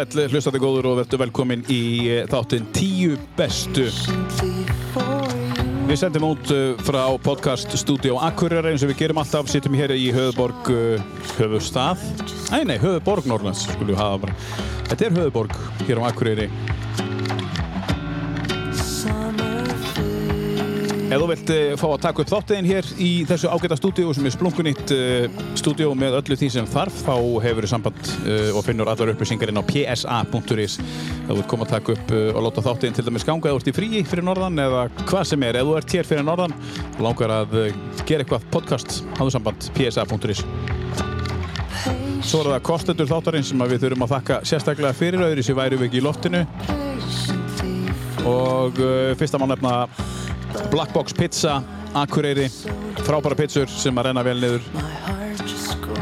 Sæl, hlustandi góður og verður velkomin í eh, þáttinn tíu bestu. Við sendum út eh, frá podcast stúdíu á Akureyri eins og við gerum alltaf, sittum hér í höfuborg, uh, höfustad. Nei, nei, höfuborg Norrlands, skulum við hafa bara. Þetta er höfuborg hér á Akureyri. Ef þú vilt uh, fá að taka upp þáttiðin hér í þessu ágæta stúdíu sem er splunkunýtt uh, stúdíu með öllu því sem þarf þá hefur þið samband uh, og finnur allar upplýsingar inn á psa.is ef þú vilt koma að taka upp og láta þáttiðin til dæmis ganga eða þú ert í fríi fyrir norðan eða hvað sem er, ef þú ert hér fyrir norðan og langar að gera eitthvað podcast hafðu samband psa.is Svo er það kostendur þáttarinn sem við þurfum að þakka sérstaklega fyrir öðru sem væri við ekki í loftinu. Og fyrsta má nefna Black Box Pizza, Akureyri. Frábæra pizzur sem að renna vel niður.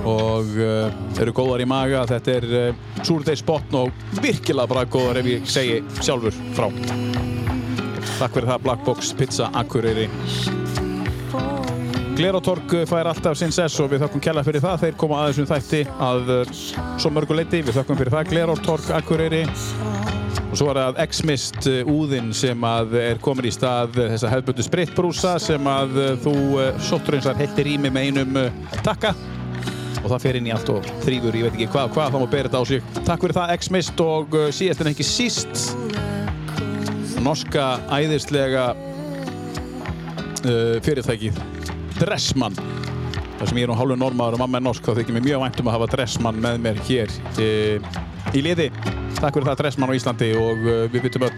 Og uh, eru góðar í maga. Þetta er uh, súrdeisbotn og virkilega bara góðar ef ég segi sjálfur frá. Takk fyrir það Black Box Pizza, Akureyri. Glerotorg fær alltaf sinn sess og við þakkum kjalla fyrir það. Þeir koma að þessum þætti að uh, svo mörguleiti, við þakkum fyrir það. Glerotorg, Akureyri og svo er það X-Mist uh, úðinn sem að er komin í stað þessa hefðbundu spritbrúsa sem að uh, þú sótturins heitir í mig með einum takka og það fer inn í allt og þrýfur, ég veit ekki hvað, hvað þá má bera þetta á sig. Takk fyrir það X-Mist og síðast en ekki síst norska æðislega uh, fyrirtækið Dressmann þar sem ég er nú hálfur normaður og mamma er norsk þá þykir mér mjög vænt um að hafa Dressmann með mér hér uh, í liði. Takk fyrir það Dressmann á Íslandi og uh, við vitum öll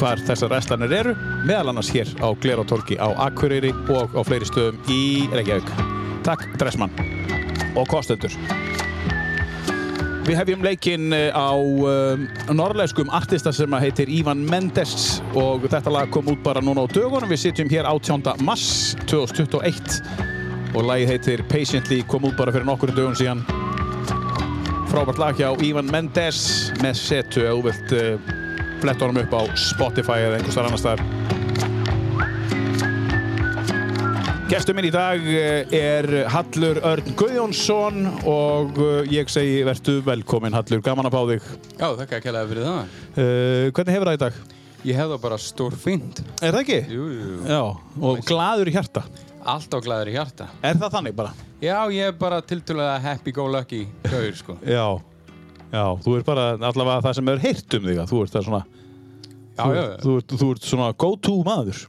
hvar þessar reslanir eru meðal annars hér á Glerotorgi á Akureyri og á fleiri stöðum í Reykjavík. Takk Dressmann og kostendur. Við hefjum leikinn á um, norrlæskum artista sem heitir Ivan Mendes og þetta lag kom út bara núna á dögunum. Við sitjum hér 18. mars 2021 og lagið heitir Patiently, kom út bara fyrir nokkur dögun síðan. Frábært lag hjá Ivan Mendes með setu ef þú vilt uh, fletta honum upp á Spotify eða einhvers þar annar staðar. Gestur minn í dag eh, er Hallur Örn Guðjónsson og eh, ég segi verðu velkomin Hallur, gaman að bá þig. Já, þakka að kælaði fyrir það. Uh, hvernig hefur það í dag? Ég hef það bara stór fínt. Er það ekki? Jú, jú, jú. Já, og gladur í hjarta. Alltaf glæður í hjarta. Er það þannig bara? Já, ég er bara tiltölulega happy-go-lucky gaur, sko. Já, já, þú ert bara allavega það sem er heyrt um þig að þú ert það svona, Já, þú, já, þú, ert, þú ert svona go-to maður.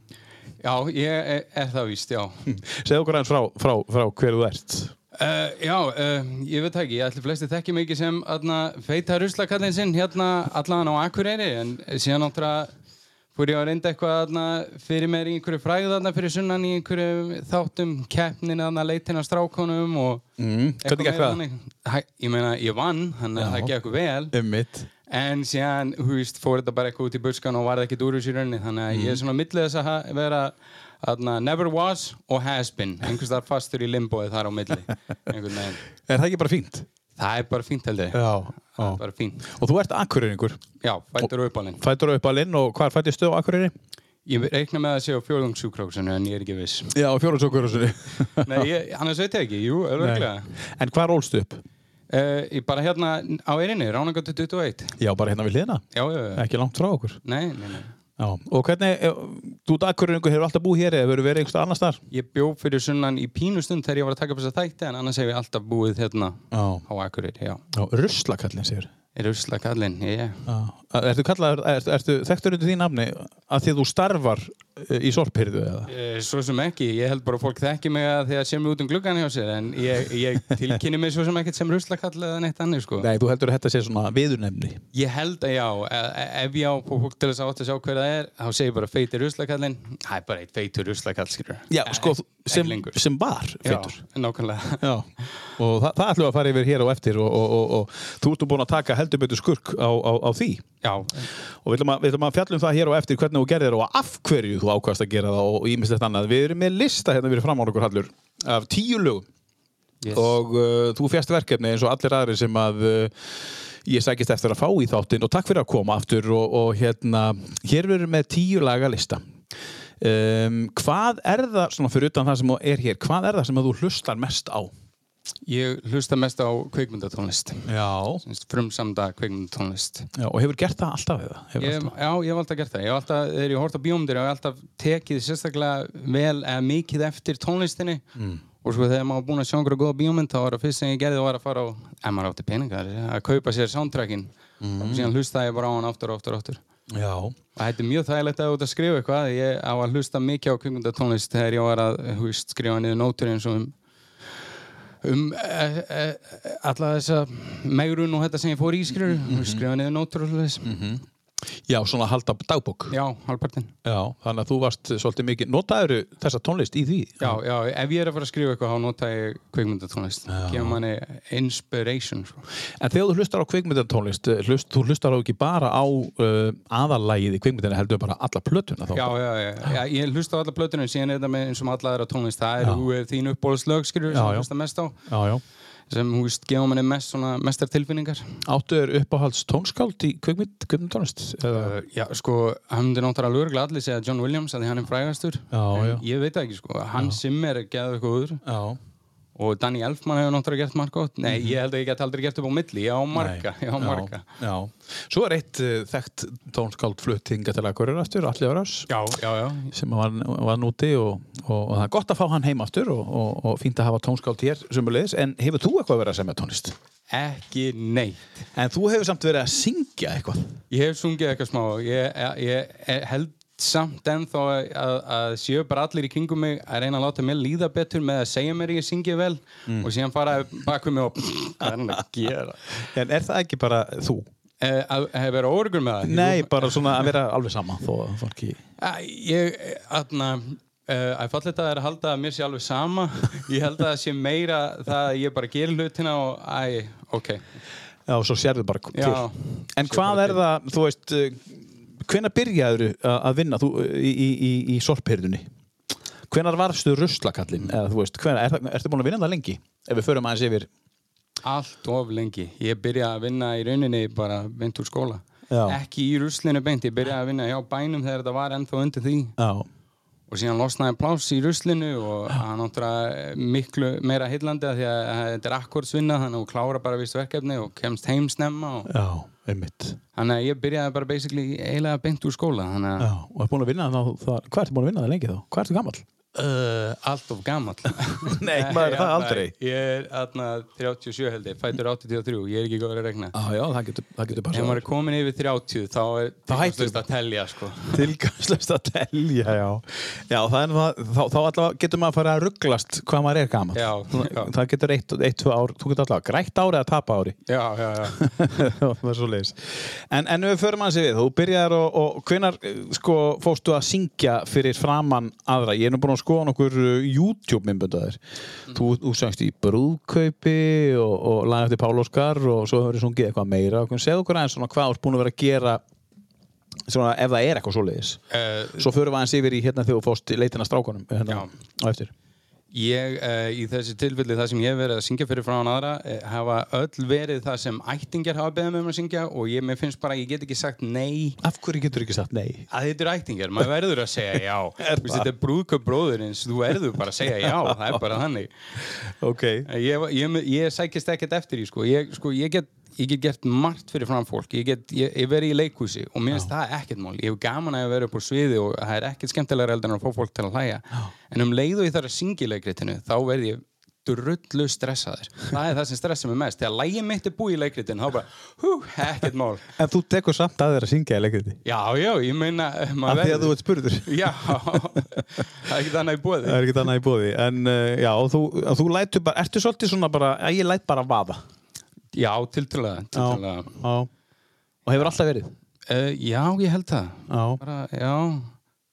já, ég er, er það víst, já. Segð okkur aðeins frá, frá, frá hver þú ert. Uh, já, uh, ég veit ekki, ég ætli flesti þekki mig ekki sem feita ruslakallin sinn hérna allan á Akureyri en síðan náttúrulega fór ég að reynda eitthvað fyrir mér í einhverju fræðu aðna fyrir sunnan í einhverju þáttum keppnin að strákonum og Mm, eitthvað það? þannig. Ég meina, ég vann, að Já. það gekk vel Ummitt. En síðan, hú veist, fór þetta bara eitthvað út í buskan og varði ekkert úr þessu í rauninni Þannig að Mhm. ég er svona millið þess að vera aðna, never was og has been Einhvers þar fastur í limboið þar á milli Er það ekki bara fínt? Það er bara fínt held ég Já, Það er bara fínt Og þú ert akureyringur. Já, fættur uppalinn Fættur upp að linn og hvar fættist þú á akureyri? Ég reikna með að sé á fjórðungssjúkróksinu en ég er ekki viss Já, á fjórumsókurhúsinni. Nei, ég, annars veit ég ekki, jú, öruglega En hvar ólstu upp? uh, Ég bara hérna á erinni, Ránagötu 21 Já, bara hérna við hliðina. Já, já, já, Ekki langt frá okkur. nei, nei, nei Já. Og hvernig, eh, þú akureyringur, hefur alltaf búið hér eða hefur verið einhverstað annars þar? Ég bjó fyrir sunnan í pínustund þegar ég var að taka upp þessa þætti en annars hef ég alltaf búið hérna Já. á Akureyri, já. Já, ruslakallin sér. Er ég. Já. Ertu kallaður, ertu, ertu þekktur undir því nafni að því að þú starfar í sorphyrðu eða? E, svo sem ekki, ég held bara að fólk þekki mig að því að sé mig út um gluggan hjá sér en ég, ég tilkynni mig svo sem ekkert sem ruslakall eða neitt annir sko. Nei, þú heldur að þetta sé svona viðurnemni. Ég held að já, e- e- ef ég á fólk til þess að átt að sjá hver það er, þá segir bara feitir ruslakallinn, það er bara eitt feitur ruslakall, skilur. Já, sko, sem, sem var feitur. Já, nákvæmlega. Já, og það, það ætlum við að fara yfir hér og eftir og, og, og, og þú ert nú búin að taka heldur við við þú þú ákvæmst að gera það og ímislegt annað. Við erum með lista hérna við fram á okkur hallur af tíu lögum yes. og uh, þú fjast verkefni eins og allir aðri sem að uh, ég sækist eftir að fá í þáttinn og takk fyrir að koma aftur og, og hérna, hér verður með tíu laga lista um, hvað er það, svona fyrir utan það sem er hér hvað er það sem þú hlustar mest á? Ég hlusta mest á kveikmyndatónlist Já. frumsamda kveikmyndatónlist Já, og hefur gert það alltaf eða? Ég, alltaf... Já, ég hef alltaf gert það ég hef alltaf, þegar ég hort á bíómyndir ég hef alltaf tekið sérstaklega vel eða mikið eftir tónlistinni mm. og sko þegar maður var búinn að sjá einhverja góða bíómynd þá var það fyrst sem ég gerði var að fara á ef maður átti peningar, að kaupa sér soundtrackin Mm. og síðan hlustaði ég bara á hann aftur og aftur og aftur Já. Það hætti mjög þægilegt að út að skrifa eitthvað ég á að hlusta mikið á kvikmyndatónlist þegar ég var að húst, skrifa niður nótur eins og um um e, e, alla þessa megrun og þetta sem ég fór í skrifur skrifa niður nótur og svoleiðis Já, svona halda dagbók. Já, halvpartin Já, þannig að þú varst svolítið mikið, notaður þessa tónlist í því? Já, já, ef ég er að fara að skrifa eitthvað þá nota ég kvikmyndatónlist gefur manni inspiration sko. En þegar þú hlustar á kvikmyndatónlist, hlust, þú hlustar á ekki bara á uh, aðalægið í kvikmyndinu, heldur bara alla plötuna þá? Já, já, já, já, ég hlusta á alla plötunum síðan er þetta með eins og með alla aðra tónlist það eru uh, þín uppbólslög, skilur, Já, sem hlusta mest á Já, já. Sem, hú veist, gefa manni mest svona mestar tilfinningar Áttu er uppáhalds tónskáld í kvikmynd, kvikmyndatónlist? Uh, já, sko, hann myndi náttúrulega lögreglega allir segja John Williams að því hann er frægastur Já, en já. ég veit ekki, sko, hann Simmer er geðið eitthvað Já. Og Danny Elfman hefur náttúrulega gert margt gott. Nei, ég held að ég get aldrei gert upp á milli ég á marga, ég á marga. Já, já. Svo er eitt uh, þekkt tónskáld flutt hinga til hverjur aftur, Alli já, sem var, var núti og, og, og það er gott að fá hann heim aftur og, og, og fínt að hafa tónskáld hér sumulegis, en hefur þú eitthvað verið að semja tónlist? ekki neitt. En þú hefur samt verið að syngja eitthvað? Ég hef sungið eitthvað smá. Ég, ég, ég held samt ennþá að, að séu bara allir í kringum mig að reyna að láta mér líða betur með að segja mér ég syngi vel Mm. og síðan fara bak við mig og hvað er hann að gera? En er það ekki bara þú? Eh, að hef verið órugur með það? Nei, bara svona að vera alveg sama þó að fólki Ég, aðna Uh, að að það er að halda að mér sé alveg sama. Ég held að það sé meira það að ég bara gerir hlutina og æ, ok. Já, og svo sérðu bara til. Já, En hvað er það, þú veist hvenær byrjaður að vinna? Þú, í, í, í, í sorphyrðunni? Hvenær varstu er, það- ertu búin að vinna það lengi? Ef við förum aðeins yfir. Allt of lengi. Ég byrjaði að vinna í rauninni bara beint úr skóla. Já. ekki í ruslinu beint, ég byrjaði að vinna hjá bænum þegar þetta var ennþá undir því. Já, og síðan losnaði pláss í ruslinu og það er náttúrulega miklu meira heillandi af því að þetta er akkordsvinna þannig að þú klára bara vist verkefni og kemst heim snemma og já, einmitt þannig að ég byrjaði bara basically eiginlega beint úr skóla að Já, og er búin að vinna það Hvað ertu búin að vinna það lengi þá? Hvað ertu gammal? Uh, allt of gammal Nei, maður er það aldrei. Ég er aðna 37 held ég, fætur 83 Ég er ekki góður að regna Já, já, það getur, það getur Ef bara maður er komin yfir 30 þá er tilgangslaust að telja sko. tilgangslöst að telja, já. Já, það er þá, þá allavega getur maður að fara að rugglast hvað maður er gammal. Það getur eitt, eitt, tvö ár, þú getur allavega grætt ári að tapa ári. Já, já, já. Það er svo leiðis en, en við förum að við, þú byrjar og, og hvenar sko, fóstu að syngja fyrir framann aðra? Ég er nú búin að skoða nokkur uh, YouTube-myndböndaðir þú, þú söngst í brúðkaupi og, og lagði eftir Pál Óskar og svo hefur þið sungið eitthvað meira. Og segðu okkur aðeins svona hvað þú ert búin að vera að gera svona ef það er eitthvað svo leiðis uh, svo förum við aðeins yfir í hérna þegar þú fóst í leitina strákunum hérna, á eftir Ég, uh, í þessi tilfelli það sem ég hef verið að syngja fyrir frá hann aðra uh, hafa öll verið það sem ættingjar hafa beðið með um að syngja og ég mér finnst bara ég get ekki sagt nei af hverju getur ekki sagt nei? að þetta er ættingjar, maður verður að segja já Er það? þetta er brúðköp bróðurins, þú verður bara að segja já það er bara þannig ok, Ég, ég, ég sækist ekkert eftir í sko. Ég, sko, ég, get, ég get gert margt fyrir fram fólk. Ég, get, ég, ég verið í leikhúsi og mér finnst það ekkert mál. Ég hef gaman að vera upp á sviði og það er ekkert skemmtilega heldur en að fá fólk til að hlæja. En um leið og ég þarf að syngja í leikritinu þá verð ég drullu stressaður. Það er það sem stressa mig mest. Þegar lægið mitt er búið í leikritinu þá bara, hú, ekkert mál. En þú tekur samt að þér að syngja í leikriti já, já, ég meina af maður því að þú ert spurður. Já, það er ekkert annað í bóði Það er ekkert annað í bóði En uh, já, þú, þú lætur bara Ertu svolítið svona bara ég læt bara vaða já, tiltrúlega, tiltrúlega. já. Og hefur alltaf verið Uh, já, ég held það Já bara, já,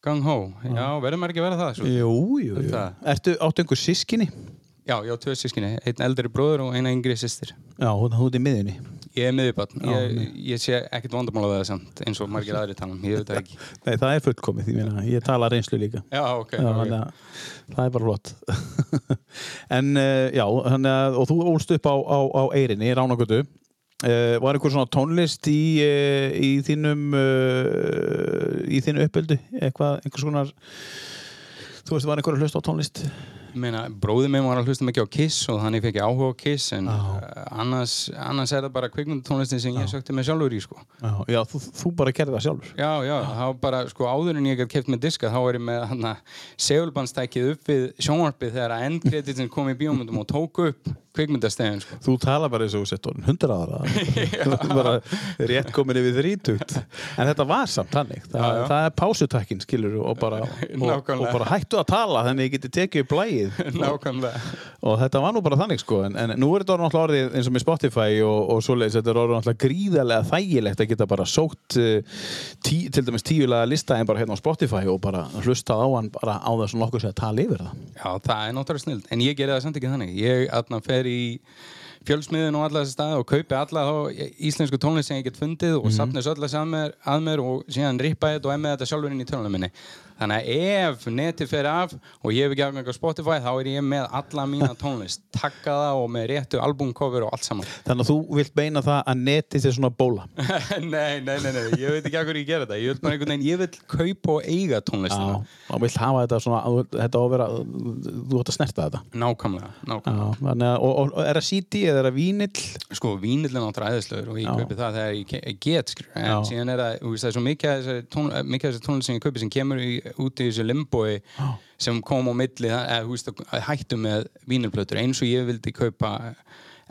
gang hó já, verður maður ekki að vera það svo? Jú, jú, jú Það. Ertu áttu einhver sískinni? já, já, tvö sískinni, einn eldri bróður og eina yngri sýstir Já, hún hún er í miðunni ég er miðjubann, Já, ég, ég sé ekkert vandamál á það samt, eins og margir aðri tala um, ég veit það ekki. Nei, það er fullkomið, ég meina, ég tala reynslu líka. Já, ok, Já, ok. þannig að það er bara flott. En uh, já, að og þú ólst upp á, á, á Eyrinni, Ránagötu uh, Var einhver svona tónlist í, uh, í þínum uh, í þínu uppöldu eitthvað, einhvers konar þú veist, var einhver að hlusta á tónlist meina, bróðið minn var að hlusta mikið á Kiss og þannig fekk ég áhuga á Kiss en uh, annars, annars er það bara kvikmyndatónlistin sem ég sökti mig sjálfur í sko. Já, já þú, þú bara gerði það sjálfur. Já, já, var bara, sko, áður en ég gæti keft með diska, þá var ég með hann að segulbandstækið upp við sjónvarpið þegar að endkreditin kom í bíómyndum og tók upp kvikmyndastegin, sko. Þú tala bara eins og sett orðin hundra bara rétt komin yfir þrítugt. En þetta var samt hannig. Það, Já, já. það er pásutakkin, skilur, og bara, og, og bara hættu að tala þannig að ég geti tekið upp blæið. Nákvæmlega. og þetta var nú bara þannig sko en, en nú er þetta orðið náttúrulega orðið eins og með Spotify og, og svoleiðis, þetta er orðið náttúrulega gríðarlega þægilegt að geta bara sótt uh, tí, til dæmis tíulega lista en bara hérna á Spotify og bara hlustað á hann bara á þess að nokkuð sé að tala yfir það Já, það er náttúrulega snill, en ég gerði það samt ekki þannig. Ég fer í fjölsmiðun og alla þessi staði og kaupi alla þá íslensku tónlist sem ég get fundið og þessu alla að mér, að mér og síðan rippa þetta og með þetta sjálfur inn í tölunum minni. Þannig að ef netið fer af og ég hef ekki afgang á Spotify þá er ég með alla mína tónlist, takkaða og með réttu albumcover og allt saman. þannig að þú vilt beina það að netið sé svona bóla nei, nei, nei, nei, ég veit ekki hverju ég gera þetta. Ég vil bara einhvern veginn, ég vil kaupa og eiga tónlistina. Já, og vilt hafa þetta svona þetta vera, þú ætti að snerta þetta Nákvæmlega, nákvæmlega. Já, og, og, og er það CD eða er það vínill sko vínillin náttúrulega æðislegur og ég kaupi það þegar ég get en síðan er það, þú veist, það er svo mikið af þessari tónlist sem ég kaupi sem kemur í, út í þessu limboi sem kom á milli það, að hættu með vínilplötur eins og ég vildi kaupa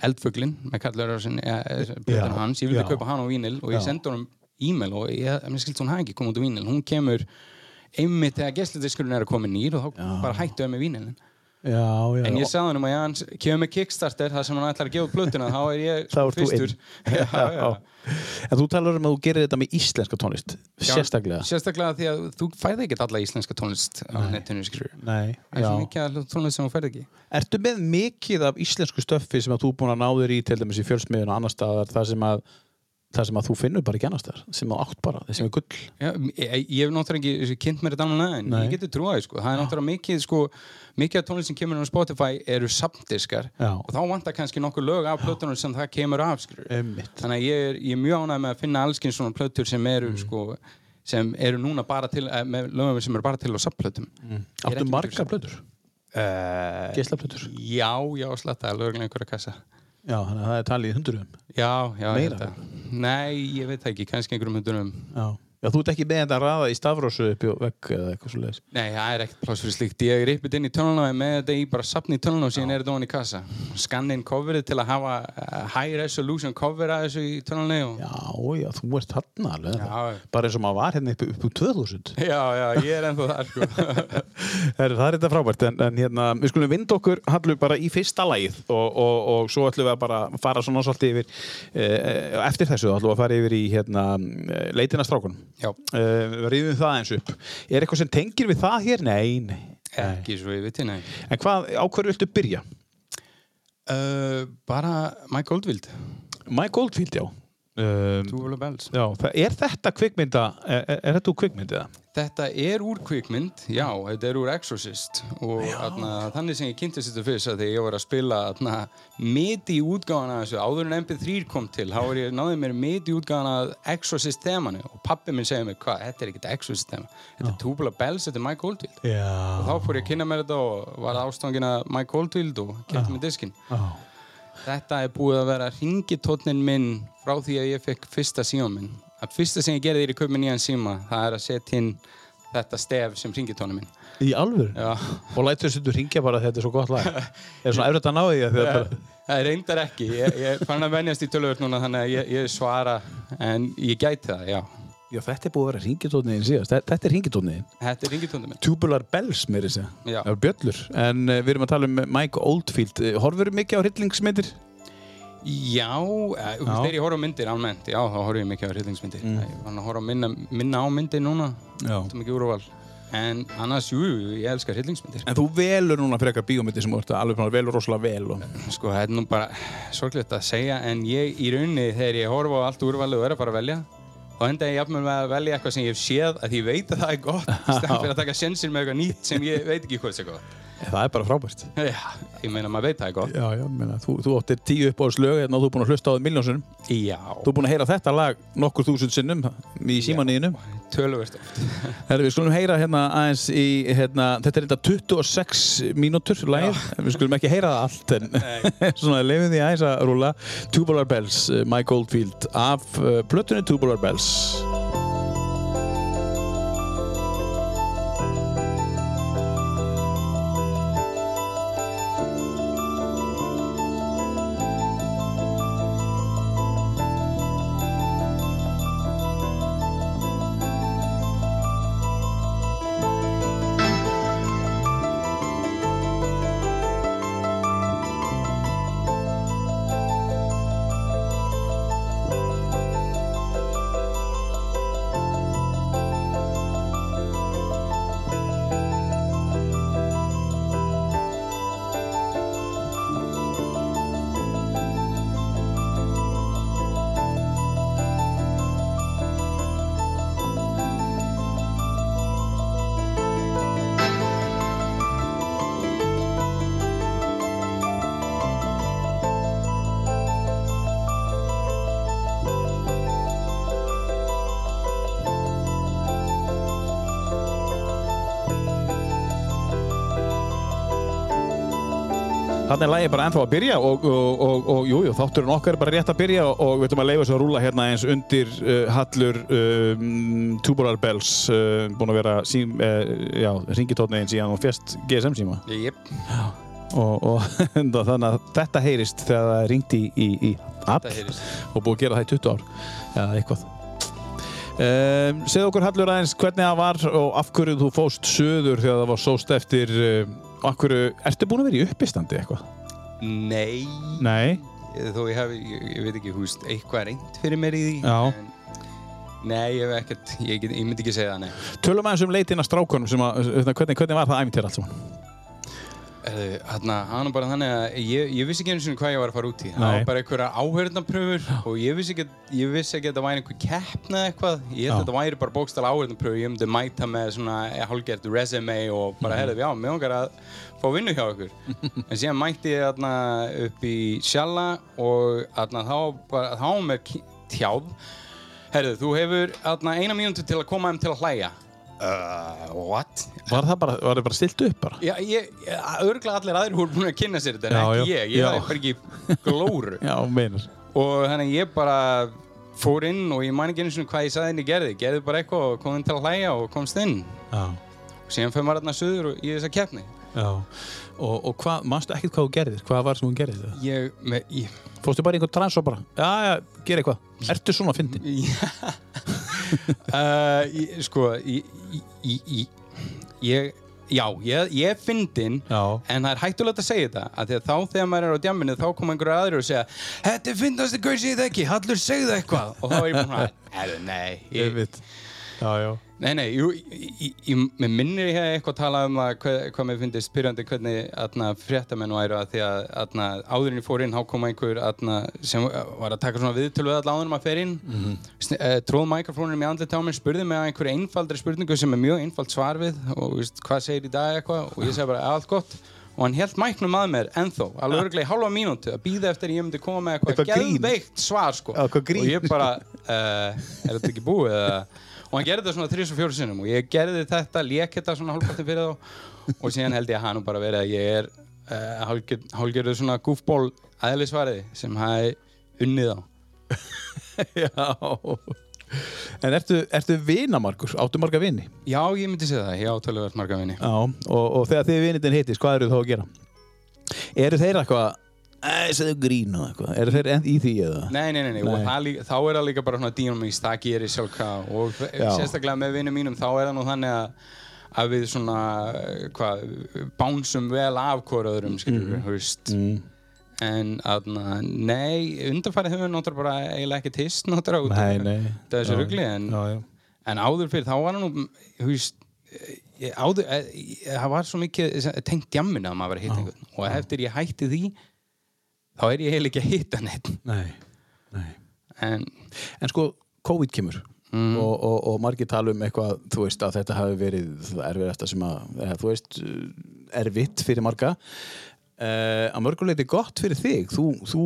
eldfuglin með plötun Já, hans, ég vildi já. kaupa hann á vínil og ég Já. sendi honum e-mail og ég, mér skilt hún hafi ekki komið út á vínil hún kemur einmitt þegar gestludiskurinn er að koma nýr og þá bara hættu við með vínilin Já, já, En ég sagði hann um að ég kemur með Kickstarter þar sem hann ætlar að gefa út plötuna þá er ég fyrstur. já, já. En þú talar um að þú gerir þetta með íslenska tónlist Sérstaklega. Sérstaklega því að þú færði ekkert alla íslenska tónlist á netinu Nei, Það er já. mikið af tónlist sem þú færði ekki. Ertu með mikið af íslensku stöffi sem að þú er búin að ná þér í til dæmis í fjölsmiðun og annar staðar þar sem að þar sem að þú finnur bara ekki annar staðar sem að átt bara, sem er gull Já, ég, ég hef náttúrulega ekki kynnt mér þetta annað en Nei. ég geti trúið sko. það er náttúrulega mikið sko, mikið af tónlist sem kemur á Spotify eru samdiskar Já. og þá vantar kannski nokkuð lög af plötunum sem það kemur af þannig að ég er, ég er mjög ánægð með að finna allskinn svona plötur sem eru Mm. sko, sem eru núna bara til eh, með lögum sem eru bara til á samplötum mm. Áttu marga plötur, uh, geislaplötur Já, já, slatta, lögurlega einhverja kassa Já, þannig að það er talið í hundurum Já, já, ég Meira? að. Nei, ég veit ekki, kannski einhverjum hundunum Já. Já, þú ert ekki með þetta að raða í stafrósu upp í vegg eða eitthvað svo leiðis Nei, það er ekkert pláss fyrir slíkt. Ég er yppið inn í tölunum með þetta í bara sapni í tölunum og síðan er þetta ofan í kassa. Skanna inn coverið til að hafa uh, high resolution cover að þessu í tölunum og... Já, já, þú ert þarna alveg Já. bara eins og maður var hérna upp, upp úr 2000 Já, já, ég er ennþá þar, sko. Her, það er þetta frábært en, en hérna, við skulum vinda okkur hallu bara í fyrsta lagið og, og, og svo ætlum við að bara fara svona svolítið yfir eh, eftir þessu hérna, eh, ríðum það eins upp er eitthvað sem tengir við það hér? Nei, nei, ekki svo ég veit, nei. en hvað, á hverju viltu byrja? Uh, bara Mike Oldfield, Mike Oldfield, já um, Tubular Bells. Já, er þetta kvikmynda er, er, er þetta úr kvikmyndið? Þetta er úr kvikmynd, já, þetta er úr Exorcist og atna, þannig sem ég kynntist þetta fyrst að þegar ég var að spila atna, midi útgáðan að þessu, áður en MP3 kom til, þá var ég náðið mér midi útgáðan að Exorcist þemanu og pappi minn segið mér, hvað, þetta er ekkert Exorcist þema, þetta er Tubular Bells, þetta er Mike Oldfield. Og Já, þá fór ég að kynna mér þetta og var ástofangin að Mike Oldfield og kemti mér diskinn. já. Þetta er búið að vera ringitótnin minn frá því að ég fekk fyrsta síma minn. Það fyrsta sem ég gerði þegar ég kaupi mér nýjan síma, það er að setja inn þetta stef sem ringitónin minn. Í alvöru? Já, Og lætur þessu ringja bara þegar þetta er svo gott lag Er svona eftir þetta náði því að þetta það er reyndar ekki. Ég, ég fann að venjast í tölvöld núna þannig að ég, ég svara, en ég gæti það, já. Já, þetta er búið að vera ringitóniðin síðast Þe- Þetta er ringitóniðin Þetta er ringitónin minn. Tubular Bells meiri sig Já. Er bjöllur En uh, við erum að tala um Mike Oldfield uh, Horfur mikið á hryllingsmyndir? Já, eh, Já. þegar ég horf á myndir almennt, já, þá horf ég mikið á hryllingsmyndir. Mm. Ég fann að horfa minna, minna á myndir núna, þetta er mikið úrval. En annars, jú, ég elskar hryllingsmyndir. En þú velur núna frekar bíómyndir sem þú ert alveg að velur rosalega vel og... Sko, það er nú bara sorglegt að segja, en ég í rauninni þegar ég horfa á allt úrvalið og er að fara að velja þá enda ég jafnvel með að velja eitthvað sem ég hef séð að ég veit að það er gott stæðan fyrir að taka sjensin með eitthvað nýtt sem ég veit ekki hvort það er gott. Það er bara frábært. Já, ég meina maður veit það gott. Já, já, meina, þú, þú áttir tíu upp á þessu lög hérna og þú er búin að hlusta á það miljónsunum. Já. Þú er búin að heyra þetta lag nokkur þúsund sinnum í símaníðinu töluvert oft. Herri, við skulum heyra hérna aðeins í, hérna, þetta er þetta 26 mínútur lægið, við skulum ekki heyra það allt en svona leifum því aðeins að rúla Tubular Bells, uh, Mike Oldfield af uh, plötunni Tubular Bells Þannig er lægið bara ennþá að byrja og, og, og, og jú, jú, þátturinn okkar er bara rétt að byrja og við ætlum að leifa þessu að rúla hérna eins undir uh, Hallur um, Tubular Bells uh, búin að vera sím, uh, já, ringitótniðin síðan og fjast GSM síma. Jep, og, og þannig að þetta heyrist þegar það er ringt í, í, í heyrist. og búið að gera það í 20 ár. Eða eitthvað. Um, Segð okkur Hallur aðeins hvernig það var og af hverju þú fóst söður þegar það var sóst eftir hverju, ertu búin að vera í uppistandi eitthvað? Nei, Nei þó ég hef, ég, ég veit ekki, húst, eitthvað reynd fyrir mér í því. Já. En, nei, ég hef ekkert, ég, get, ég myndi ekki segja það, nei. Tölum aðeins um leitin að strákunum sem að, hvernig, hvernig var það æfintir allt saman? Þannig að hann var bara þannig að ég, ég vissi ekki einu sinni hvað ég var að fara út í. Það var bara einhverja áhörðnapröfur og ég vissi ekki, ég vissi ekki að þetta væri einhver keppna eitthvað. Ég held að þetta væri bara bókstala áhörðnapröfur. Ég myndi mæta með svona hálfgert resume og bara, Mhm. herðu, já, mér langar að fá vinnu hjá ykkur. en síðan mætti ég þarna upp í Sjalla og þarna þá bara, þá var mér tjáð. Herðu, þú hefur þarna eina mínútu til að koma þeim til að hlæja. Uh, what? Var það bara, var það bara stilt upp bara? Já, ég, örgulega allir aðrir voru búin að kynna sér þetta, en ekki ég, ég hafði bara ekki glóru. Já, meinar. og þannig ég bara fór inn og ég man ekki einu svona hvað ég sagði henni gerði. Gerði bara eitthvað og kom inn til að hlæja og komst inn. Já, Og síðan fyrir maður þarna suður og í þessa keppni. já. Og, og hvað, mannstu ekkert hvað þú gerðir? Hvað var sem þú gerðir það? Ég, með, ég, Fórstu bara einhvern trans og bara, já, já, gera eitthvað. Ertu svona að fyndi? uh, sko, ég, já, ég, ég fyndinn, Já. en það er hættulegt að segja þetta, að að þá þegar maður er á djamminu þá koma einhverju aðrir og segja Þetta er fyndast ykkur sem ég þekki, Hallur segðu eitthvað og þá er ég að, herru, nei ég. Já, já. Nei, nei, jú, mér minnir ég hef eitthvað að tala um það hvað, hvað mér finnst spyrjandi hvernig atna, fréttamenn væru að því að atna, áðurinn ég fór inn, þá kom einhver atna, sem var að taka svona viðtölu við alla áðurum að fer inn. Mm -hmm. uh, tróð mikrofónunum í andlit á mér, spurði mig að einhverju einfaldri spurningu sem er mjög einfald svar við og veist, hvað segir í dag eitthvað? Og ég segi bara allt gott. Og hann held mæknum að mér ennþá, alveg örglega í halva mínútu að býða eftir að ég myndi koma með eitthvað Eitthvað grín. geðveikt svar sko. Og ég bara, uh, er þetta ekki búið eða og hann gerði þetta svona 3-4 sinnum og ég gerði þetta, lék þetta svona hálfpartin fyrir þá og síðan held ég að hann bara verið að ég er uh, hálfgerðu svona goofball aðeinsvariði sem hafi unnið á Já. En ertu, ertu vinamarkur? Áttu marga vini? Já, ég myndi segja það, ég átöluvert marga vinni Já. Og, og þegar þið vinitinn hittist, hvað eru þá að gera? Eru þeir eitthvað, segðu grín og eitthvað? Eru þeir í því eða? Nei, nei, nei, nei. Nei. það líka, þá er það líka bara svona dýnumís, það gerir sjálfkrafa og Já. sérstaklega með vinnum mínum þá er það nú þannig að að við svona, hvað, bánsum vel af hvora öðrum, skilur við, veist Mm. en aðna, nei, undanfærið hefur náttúrulega bara eiginlega ekki tist náttúrulega út Nei, nei. þessu Já. rugli en, Já, já. en áður fyrir þá var hann nú, ég- áður, eh, það var svo mikið tengt jamminu að maður var að hitta einhvern og eftir ég hætti því þá er ég eiginlega ekki að hitta neitt Nei, nei. en En sko, COVID kemur Mm. og, og, og margir tala um eitthvað, þú veist, að þetta hafi verið það erfiðasta sem að, þú veist, erfitt fyrir marga. Uh, að mörguleiti gott fyrir þig. Þú, þú,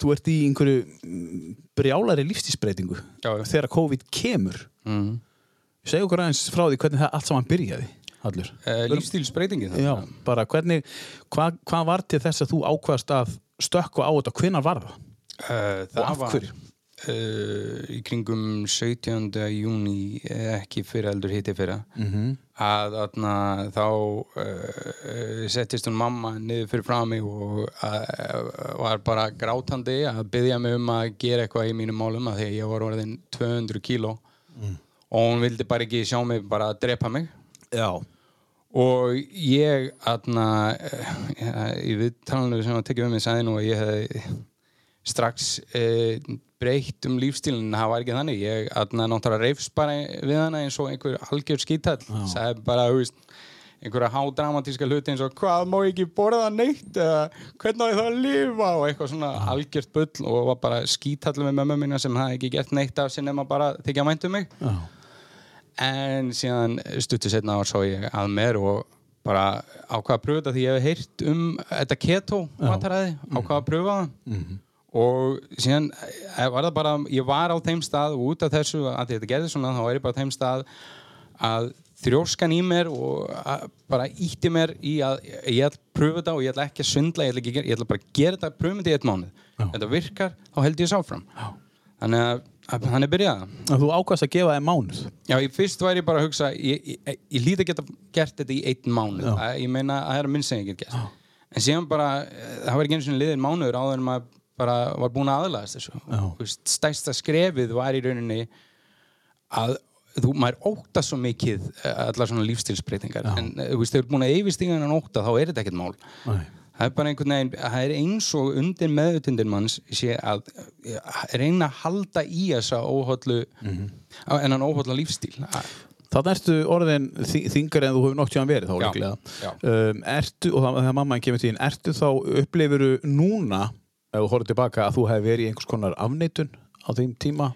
þú ert í einhverju mm, brjálari lífstísbreytingu þegar COVID kemur. mm. Segðu okkur aðeins frá því hvernig það allt saman byrjaði, uh, lífstílsbreytingin Já, bara hvernig, hvað hva var til þess að þú ákvaðast að stökku á þetta, hvenær var það? Uh, það Og af hverju? uh, í kringum 17. júni ekki fyrir eldur hitti fyrir Mm -hmm. að þarna, þá uh, settist hún mamma niður fyrir frá mig og var bara grátandi að byggja mig um að gera eitthvað í mínum málum að því að ég var orðin 200 kíló og hún vildi bara ekki sjá mig bara að drepa mig Já. Og ég aðna í viðtalinu sem að tekja um mig sagði nú að ég hefði strax e, breytt um lífstílinn. Það var ekki þannig, ég aðna náttúrulega reyfst bara við hana eins og einhver algjör skítall, sagði bara þú veist, einhverja hádramatíska hluti eins og hvað má ég ekki borða neitt? Eða hvernig á ég það að lifa? Og eitthvað svona algjört bull og var bara skítall með mömmu mína sem hafði ekki gert neitt af sér nema bara þykja vænt um mig. Já. En síðan stuttu setna á svo ég að mér og bara ákvaða að pröfa þetta því ég hef heyrt um þetta keto mataræði, ákvaða að pröfa það? Og síðan eh, var það bara, ég var á þeim stað og út af þessu að þetta gerði svona þá var ég bara á þeim stað að þrjóskan í mér og bara ítti mér í að ég ætla að pröfa þetta og ég ætla ekki að svindla ég ætla, ekki, ég ætla bara að gera þetta, pröfa þetta í eitt mánuð. Þetta virkar, þá held ég þess áfram. Já. þannig að hann er byrjað Að þú ákvaðast að gefa þeim mánuð. Já, ég fyrst væri ég bara að hugsa ég, ég, ég líti að geta gert þetta í einn mánuð Já. Að- ég meina að það er að minn sem ég get gert en síðan bara, eh, það var ekki einu sinni liðin mánuður áður en maður bara var búin að aðlæðast þessu Já. Stærsta skrefið var í rauninni að þú, maður óta svo mikið eh, allar svona lífstilsbreytingar en eh, þú veist, þegar þú ert búin að yfirstíga en óta þá er þetta ekkert mál Nei. Það er bara einhvern veginn, það er eins og undir meðutundin manns sé að eh, reyna að halda í þessa óhóllu Mhm. en hann óhólla lífstíl Að- Þannig ertu orðin þi- þingari en þú hefur nokt hjá hann verið þá líklega. Um, ertu, og það, þegar mamma kemur þín, ertu þá upplifuru núna, ef þú horfður tilbaka, að þú hefði verið í einhvers konar afneitun á þeim tíma?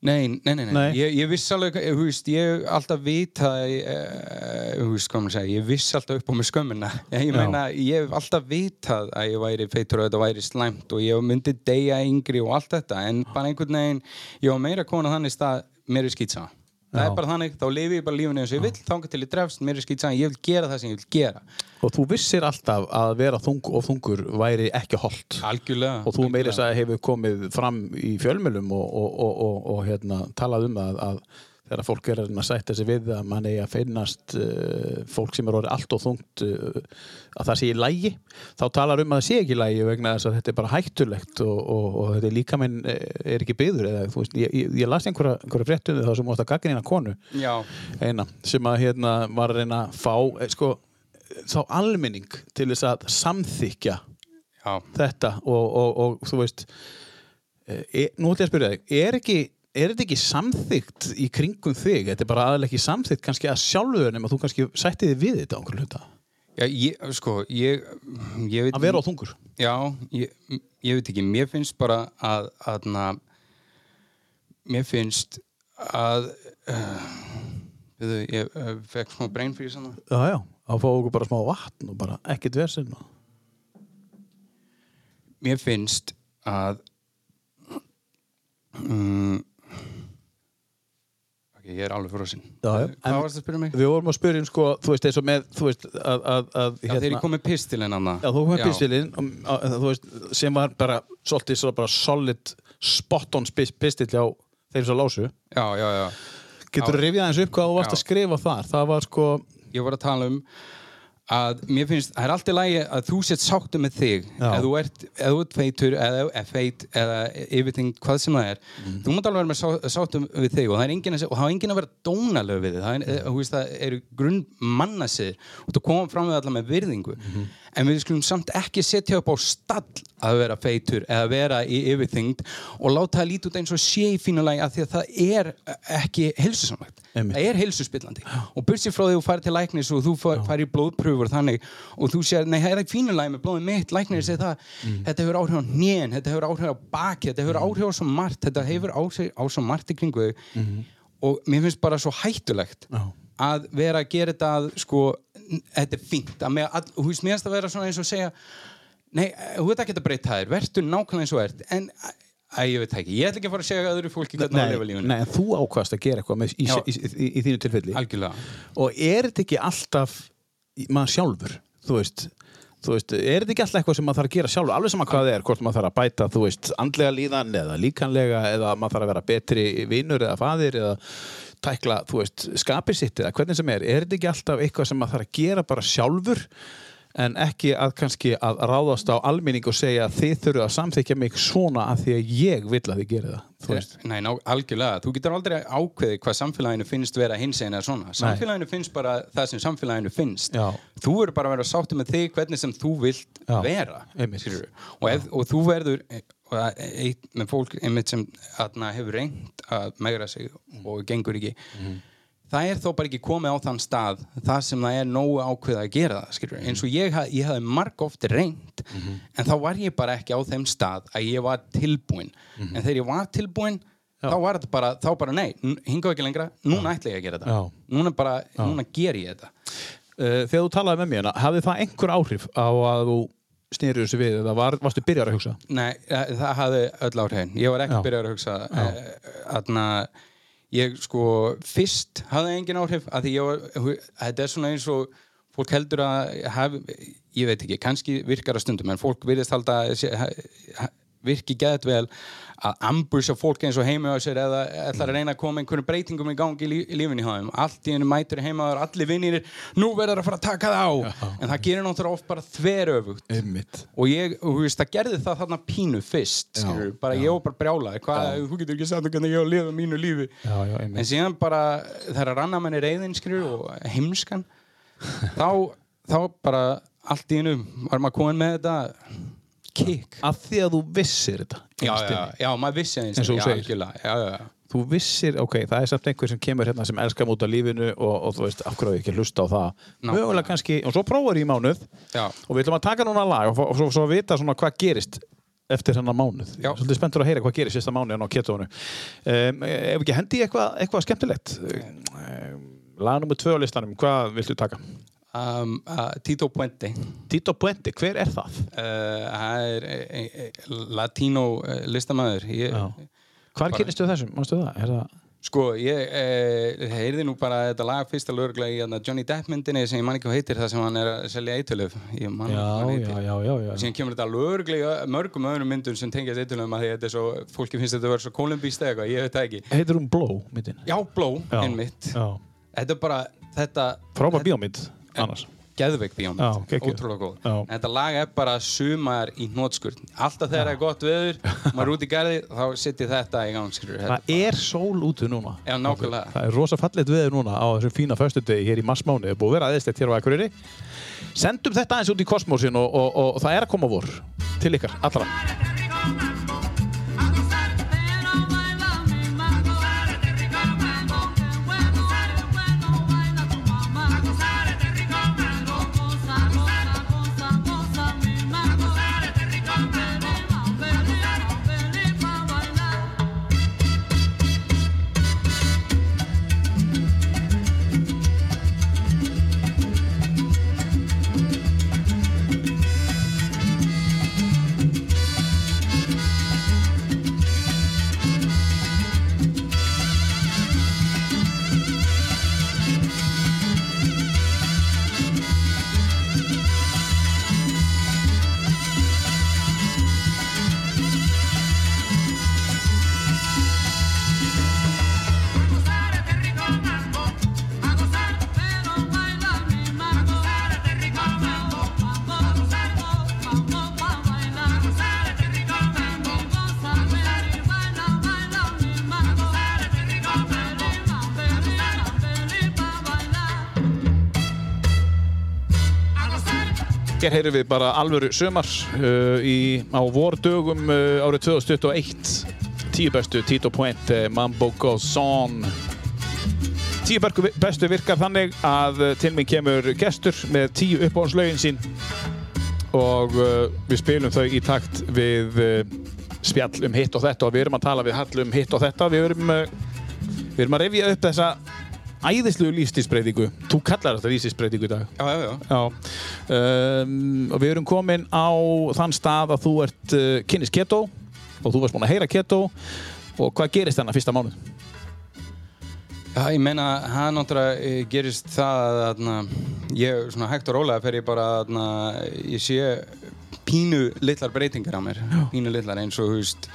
Nei, nei, nei, nei. Ég, ég vissi alveg, eh, þú veist, ég alltaf vita, uh, þú veist hvað maður segja, ég vissi alltaf upp á mig skömmina. Ég, ég meina, ég hef alltaf vitað að ég væri feitur og þetta væri slæmt og ég myndi deyja yngri og allt þetta, en bara einhvern veginn, ég var meira komin á þannig stað, mér er skýtsa. Það er bara þannig, þá lifi ég bara lífinu eins og ég vill, þangað til ég drefst, mér er skýtsa, ég vil gera það sem ég vil gera. Og þú vissir alltaf að vera þung og þungur væri ekki holdt. Algjörlega. Og þú meiri algjörlega. þess að hefur komið fram í fjölmjölum og, og, og, og, og hérna, talað um það að þegar fólk er að sætta sig við að mann eigi að finnast uh, fólk sem er orðið allt og þungt uh, að það sé í lægi þá talar um að það sé ekki í lægi vegna þess að þetta er bara hættulegt og, og, og þetta er líka minn er ekki byður eða, veist, ég, ég, ég las einhverja, einhverja fréttum þá sem átt að gagna konu eina sem að hérna var að reyna að fá eh, sko, þá almenning til þess að samþykja já. þetta og, og, og þú veist e, nú ætlum ég að spyrja þig er ekki Er þetta ekki samþygt í kringum þig? Þetta er bara aðalega ekki samþygt kannski að sjálfur nema þú kannski sætti þig við þetta á einhverju hluta. Já, ég, sko, ég, ég veit Að vera á þungur. Já, ég, ég veit ekki, mér finnst bara að, að na, mér finnst að uh, við, ég uh, fekk smá brain freeze hana. Já, já. Að fá okkur bara smá vatn og bara ekkert versin. Og... Mér finnst að um, ég er alveg frosinn. Já, já. Hvað varst að spyrja mig? Við vorum að spyrja um sko, þú veist, eins og með, þú veist, að, að, að Já, þegar ég kom með pistilinn hana. Já, þú komið pistilinn, um, þú veist, sem var bara svolítið svo bara solid spot-on pistill á þeim sem lásu. Já, já, já. Getur þú rifjað eins upp hvað þú varst Já. að skrifa þar? Það var sko, ég var að tala um að mér finnst, það er alltaf lægi að þú sett sáttu með þig ef þú ert, ef þú ert feitur eða eða feit eða yfirting hvað sem það er Mhm. þú mátt alveg vera með sá- sáttum við þig og það er enginn að, enginn að vera dónalög við þig það, er, veist, það eru grunn mannasir og þú koma fram við alla með virðingu Mhm. En við skulum samt ekki setja upp á stall að vera feitur eða vera í yfirþyngd og láta það líti út eins og sé í fínulegi að því að það er ekki heilsusamlegt. Einmitt. það er heilsuspillandi. Og bursið frá því þú farið til læknis og þú far- farið í blóðpröfur þannig og þú sér, nei, það er fínulega með blóðið mitt læknir segir það, þetta hefur áhrif á hnén þetta hefur áhrif á baki, þetta hefur áhrif á svo margt þetta hefur áhrif á svo margt í kringu þig. Og mér finnst bara svo hættulegt Já. að vera að gera þetta að sko, þetta er fínt að með, að, þú veist, mér að vera svona eins og segja nei, þú veit ekki að breyta þér verður nákvæmlega eins og ert. En Æ, ég veit það ekki, ég ætla ekki að fara að segja öðru fólki hvernig að lifa lífinu. nei, þú ákvast að gera eitthvað með, í, í, í, í, þínu tilfelli. Algjörlega. Og er þetta ekki alltaf maður sjálfur, þú veist þú veist, er þetta ekki alltaf eitthvað sem maður þarf að gera sjálfur alveg sama hvað það er, hvort maður þarf að bæta þú veist, andlega líðan eða líkanlega eða maður þarf að vera betri vinur eða faðir eða tækla, þú veist, skapið sitt eða hvernig sem er, er þetta ekki alltaf eitthvað sem maður þarf að gera bara sjálfur? En ekki að kannski að ráðast á almenning og segja að þið þurfum að samþykja mig svona að því að ég vil að þið gera það, þú veist. Nei, ná, algjörlega, þú getur aldrei ákveðið hvað samfélaginu finnst vera hins eða svona. Samfélaginu finnst bara það sem samfélaginu finnst. Já. Þú verður bara að vera sáttu með þig hvernig sem þú vilt Já, vera og, ef, og þú verður og eitt með fólk einmitt sem atna, hefur reynd að megra sig og gengur ekki. Það er þó bara ekki komið á þann stað það sem það er nógu ákveð að gera það eins og ég, ég hafði marg oft reynd en þá var ég bara ekki á þeim stað að ég var tilbúinn. En þegar ég var tilbúinn þá var þetta bara, þá bara nei, hingaðu ekki lengra núna ætla ég að gera þetta. Já. núna bara, núna ger ég þetta. Uh, þegar þú talaði með mér hérna, hafði það einhver áhrif á að þú snýrið þessu við eða var, varstu byrjar að hugsa? Nei, eh, það hafði öll áhrifin. Ég var ekki byrjar að hugsa aðna ég sko fyrst hafði engin áhrif að því ég var, þetta er svona eins og fólk heldur að haf, ég veit ekki, kannski virkar að stundum en fólk virðist halda að virki gæðt vel að ambusha fólk eins og heima á sér eða ætlar að reyna að koma einhverjum breytingum í gangi í, í lífinni hjá þeim. Allt í hennu mætur heima á þér, allir vinnir nú verður að fara að taka það á. En það gerir náttúrulega oft bara þveröfugt. Einmitt. og ég, og þú veist, það gerði það þarna pínu fyrst, Já, bara ég var bara brjálaði, hvað, þú getur ekki sagt hvernig ég á að lifa mínu lífi, Já, já, en síðan bara þegar ranna manni reyðin, og heimskan þá, þá bara allt í hennu var maður komin með þetta kick Að því að þú vissir þetta. já, já, já, maður vissi eins Eins og þú já, segir. algjörlega, já, já, já. Þú vissir, ok, það er samt einhver sem kemur hérna sem elskar múta lífinu og, og þú veist, hverju á ég ekki að hlusta á það. Mögulega kannski, og svo prófar ég í mánuð Já. og við ætlum að taka núna lag og, og svo, svo að vita svona hvað gerist eftir hennar mánuð. Já. Svolítið spenntur að heyra hvað gerist sérsta mánuðin á ketónu. Um, ef ekki hendi eitthvað, eitthvað skemmtilegt. Um, lag nummer tvö á listanum, hvað viltu taka? Um, uh, Tito Puente Tito Puente, hver er það? uh, það er e, e, e, latínó uh, listamæður ég, Já. Hvar kynnistu þessum? Mástu það? Er það? Sko, ég eh, heyrði nú bara þetta lag fyrsta lögreglega í hérna, Johnny Depp myndinni sem ég man ekki hvað heitir það sem hann er að selja eitulöf Já, já, já, já, já. síðan kemur þetta lögreglega í mörgum öðrum myndum sem tengjast eitulöfum að því þetta er svo fólki finnst þetta að vera svo kolumbíst eða eitthvað, ég veit það ekki Heitir hún Blow, myndin? Já, Já. einmitt. Þetta er bara, þetta Frábær bíómynd, annars. geðveik geggjuð. ótrúlega góð Já. en þetta lag er bara sumar í hnótskurn alltaf þegar það er gott veður maður er út í garði, þá setjum þetta í gang þetta Það er sól úti núna. Já, nákvæmlega. Það er rosa fallet veður núna á þessum fína föstudegi hér í massmáni. Það er búið að vera aðeinslegt hér á Akureyri. Sendum þetta aðeins út í kosmosin og, og, og, og það er að koma vor til ykkar, allra. Hér heyrum við bara alvöru sömar uh, í, á vordögum uh, árið 2021. Tíu bestu, Tito Puente, Mambo Goes On. Tíu bestu virkar þannig að uh, til minn kemur gestur með tíu uppáhaldslögin sín og uh, við spilum þau í takt við uh, spjall um hitt og þetta og við erum að tala við Hall um hitt og þetta. Við erum, uh, við erum að revja upp þessa æðislegu lífstísbreytingu. Þú kallar þetta lífstísbreytingu í dag. Já, já, já Já, um, og við erum komin á þann stað að þú ert uh, kynnis keto og þú varst búin að heyra keto og hvað gerist þennan fyrsta mánuð? Já, ég meina, það náttúrulega eh, gerist það að þarna, ég, svona hægt og rólega fer ég bara þarna, ég sé pínu litlar breytingar á mér, pínu litlar eins og, þú veist,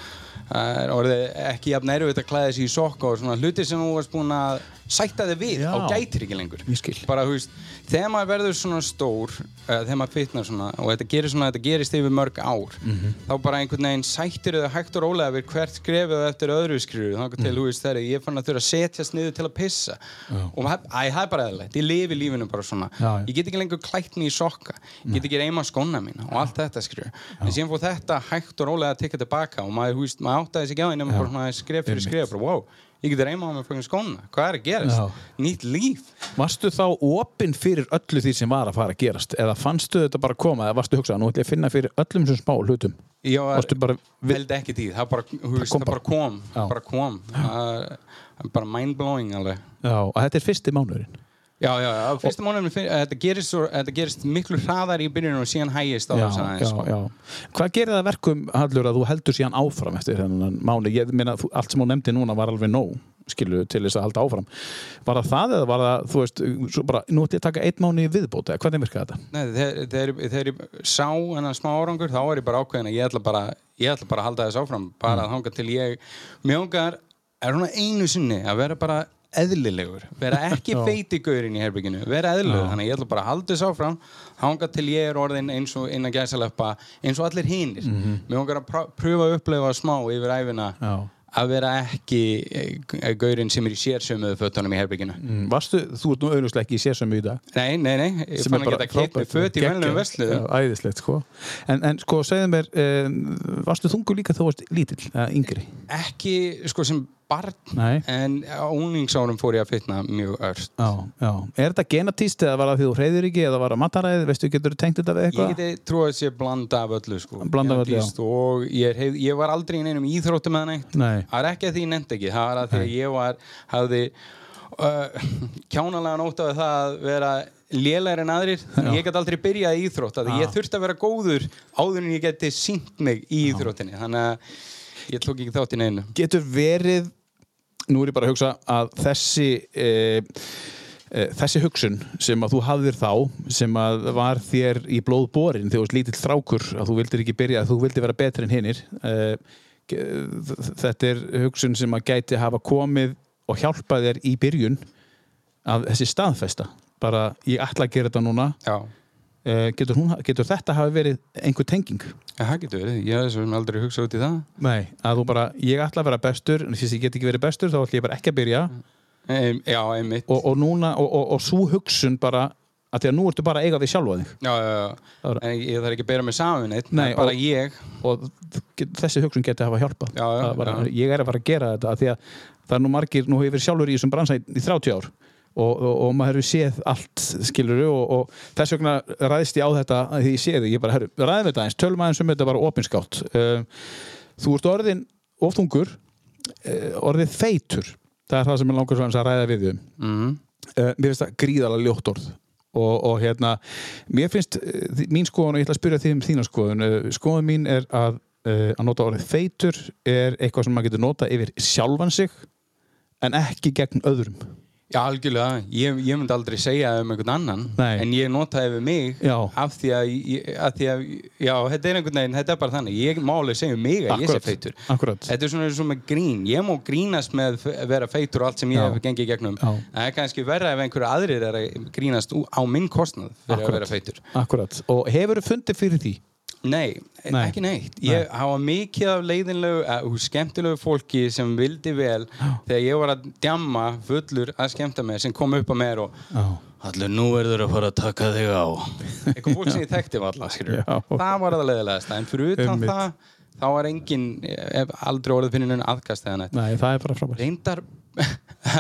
það er orðið ekki jafn erfitt að klæða sig í sokka og svona hluti sem þú varst búin að sætta þig við Já. á gætir ekki lengur. Bara, þú veist, þegar maður verður svona stór, uh, þegar maður fitnar svona og þetta gerir svona, þetta gerist yfir mörg ár, Mhm. þá bara einhvern veginn sættir þau hægt og rólega við hvert skrefið eftir öðru skrifu, þá til, Mhm. þú veist, þegar ég fann að þurfa að setjast niður til að pissa og maður- æ, það er bara eðlilegt, ég lifi lífinu bara svona. Já, já. ég get ekki lengur klætt mig í sokka. Ég get ekki reyma skóna mína og allt þetta skrifu en síðan fór þetta hægt og rólega að tekka tilbaka og maður, veist, maður áttaði sig á svona skref fyrir skref, bara wow ég get reyma á mig fyrir skóna, hvað er að gerast? Já. nýtt líf. Varstu þá opinn fyrir öllu því sem var að fara að gerast? Eða fannstu þetta bara koma? Eða varstu hugsað nú ætlum ég að finna fyrir öllum þessum smá hlutum. Var, Varstu bara held ekki því, það bara, kom það bara kom. Já. bara kom. Það bara mind-blowing alveg. Já, og þetta er fyrsti mánuðurinn Já, já, já, fyrsta mánuðum þetta gerist, gerist miklu hraðar í byrjunum og síðan hægist á þess aðeins sko. já. Hvað gerir það að verkum, Hallur, að þú heldur síðan áfram eftir þennan mánu? Ég meina, allt sem hún nefndi núna var alveg nóg, skilu, til þess að halda áfram. Var það það eða var það, þú veist, bara, nú ætlum ég að taka eitt mánu í viðbót, eða hvernig virkaði þetta? Nei, þegar, þegar, ég sá hennan smá árangur þá er ég bara ákveðin að ég ætla bara ég ætla bara að halda þess áfram bara að hanga til ég mjög ungar er svona einu sinni að vera bara eðlilegur, vera ekki feitigaurin í herbygginu, vera eðlilegur þannig ég ætla bara að halda þess áfram hanga til ég er orðin eins og innan gæsaleppa eins og allir hinir mm. -hmm. mjög ungar að prá- pröfa að upplefa smá yfir æfina Já. að vera ekki eh, gaurinn sem er í sérsömuðu fötunum í herbygginu Mm, Varstu, þú ert nú auðvitað ekki í sérsömu í dag. Nei, nei, nei, ég sem fann ekki bara að frábært. föt í Geggjað. venlum veslu Já, æðislegt, sko. En, en sko, segðu mér, um, varstu þungur líka þú varst lítill, yngri? ekki sko sem barn Nei. en á unglingsárum fór ég að fitna mjög ört Já, já. Er þetta genatíst eða var það því þú hreyður ekki eða var það mataræðið, veistu, getur þú tengt þetta við ég eitthvað? geti trúið að sé blanda af öllu sko. Blanda af öllu, já. Og ég, hef, ég var aldrei í neinum íþróttum með neitt Nei. það er ekki að því ég nefndi ekki það var að því að ég var hafði uh, kjánalega nótt af það að vera lélæri en aðrir ég get aldrei byrjað í íþrótt að Já. ég þurfti að vera góður áður en ég geti sínt mig í íþróttinni þannig að ég tók ekki þátt í neinu getur verið nú er ég bara að hugsa að þessi e, e, þessi hugsun sem að þú hafðir þá sem að var þér í blóð borin þegar þú varst lítill þrákur að þú vildir ekki byrja að þú vildir vera betri en hinnir e, þetta er hugsun sem að gæti hafa komið og hjálpað þér í byrjun að þessi staðfesta. Bara ég ætla að gera þetta núna. Já, getur, hún, getur þetta hafa verið einhver tenging? Það getur verið. Ég hef þessum aldrei hugsað út í það. Nei, að þú bara, ég ætla að vera bestur en fyrst ég get ekki verið bestur þá ætla ég bara ekki að byrja. Ein, já, einmitt. Og, og núna, og, og, og svo hugsun bara að því að nú ertu bara að eiga við sjálfa þig. Já, já, já. Var- En ég þarf ekki að bera mig saman neitt, Nei, er bara ég. og þessi hugsun geti hafa hjálpað. Já, já, bara, ég er að fara að gera þetta af því að það er nú margir, nú hefur sjálfur í þessum bransa í, í 30 ár og, og, og maður hefur séð allt skiluru og, og þess vegna ræðist ég á þetta því ég sé þig, ég bara, herru, ræðum þetta eins tölum aðeins um þetta bara opinskátt. Uh, þú ert orðin oftungur uh, orðið feitur. Það er það sem er langar svo að ræða við um. Mm. uh, mér finnst það gríðalega ljótt orð. Og, og hérna mér finnst uh, mín skoðun og ég ætla að spyrja því um þína skoðun skoðun mín er að að nota orðið feitur er eitthvað sem maður getur nota yfir sjálfan sig en ekki gegn öðrum Já, algjörlega. Ég, ég myndi aldrei segja um einhvern annan, Nei. en ég nota það yfir mig Já. af því að, af því að, já, þetta er einhvern veginn, þetta er bara þannig. Ég má alveg segja um mig að ég sé feitur. akkurat. Þetta er svona eins og með grín. Ég má grínast með að vera feitur og allt sem ég hef gengið gegnum. Já. Það er kannski verra ef einhverju aðrir er að grínast á minn kostnað fyrir Akkurat. að vera feitur. akkurat og hefur þú fundið fyrir því Nei, Nei. ekki neitt. Ég hafa mikið af leiðinlegu, uh, skemmtilegu fólki sem vildi vel þegar ég var að djamma fullur að skemmta mér sem kom upp á mér og Já. Allir, nú verður að fara að taka þig á. Eitthvað fólk sem ég þekkti var alltaf, skilur. Já. Það var það leiðilegast. En fyrir utan Einmitt. það, þá var engin, ef aldrei orðið finnir neina aðkast eða neitt. Nei, það er bara frábært Reyndar,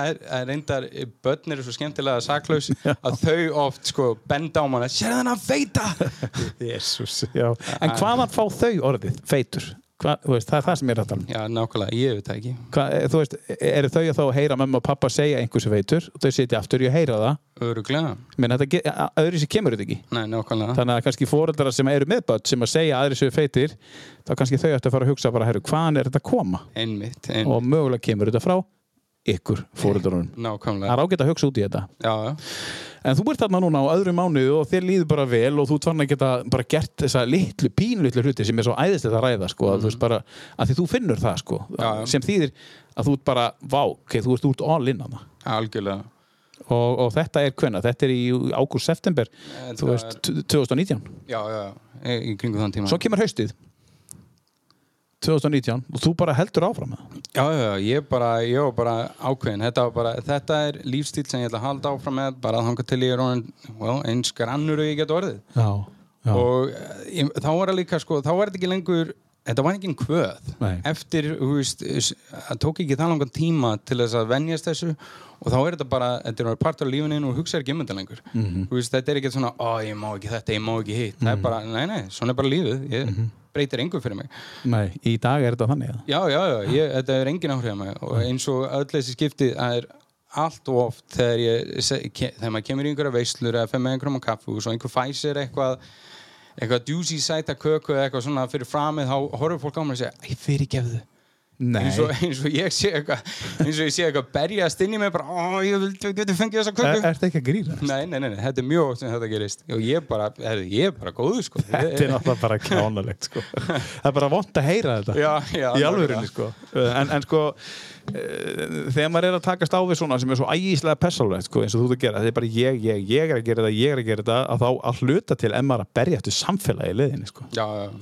er- er reyndar, börn eru svo skemmtilega saklaus að þau oft sko benda á manna, sér þannig að feita! Jesus, já. En hvaðan fá þau orðið, feitur? Hva, veist, það er það sem ég er að tala um. Já, nákvæmlega, ég veit það ekki. Hva, eh, þú veist, eru þau að þá að heyra mamma og pappa segja einhversu veitur? Og þau sitja aftur í að heyra það? Öruglega, menn þetta, ge- a- öðru sér kemur þetta ekki. Nei, nákvæmlega. Þannig að kannski fóreldrar sem eru með börn sem að segja að aðri séu feitir þá kannski þau ættu að fara að hugsa bara, herru, hvaðan er þetta að koma? Einmitt, einmitt. og mögulega kemur þetta frá ykkur fóreldrunum það Nákvæmlega er að þetta en þú ert þarna núna á öðru mánuðu og þér líður bara vel og þú fann að geta bara gert þessa litlu, pínlitlu hluti sem er svo æðislegt að ræða sko, að þú veist bara, að því þú finnur það sko, já. sem þýðir að þú ert bara, vá, ok, þú ert út all in hana algjörlega. Og, og þetta er hvenna, þetta er í ágúst september, Þetta þú veist, 2019 Já, já, í kringu þann tíma. Svo kemur haustið 2019 og þú bara heldur áfram Já, já, ég bara, ég var bara ákveðin þetta, bara, þetta er lífstíl sem ég ætla að halda áfram með bara að hanga til ég er well, eins grannur og ég get orðið já, já. og eh, ég, þá var það líka sko, þá var þetta ekki lengur þetta var ekki en kvöð Nei. eftir, þú veist, það tók ekki það langan tíma til þess að venjast þessu og þá er þetta bara, þetta er partur af lífinu og hugsa ekki um þetta lengur Mhm. þú veist, þetta er ekki svona, ó, ég má ekki þetta, ég má ekki hitt það er bara, nei, nei, svona er bara lífið ég Mhm. Breytir engu fyrir mig. Nei, í dag er þetta þannig að Já, já, já, ég, þetta er engin áhrif á mig. Og eins og öll þessi skipti það er allt og oft þegar, ég, þegar maður kemur í einhverja veislur eða fer með einhverjum á kaffús og einhver fæsir eitthvað eitthvað djúsi sæta köku eða eitthvað svona fyrir framið þá horfur fólk á mig og segja ég fyrir gefðu eins og, eins og ég sé eitthvað eins og ég sé eitthvað berjast inn í mig bara, ó, ég geti fengið þessa köku er þetta ekki að grína? Nei, nei, nei, nei, þetta er mjög sem þetta gerist og ég bara, herri, ég er bara góður sko Þetta er náttúrulega bara kjánalegt sko. Það er bara vond að heyra þetta Já, já, í alvörinni sko. en, en sko þegar maður er að takast á við svona sem er svo ægíslega persálegt sko, eins og þú ert að gera þetta er bara ég, ég, ég er að gera þetta, ég er að gera þetta að þá að hluta til en maður að berja eftir samfélagi í leiðinni sko.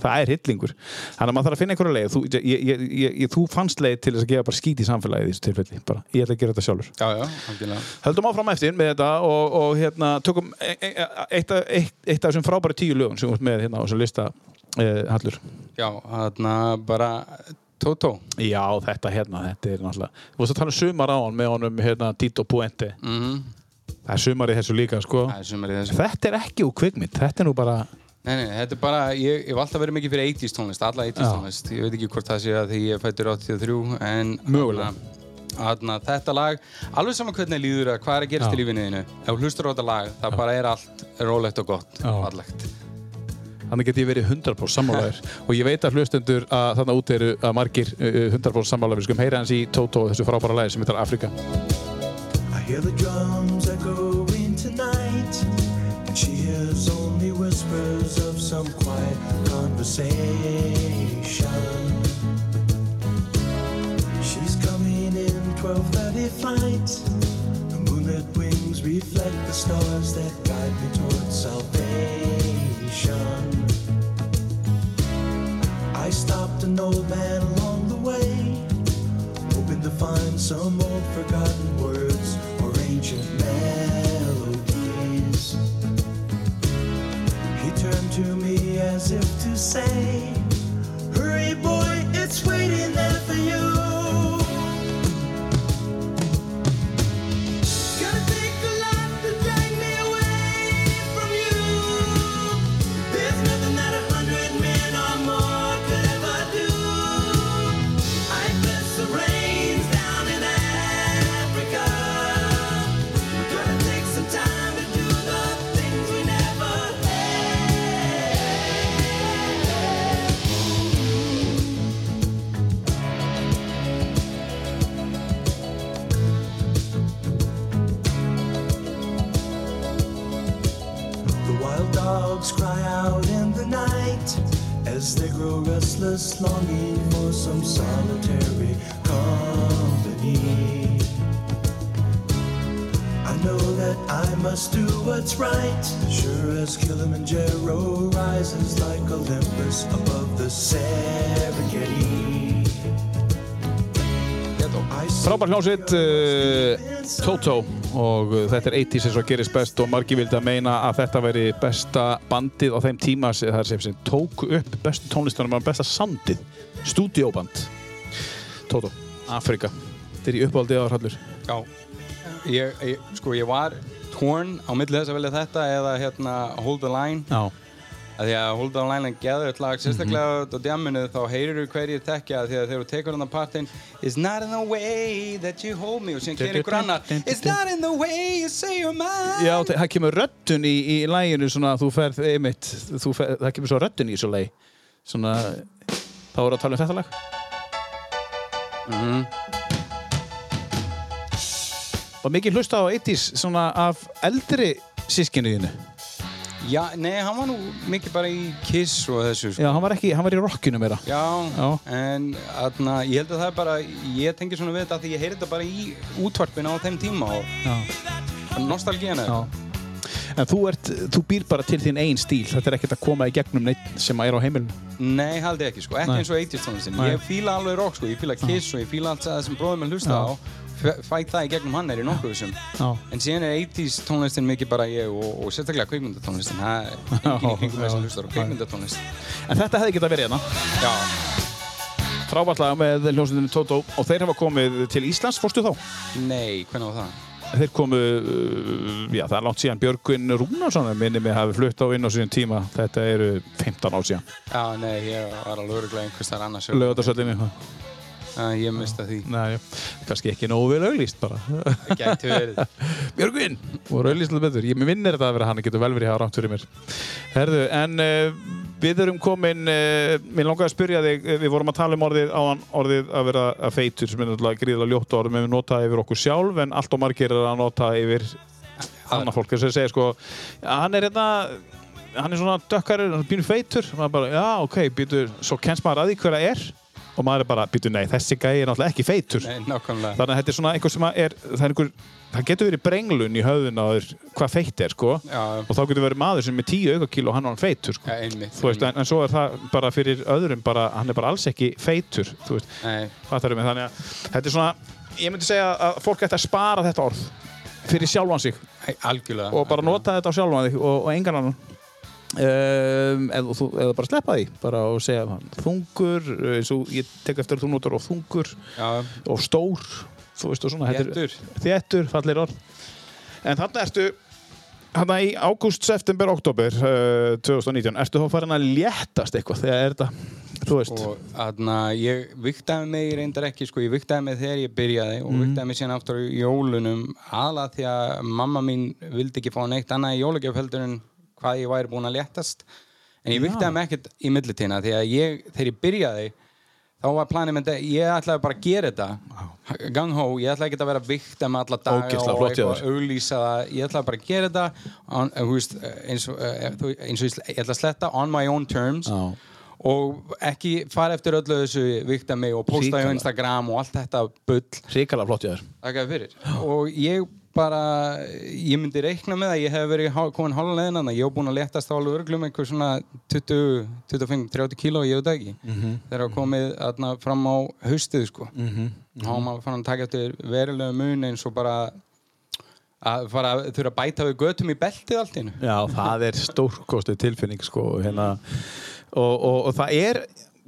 Það er hillingur þannig að maður þarf að finna einhverja leið. Þú, ég, ég, ég, ég, þú fannst leið til þess að gefa bara skít í samfélagi í þessu tilfelli bara, ég ætla að gera þetta sjálfur. Já, já, Höldum áfram eftir með þetta og, og hérna, tökum e e eitt, af- eitt, af þessum frábæri tíu lögum sem við ert með hérna á þessum lista eh, Hallur. Já, þarna bara Toto Já, þetta hérna, þetta er náttúrulega Þú veist að tala um sumar á hann með honum hérna, Tito Puente mm Það er sumar í þessu líka, sko Það er sumar í þessu Þetta er ekki úr kvikmynd, þetta er nú bara Nei, nei, þetta er bara, ég ég hef alltaf verið mikið fyrir 80s tónlist, alla 80s Já. tónlist Ég veit ekki hvort það sé að því ég fættur 83 en Mögulega. Þarna, þetta lag, alveg saman hvernig líður að hvað er að gerast Já. í lífinu þínu ef þú hlustur á þetta lag, það bara er allt rólegt og gott, Já. Þannig get ég verið 100% sammálaður og ég veit að hlustendur að þarna út eru að margir uh, 100% sammálaður Við skulum heyra hans í Toto, þessu frábæra lagi sem heitar Afrika I hear the drums echoing tonight, and she hears only whispers of some quiet conversation. She's coming in 12:30 flight. Moonlit wings reflect the stars that guide me towards salvation. I stopped an old man along the way hoping to find some old forgotten words or ancient melodies. He turned to me as if to say, Hurry, boy, it's waiting there for you. What's right, sure as Kilimanjaro rises like Olympus above the Serengeti. Frábær hljómsveit uh, Toto og uh, þetta er 80s eins og gerist best og margir vildi að meina að þetta veri besta bandið á þeim tíma sem það er sem, sem tók upp bestu tónlistunum og besta soundið, stúdióband Toto, Afrika þetta er í uppáhaldi ára hallur Já, ég, ég, sko ég var torn á milli þess að velja þetta eða hérna Hold the Line. Já, að því að Hold on Line er geðvöld lag sérstaklega Mhm. á djamminu þá heyrir þú hverjir tekja því að þegar þú tekur hann að partinn It's not in the way that you hold me og síðan gerir ykkur annar It's not in the way you say you're mine. Já, það kemur röddun í, í læginu svona, þú ferð einmitt, þú ferð, það kemur svo röddun í þessu lægi svona, þá er að tala um þetta lag. Mhm. Var mikið hlusta á 80s svona af eldri sískinuðinu Já, nei, hann var nú mikið bara í Kiss og þessu sko. Já, hann var ekki, hann var í rockinu meira. Já, Já. en atna, ég held að það er bara, ég tengi svona við þetta því ég heyri þetta bara í útvarpinu á þeim tíma og Já, nostalgíana já. En þú, ert, þú býr bara til þín einn stíl. Þetta er ekkert að koma í gegnum neitt sem er á heimilinu. Nei, haldi ekki, sko, ekki Nei. eins og 80s tónlistin. Ég fíla alveg rock, sko, ég fíla Kiss og ég fíla allt það sem bróðum minn hlusta Já. á F- Fæ það í gegnum hann er í nokkuð þessum Já, En síðan er 80s tónlistin mikið bara ég og, og sérstaklega kveikmyndatónlistin Það er enginn í kringum þess að hlusta á kveikmyndatónlist En þetta hefði getað verið hérna. Já, Frábærtlega með hljómsveitinu Toto. Og þeir hafa komið til Íslands, fórstu þá? nei, hvernig var það? Þeir komu, uh, já það er langt síðan. Björgvin Rúnarsson minni mig hafi flutt á inn á síðan tíma. Þetta eru 15 ár síðan. Já, nei, ég var alveg öruglega einhvers þar annars. Laugardalsöllinni Já, Ég mista því. Nei, kannski ekki nógu vel auglýst bara. Gæti verið. Björgvin! Og auglýst alveg betur. Ég mér minnir þetta að vera hann, það getur vel verið hafa rátt fyrir mér. Herðu, en uh, við erum komin uh, Mér langaði að spyrja þig uh, Við vorum að tala um orðið áðan orðið að vera að feitur sem er náttúrulega gríðilega ljótt orð. Með við nota yfir okkur sjálf en allt og margir er að nota yfir annað fólk. Þess að segja sko hann er hérna hann er svona dökkari, hann er býnur feitur. Og maður bara, já ok, býtur, svo kennst maður að því hver það er og maður er bara, býtur, nei, þessi gæi er náttúrulega ekki feitur. Nei, þannig að þetta er svona einhver sem er það, er einhver, það getur verið brenglun í höfðun á þér hvað feitt er, sko. Já, og þá getur verið maður sem er 10 aukakíl og hann hann feitur, sko. Ja, einmitt veist, en, en svo er það bara fyrir öðrum bara, hann er bara alls ekki feitur þannig að þetta er svona, ég myndi segja að fólk ætti að spara þetta orð fyrir sjálfan sig. Algjörlega og bara nota þetta á sjálfan þig og, og engan annan um, eða, þú- eða bara sleppa því bara og segja þungur eins og ég tek eftir að þú notar og þungur Já, og stór þú veist og svona Þéttur. þéttur, fallir orð. En þarna ertu þarna í ágúst, september, oktober uh, 2019, ertu þá farin að léttast eitthvað þegar er þetta, þú veist? Og aðna, ég viktaði mig reyndar ekki, sko, ég viktaði mig þegar ég byrjaði og viktaði mig síðan aftur í jólunum aðlað því að mamma mín vildi ekki fá neitt annað í jólagjöf heldur en hvað ég væri búin að léttast. En ég viktaði mig ekkert í millitína því að ég, þegar ég byrjaði þá var planið með þetta, ég ætlaði bara að gera þetta. Gang ho, ég ætlaði ekki að vera að vikta með alla daga og eitthvað þér. auglýsa það, ég ætlaði bara að gera þetta on, uh, veist, eins, og, uh, þú- eins og ég, ég ætla að sletta on my own terms Já. og ekki fara eftir öllu þessu vikta mig og posta Hrikalega. á Instagram og allt þetta bull. Hrikalega flott þakka fyrir. Og ég bara, ég myndi reikna með að ég hef verið komin hálfa leiðin þannig að ég hef búin að letast á alveg örglum einhver svona 20, 25, 30 kíló ég veit það ekki. Mhm. þegar það komið atna, fram á haustið sko. Mhm. þá var maður fann að taka eftir verulega mun eins og bara að fara að þurfa að bæta við götum í beltið allt einu. Já, það er stórkostu tilfinning sko, hérna, og, og, og það er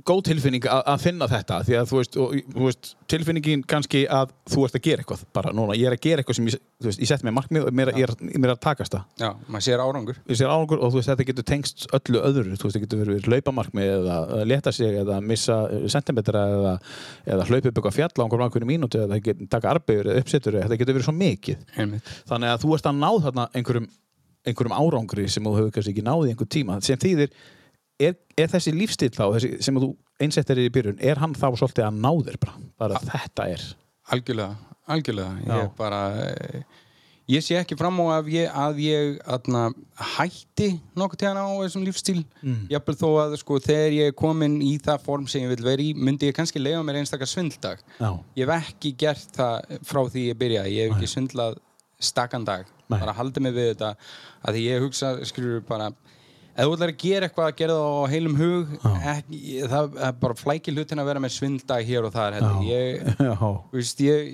góð tilfinning að, að finna þetta því að þú veist, og, þú veist tilfinningin kannski að þú ert að gera eitthvað bara núna, ég er að gera eitthvað sem ég, veist, ég sett mér markmið og mér, ég, er, mér er að takast það. Já, maður sér árangur. Ég sér árangur og þú veist, þetta getur tengst öllu öðru. Þú veist, það getur verið laupamarkmið eða, leta sig eða missa eh, sentimetra eða, eða hlaupa upp eitthvað fjall á einhverjum ákveðinu mínúti eða getur taka arbegur eða uppsettur þetta getur verið svo mikið. Einmitt. þannig að þú ert að ná þarna einhverjum, einhverjum árangri sem þú hefur kannski ekki náði í einhver tíma sem þýðir, er, er þessi lífstíl þá þessi, sem þú einsettir í byrjun er hann þá svolítið að ná þér bara, bara þetta er Algjörlega, algjörlega. Ég bara, ég sé ekki fram á að ég, að ég atna, hætti nokkuð tíðan á þessum lífstíl. Mm. Jafnvel þó að sko, þegar ég er komin í það form sem ég vil vera í, myndi ég kannski leiða mér einstakar svindldag. Já. Ég hef ekki gert það frá því ég byrjaði. Ég hef ekki svindlað stakkan dag. Nei. Bara haldið mig við þetta. Að ég hugsa, skrýur bara, ef þú ætlar að gera eitthvað að gera það á heilum hug, ekki, það það er bara flæki hlutin að vera með svindlag hér og þar. Ég, veist, ég,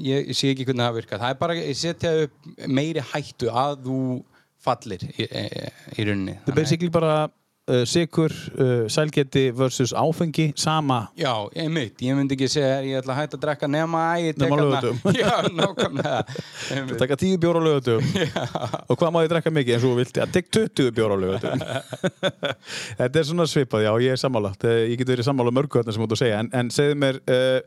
ég, ég sé ekki hvernig það virkar. Það er bara að setja upp meiri hættu að þú fallir í, í, í rauninni. Það er basically bara uh, sikur, uh, sælgeti versus áfengi, sama? Já, einmitt, ég myndi ekki segja að ég ætla að hætta að drekka nema að ég tek Nema laugardögum. Já, nákvæmlega. Einmitt. taka 10 bjóra lögutum og hvað má ég drekka mikið eins og þú vilt? Ja, tek 20 bjóra lögutum þetta er svona svipað, já, ég er sammála. Þetta- ég get verið sammála mörgu þarna sem þú að segja. En, en segðu mér uh,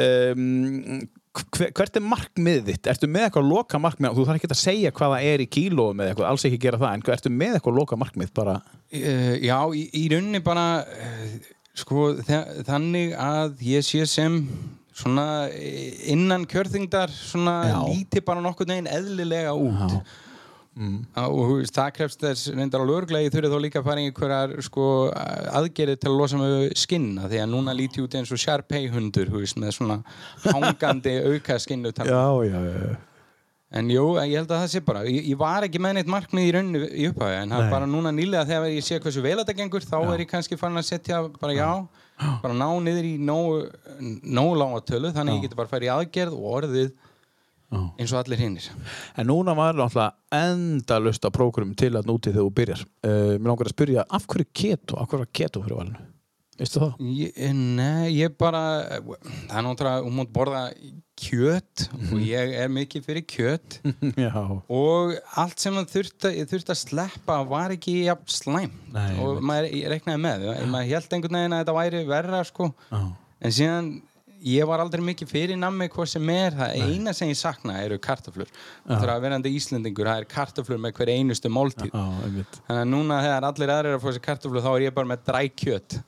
um, hvert er markmiðið þitt? Ertu með eitthvað loka markmið? Þú þarf ekki að segja hvað það er í kílóum eða eitthvað, alls ekki gera það, en ertu með eitthvað loka markmið bara? Uh, já, í, í rauninni bara uh, sko, þa þannig að ég sé sem svona eh, innan kjörþingdar svona Já. líti bara nokkur neginn eðlilega út Já. Á- og veist, það krefst þess reyndar á lögurglegi þurfið þá líka að fara í einhverjar sko, aðgerið til að losa með skinna því að núna líti út eins og Sharpei hundur veist, með svona hangandi auka skinnu já, já, já. En jú, ég held að það sé bara ég, ég var ekki með neitt markmið í rauninu í upphæði en það er bara núna nýlega þegar ég sé hversu vel þetta gengur þá er ég kannski farin að setja bara já, bara ná niður í nógu nógu lága tölu þannig að ég geti bara farið í aðgerð og orðið Já. Eins og allir hinnir En núna var náttúrulega endalust af prógrum til að núti þegar þú byrjar. Uh, mér langar að spyrja, af hverju keto? Af hverju var keto fyrir valinu? Veistu það? Ég, nei, ég bara það er náttúrulega, hún mútt borða kjöt Mhm. og ég er mikið fyrir kjöt já. og allt sem það þurfti, ég þurfti að sleppa var ekki jafn slæm Nei, og maður ég reknaði með ja. maður held einhvern veginn að þetta væri verra sko. Já. en síðan ég var aldrei mikið fyrir nammi hvað sem er. Það eina sem ég sakna eru kartöflur. Og það er að verandi Íslendingur það er kartöflur með hver einustu máltíð. Þannig að núna þegar allir aðrir er að fá sér kartöflur þá er ég bara með drækjöt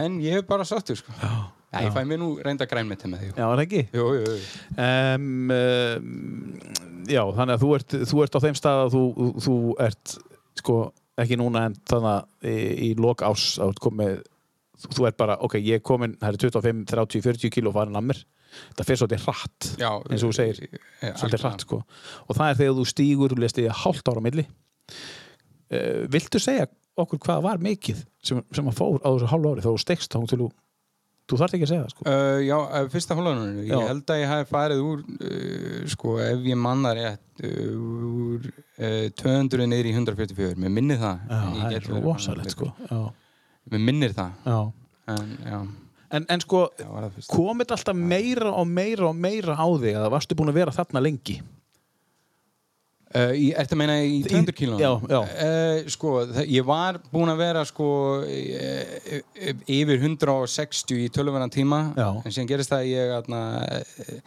en ég er bara sáttur sko. Já, ég fæ mér nú reynda grænmeti með því. Já, er ekki? Jú, jú, jú. Um, um, já, þannig að þú ert, þú ert á þeim stað að þú, þú ert sko, ekki núna en þannig að í, í lok ás þú ert komið þú, þú ert bara, ok, ég er komin það er 25, 30, 40 kíló farin að mér það fer svolítið hratt Já, eins og þú segir, eh, svolítið algjörlega. hratt sko. og það er þegar þú stígur og lest í hálft ára milli uh, viltu segja okkur hvað var mikið sem, sem að fór á þessu hálfu ári þá þú stekst þá til þú þú þarft ekki að segja það sko. Uh, já, fyrsta hólunum Já. ég held að ég hafi farið úr uh, sko, ef ég manna rétt úr uh, 200 niður í 144, mér minnir það Já, það er rosalegt sko. já. Mér minnir það Já. en, já, En, en sko, já, var það fyrst kom þetta alltaf meira og meira og meira á þig eða varstu búin að vera þarna lengi? uh, í, Ertu að meina í 200 kílónum? Já, já. Uh, sko, það, ég var búin að vera sko uh, yfir 160 í tölvöran tíma Já. en síðan gerist það að ég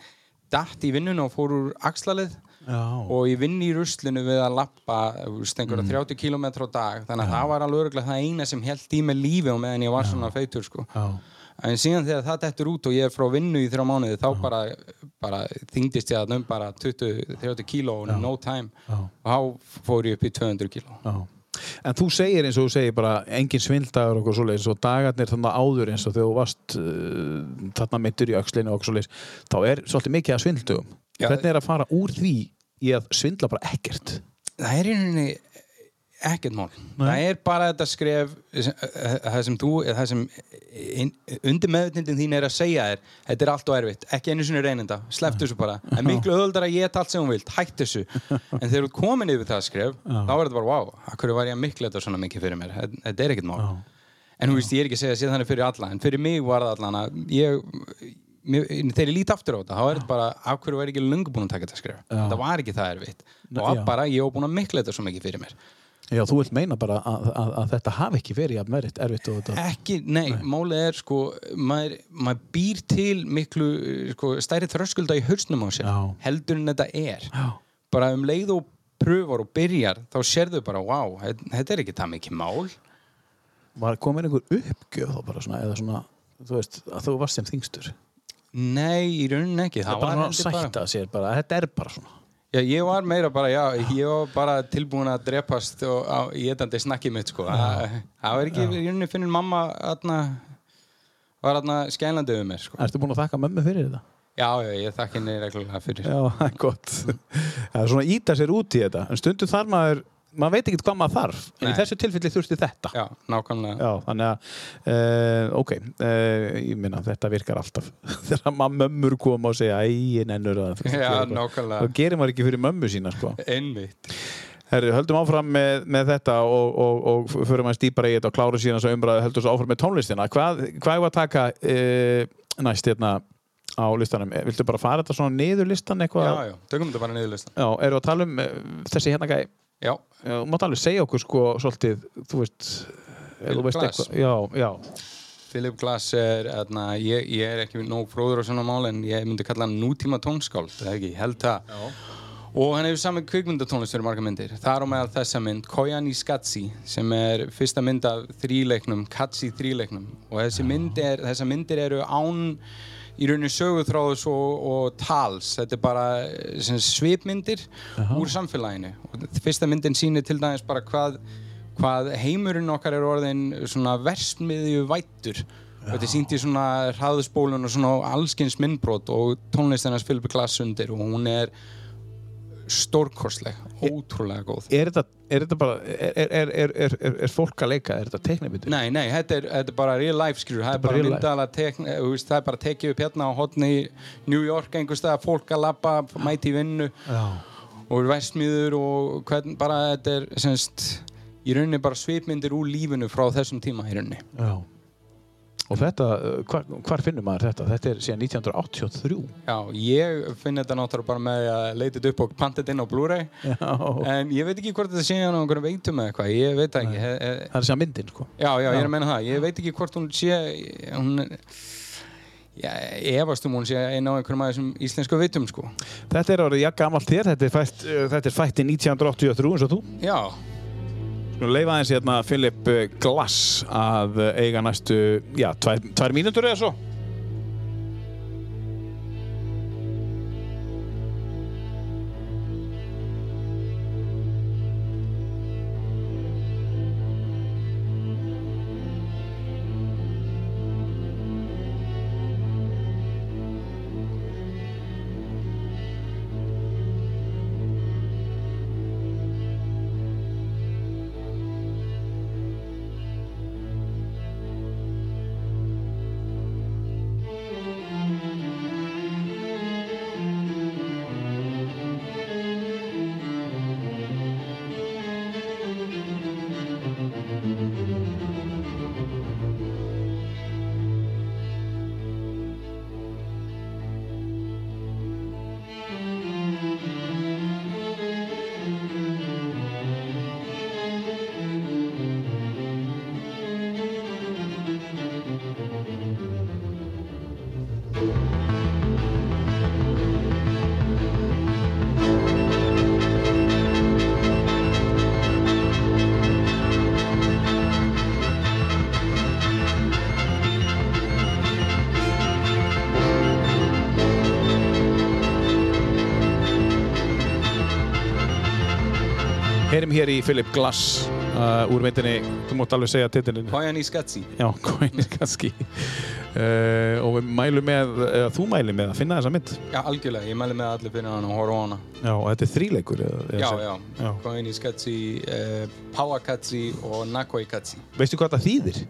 datt í vinnun og fór úr axlalið. Og ég vinn í ruslinu við að lappa einhverja 30 km á dag þannig að það var alveg örugglega það eina sem held í mig lífi og meðan ég var svona feitur sko. Já. en síðan þegar það dettur út og ég er frá vinnu í þrjá mánuði þá bara, bara þyngdist ég að um bara 20-30 kíló in no time Já. og þá fór ég upp í 200 kíló Já. En þú segir eins og þú segir bara engin svinddagur og svoleiðis og dagarnir þannig áður eins og þegar þú varst uh, þarna meittur í öxlinu og svoleiðis þá er svolítið mikið að svindldugum. Já. Hvernig er að fara úr því að svindla bara ekkert? það er í rauninni ekkert mál. Nei. það er bara þetta skref það sem þú það sem undir meðutnindin þín er að segja þér þetta er allt og erfitt, ekki einu sinni reynenda slepptu þessu bara, en miklu öðuldar að geta allt sem hún vilt, hætt þessu. En þegar þú komin yfir það skref, þá er þetta bara wow, akkur var ég að miklu þetta svona mikið fyrir mér? Þetta þetta er ekkert mál. En þú veist, ég er ekki að segja sé þannig fyrir alla en fyrir mig var það allan að ég mér, þegar ég lít aftur á þetta þá er þetta bara, af hverju ég ekki lungu búin að taka þetta skref þetta var ekki það erfitt Nei, og bara ég var búin að miklu þetta svo mikið fyrir mér Já, þú vilt meina bara að, að, að þetta hafi ekki verið jafn verið erfitt og þetta. ekki, nei, málið er sko maður, maður býr til miklu sko, stærri þröskulda í hausnum á sér Já. heldur en þetta er Já. bara um leið og pröfar og byrjar þá sérðu bara, wow, þetta er ekki það mikið mál Var komin einhver uppgjöf þá bara svona, eða svona, þú veist, að þú varst sem þingstur. Nei, í rauninni ekki Það er bara svona að sætta sér bara, þetta er bara svona. Já, ég var meira bara, já, ég var bara tilbúin að drepast og, á, í etandi snakkið mitt, sko. Það það var ekki, í rauninni finnir mamma, aðna, var aðna skælandi við mér, sko. Ertu búin að þakka mömmu fyrir þetta? Já, já, ég þakk henni reglulega fyrir. Já, það er gott. Það er svona að íta sér út í þetta. En stundum þarf maður, maður veit ekki hvað maður þarf. En Nei. í þessu tilfelli þurfti þetta. Já, nákvæmlega. Já, þannig að, uh, ok, uh, ég minna, þetta virkar alltaf. Þegar maður mömmur koma og segja, æ, ég nennur að... Já, nákvæmlega. Það gerir maður ekki fyrir mömmu sína, sko. Einmitt. Herri, höldum áfram með, með þetta og, og, og förum að stýpara í þetta og klárum síðan þess að umræðu höldum svo áfram með tónlistina. Hvað, hvað er að taka e, næst hérna á listanum? Viltu bara fara þetta svona niður listan eitthvað? Já, já, tökum þetta bara niður listan. Já, eru að tala um þessi hérna gæi? Já, Já, mátt alveg segja okkur sko svolítið, þú veist, þú veist eitthvað. Já, já. Philip Glass er, aðna, ég, ég er ekki nóg fróður á svona mál en ég myndi kalla hann nútíma tónskáld, það er ekki, held það. Og hann hefur saman kvikmyndatónlist fyrir marga myndir. Það er á meðal þessa mynd, Koyani Skatsi, sem er fyrsta mynd af þríleiknum, Katsi þríleiknum. Og þessi mynd er, þessa myndir eru án í rauninni söguþráðus og, og tals. Þetta er bara eh, svipmyndir úr samfélaginu. Og fyrsta myndin sýnir til dæmis bara hvað, hvað heimurinn okkar er orðin svona versmiðju vættur. Og þetta í svona hraðuspólun og svona allskins myndbrot og tónlistinans Philip Glass undir og hún er stórkostleg, ótrúlega góð. Er þetta, er þetta bara, er, er, er, er, er, er fólk að leika? Er þetta teiknabítur? Nei, nei, þetta er, þetta er bara real life skilur, það er bara bara real life. myndalega tekn, þú veist, það er bara tekið upp hérna á hotni í New York einhvers stað, fólk að labba, mæti vinnu Já. og versmiður og hvern, bara þetta er semst, í rauninni bara svipmyndir úr lífinu frá þessum tíma í rauninni. Já. Og þetta, uh, hvar, hvar finnur maður þetta? Þetta er síðan 1983. Já, ég finn þetta náttúrulega bara með að leita þetta upp og panta þetta inn á Blu-ray en ég veit ekki hvort þetta sé á einhverjum veitum eða eitthvað, ég veit ekki. He, Það er síðan myndin, sko. Já, já, ég er að meina það. Ég veit ekki hvort hún sé, hún, já, efast um hún sé einn á einhverjum af þessum íslensku vitum, sko. Þetta er árið jakka gamalt þér, þetta fætt, þetta er fætt í 1983 eins og þú. Já, Skulum leifa aðeins hérna Philip uh, Glass að uh, eiga næstu, já, tvær, tvær mínútur eða svo. Heyrim hér í Philip Glass uh, úr myndinni, þú mátt alveg segja titilinu. Koyan í Skatsi. Já, Coinir kannski. Uh, og við mælum með, eða þú mælum með að finna þessa mynd. Já, algjörlega, ég mæli með allir fyrir hann og horfa á hana. Já, og þetta er þríleikur. Eða, Já, já, já. Koyan í Skatsi, uh, Powakatsi og Nakoi Katsi. Veistu hvað það þýðir?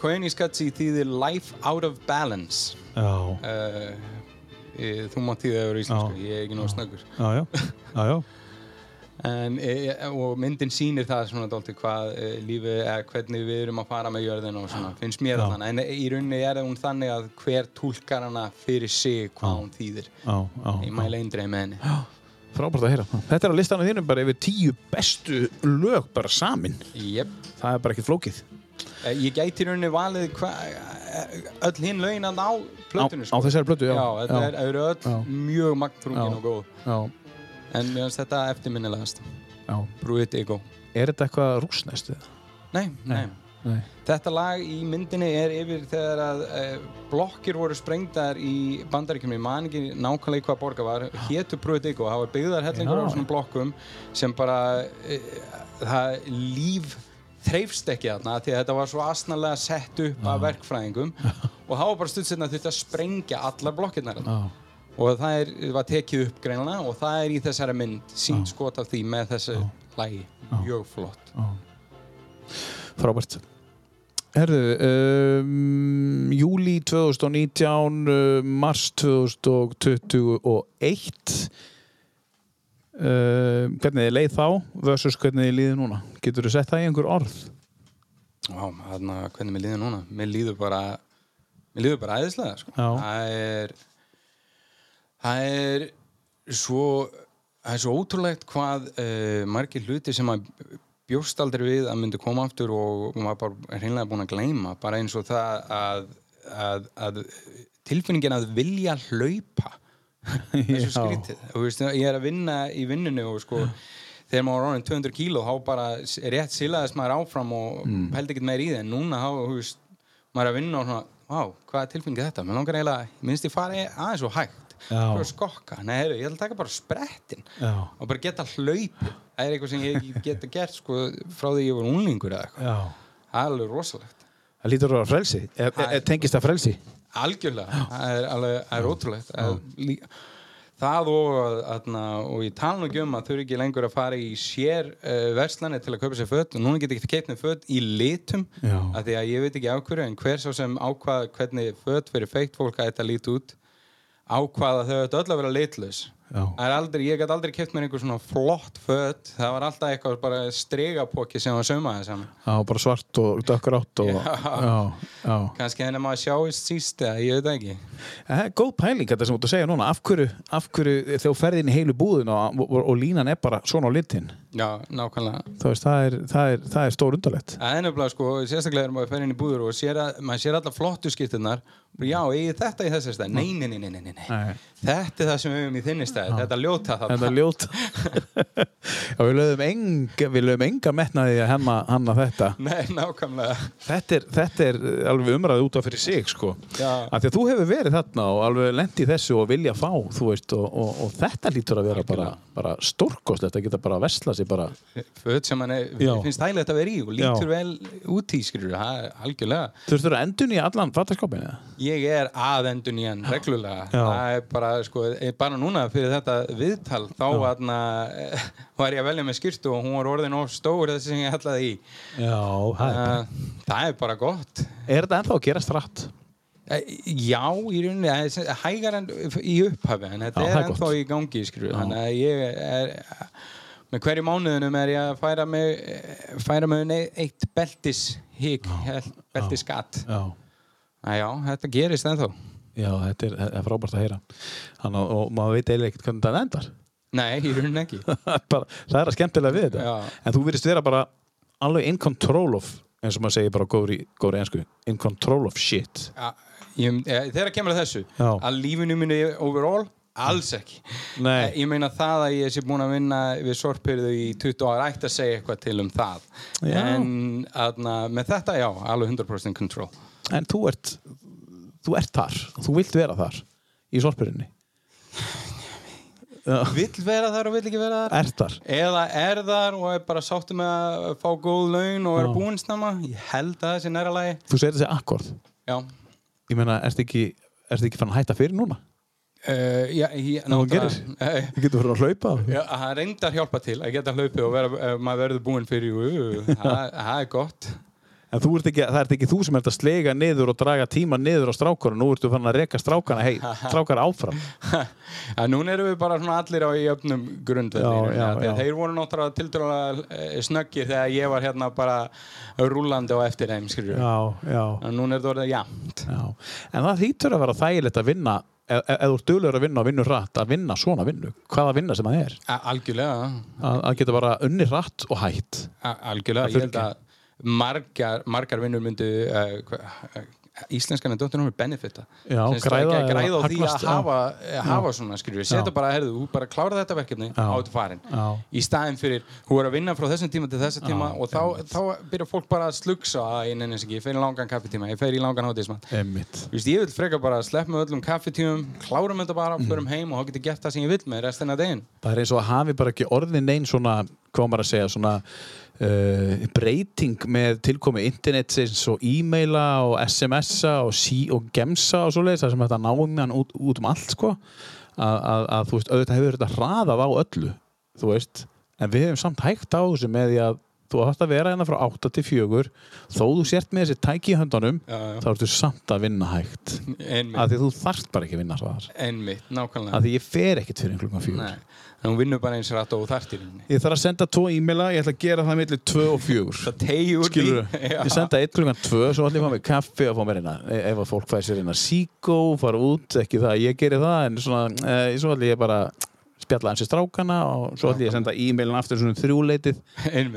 Koyan í Skatsi þýðir Life Out of Balance. Já, ég, þú mátt þýða það á íslensku, Já. ég er ekki nóg snöggur. já, já. já, já. En, e, og myndin sýnir það svona dálítið hvað e, lífið, eða hvernig við erum að fara með jörðin og svona, finnst mér það þannig. En í rauninni er hún þannig að hver túlkar hana fyrir sig hvað hún þýðir. já, já. Ég mæla eindreið með henni. Frábært að heyra. Þetta er á listanum þínum bara yfir tíu bestu lög bara samin. Jep. Það er bara ekkert flókið. E, Ég gæti í rauninni valið hva, e, öll hinn lögin að á plötunni. Á, á þessari plötu, já. Já, þetta er, eru öll Já. mjög magnfrungin Já. og góð. En mér finnst þetta eftirminnilegast. já. Brúið ego. Er þetta eitthvað rúsnest? eða? Nei, nei. Nei. Þetta lag í myndinni er yfir þegar að e, blokkir voru sprengdar í bandaríkjum, ég man ekki nákvæmlega í hvað borga var, hétu Brúið Ego, það var byggðar hellingur á svona blokkum sem bara, e, það líf þreifst ekki þarna því að þetta var svo asnalega sett upp af verkfræðingum og það var bara stutt setna þurfti að sprengja allar blokkirnar þarna. Já. Og það er, var tekið upp greinlega og það er í þessari mynd sínt skot af því með þessu lagi, mjög flott. Frábært. Herðu, um, júli 2019, uh, mars 2021. uh, hvernig þið leið þá versus hvernig þið líði núna getur þú sett það í einhver orð Já, hvernig mér líður núna? Mér líður bara, mér líður bara æðislega, sko. Já. Það er, það er svo, það er svo ótrúlegt hvað uh, margir hluti sem að bjóst aldrei við að myndi koma aftur og maður bara hreinlega búin að gleyma. Bara eins og það að, að, að tilfinningin að vilja hlaupa Já. skrítið veist, ég er að vinna í vinnunni og sko þegar maður var orðin 200 kíló þá bara s- rétt silaðist maður áfram og mm. pældi ekkert meir í það en núna þá, þú veist, maður er að vinna og svona, vá, hvað er tilfengið þetta? Mér langar eiginlega, minnst ég fari aðeins og hægt skokka, nei, heyrðu, ég ætla að taka bara sprettin Já. og bara geta hlaupið. Það er eitthvað sem ég geta gert sko, frá því ég var unglingur eða eitthvað. Það er alveg rosalegt. Það lítur að vera frelsi. Er, er, er, tengist það frelsi? Algjörlega, það er, alveg, það er ótrúlegt. Að, Það og, aðna, og ég tala nú ekki um að þau eru ekki lengur að fara í sér uh, verslani til að kaupa sér föt. Og núna get ég ekki keipt með föt í litum af því að ég veit ekki á hverju en hver svo sem ákvað hvernig föt fyrir feikt fólk að þetta líti út ákvað að þau ættu öll að vera litlaus. Já. Það er aldrei, ég get aldrei keipt mér einhver svona flott föt. Það var alltaf eitthvað bara stregapóki sem var saumaði saman. Já, bara svart og dökkur átt og, Já. já, kannski henni maður sjáist síst eða ég veit það ekki. Það er góð pæling þetta sem þú ert að segja núna. Af hverju, af hverju þegar þú ferð inn í heilu búðin og, og, og línan er bara svona á litinn? Já, nákvæmlega. Þú veist, það er, það er, það er stór undarlegt Það er nefnilega sko, sérstaklega er maður að ferja inn í búður og sér að, maður sér já, eigi þetta í þessi stað. Nei, nei, nei, nei, nei. Þetta er það sem við höfum í þinni stað. Þetta ljóta það Þetta er ljót Já, við lögum enga, við lögum enga metnaði að hemma hanna þetta. Nei, nákvæmlega. Þetta er, þetta er alveg umræði út af fyrir sig sko. Af því að þú hefur verið þarna og alveg lent í þessu og vilja fá þú veist, og, og, og þetta lítur að vera bara, bara stórkost, þetta geta bara að vesla sig bara. Föt sem mann finnst hægilegt að vera í og lítur Já. vel út í skilur er algjörlega Ég er aðendun í hann reglulega. Það er bara sko, eh, bara núna fyrir þetta viðtal þá aðna, var ég að velja með skýrtu og hún var orðin of stór þessi sem ég ætlaði í. Já, það Uh, það er bara gott. Er þetta ennþá að gerast rætt? Eh, Já, í rauninni hægar en í upphafi en þetta Já, er ennþá gott. í gangi skilur, þannig að ég er með hverju mánuðinum er ég að færa mig færa mig ne- eitt beltis hík, beltis skatt Já, já, þetta gerist ennþá. Já þetta er, er frábært að heyra. Þannig, að- og maður veit eiginlega ekkert hvernig það endar. Nei, í rauninni ekki. Bara, það er að skemmtilega við þetta. Já. en þú virðist vera bara alveg in control of eins og maður segir bara góðri, góðri ensku in control of shit. Ja, ég, þegar kemur þessu Já. að lífinu minni overall alls ekki. Nei. Eh, ég meina það að ég sé búin að vinna við sorpyrðu í 20 ára ætti að segja eitthvað til um það. Já. en aðna, með þetta já, alveg 100% control en þú ert þú ert þar, þú vilt vera þar í sorpurinni. Vill vera þar og vill ekki vera þar. Ert þar. Eða er þar og er bara sáttu með að fá góð laun og er búinn snemma. Ég held að það sé næra lagi. Þú segir þessi akkord. Já, ég meina, ert ekki, ert ekki fann að hætta fyrir núna? Uh, já ég, þú gerir? uh, þú getur fyrir að hlaupa Já, það reyndar hjálpa til að geta hlaupið og vera, maður verður búinn fyrir það er gott en ekki, það ert ekki þú sem ert að slega niður og draga tíma niður á strákana nú ertu fann að reka strákana hei, strákana áfram. Að núna erum við bara allir á í öfnum já. þeir voru náttúrulega tildulega snöggir þegar ég var hérna bara rúlandi á eftir þeim skilur já, já, en núna er þetta orðið já. En það hlýtur að vera þægilegt að vinna ef þú ert duglegur að vinna og vinnur rætt að vinna svona vinnu, hvaða vinna sem það er? Algjörlega. Að, að geta bara unni rætt og hætt. Algjörlega, ég held að margar, margar vinnur myndu uh, íslenskan er dóttir námið benefita Já, græða að græða á því að hafa, já. hafa svona við, setja Já. bara, herðu, þú bara klára þetta verkefni Já. á þetta farin Já. í staðin fyrir, þú er að vinna frá þessum tíma til þessum tíma og þá, þá byrjar fólk bara að slugsa að ég nenni þess ekki, ég fer í langan kaffitíma ég fer í langan. Vist, ég vil freka bara slepp með öllum kaffitímum klárum þetta bara, Mhm. förum heim og þá getur gert það sem ég vil með restina af deginn Það er eins og að hafi bara ekki orðin neinn svona, hvað maður að segja, svona uh, breyting með tilkomi internetsins og e-maila og SMS-a og, sí, og gemsa og svoleiðis, það sem þetta náum hann út, út um allt, sko. Að, að, að þú veist, auðvitað hefur þetta hraðað á öllu, þú veist, en við hefum samt hægt á þessu með því að þú átt að vera hérna frá 8 til 4 þó þú sért með þessi tæki í höndunum Já, já. þá ertu samt að vinna hægt. Einmitt, af því þú þarft bara ekki að vinna það einmitt, nákvæmlega. Af því ég fer ekkert fyrir klukkan 4 Nei, en hún vinnur bara eins rætt og þartir henni ég þarf að senda tvo e-maila, ég ætla að gera það millir 2 og 4 Það skilur því ég senda eitt klukkan 2 svo ætla ég að fá mér kaffi og fá mér eina e- ef að fólk fæði sér eina síkó fara út, ekki það, að ég geri það en svona, e, svo ætla ég bara spjalla hans í strákana og svo ætla ég að senda e-mailin aftur svona um þrjúleitið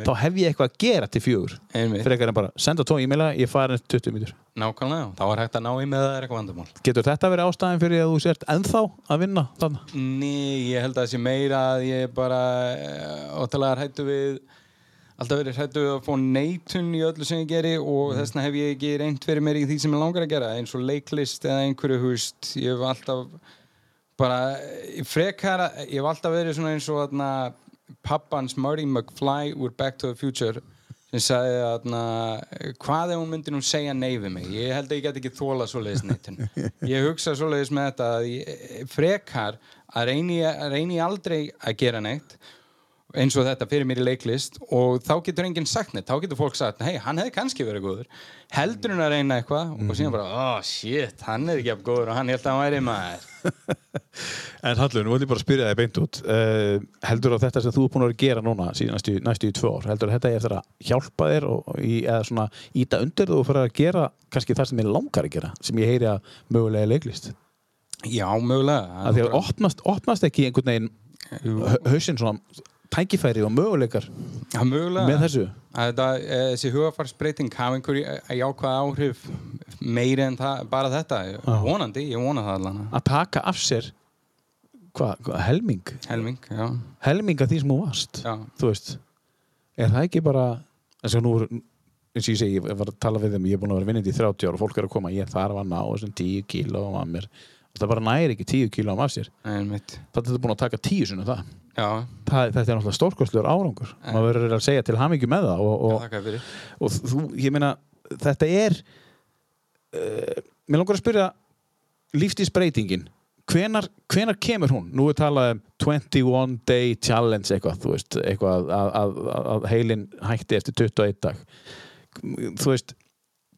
þá hef ég eitthvað að gera til fjögur. Einmitt, frekar en bara senda tvo e-maila, ég fara eins 20 mítur nákvæmlega Þá er hægt að ná í með það er eitthvað vandamál. Getur þetta verið ástæðin fyrir að þú sért ennþá að vinna þannig? Ný, ég held að það sé meira að ég bara óttalega hættu við alltaf verið hættu við að fá neitun í öllu sem ég geri og þess vegna hef ég ekki reynt fyrir mér í því sem ég langar að gera eins og leiklist eða einhverju húst ég hef alltaf bara ég frekar að ég hef alltaf verið svona eins og þarna pappans Marty McFly úr Back to the Future sem sagði að hvað ef hún myndi nú segja nei við mig? Ég held að ég get ekki þóla svoleiðis neitun ég hugsa svoleiðis með þetta að ég, frekar að reyni, að reyni aldrei að gera neitt eins og þetta fyrir mér í leiklist og þá getur enginn sagt neitt, þá getur fólk sagt hei, hann hefði kannski verið góður heldur hún að reyna eitthvað? Og síðan bara, oh shit, hann er ekki af góður og hann held að hann væri maður. En Hallur, nú ætlum ég bara spyrja þig beint út. Uh, heldur að þetta sem þú er búin að gera núna síðan næstu, næstu í tvö ár, heldur að þetta eftir að hjálpa þér og, í, eða svona íta undir þú og fyrir að gera kannski það sem ég langar að gera sem ég heyri að mögulega leiklist? Já, mögulega. Að því að opnast, opnast ekki einhvern veginn hau- hausinn svona tækifæri og möguleikar Já, mögulega. með þessu? Eh, þessi hugafarsbreyting hafa einhverju jákvæð áhrif meiri en það, bara þetta. Vonandi, ég vona það allan að taka af sér hvað, hva, helming? Helming, já, helming af því sem þú varst já, þú veist, er það ekki bara eins og nú eins og ég segi, ég var að tala við þeim, ég er búin að vera vinnandi í 30 ára og fólk er að koma, ég þarf að ná þessum 10 kíló af mér það bara næri ekki 10 kíló af sér. Það er þetta búin að taka 10 sinni það. já, það þetta er náttúrulega stórkostlegur árangur. Maður verður að segja til hamingju með það og, já, og, fyrir. og þú, ég meina þetta er uh, mér langar að spyrja lífstíðsbreytingin hvenar, hvenar kemur hún? Nú er talað um 21 day challenge eitthvað, þú veist, eitthvað að, að, að, að heilin hætti eftir 21 dag. Þú veist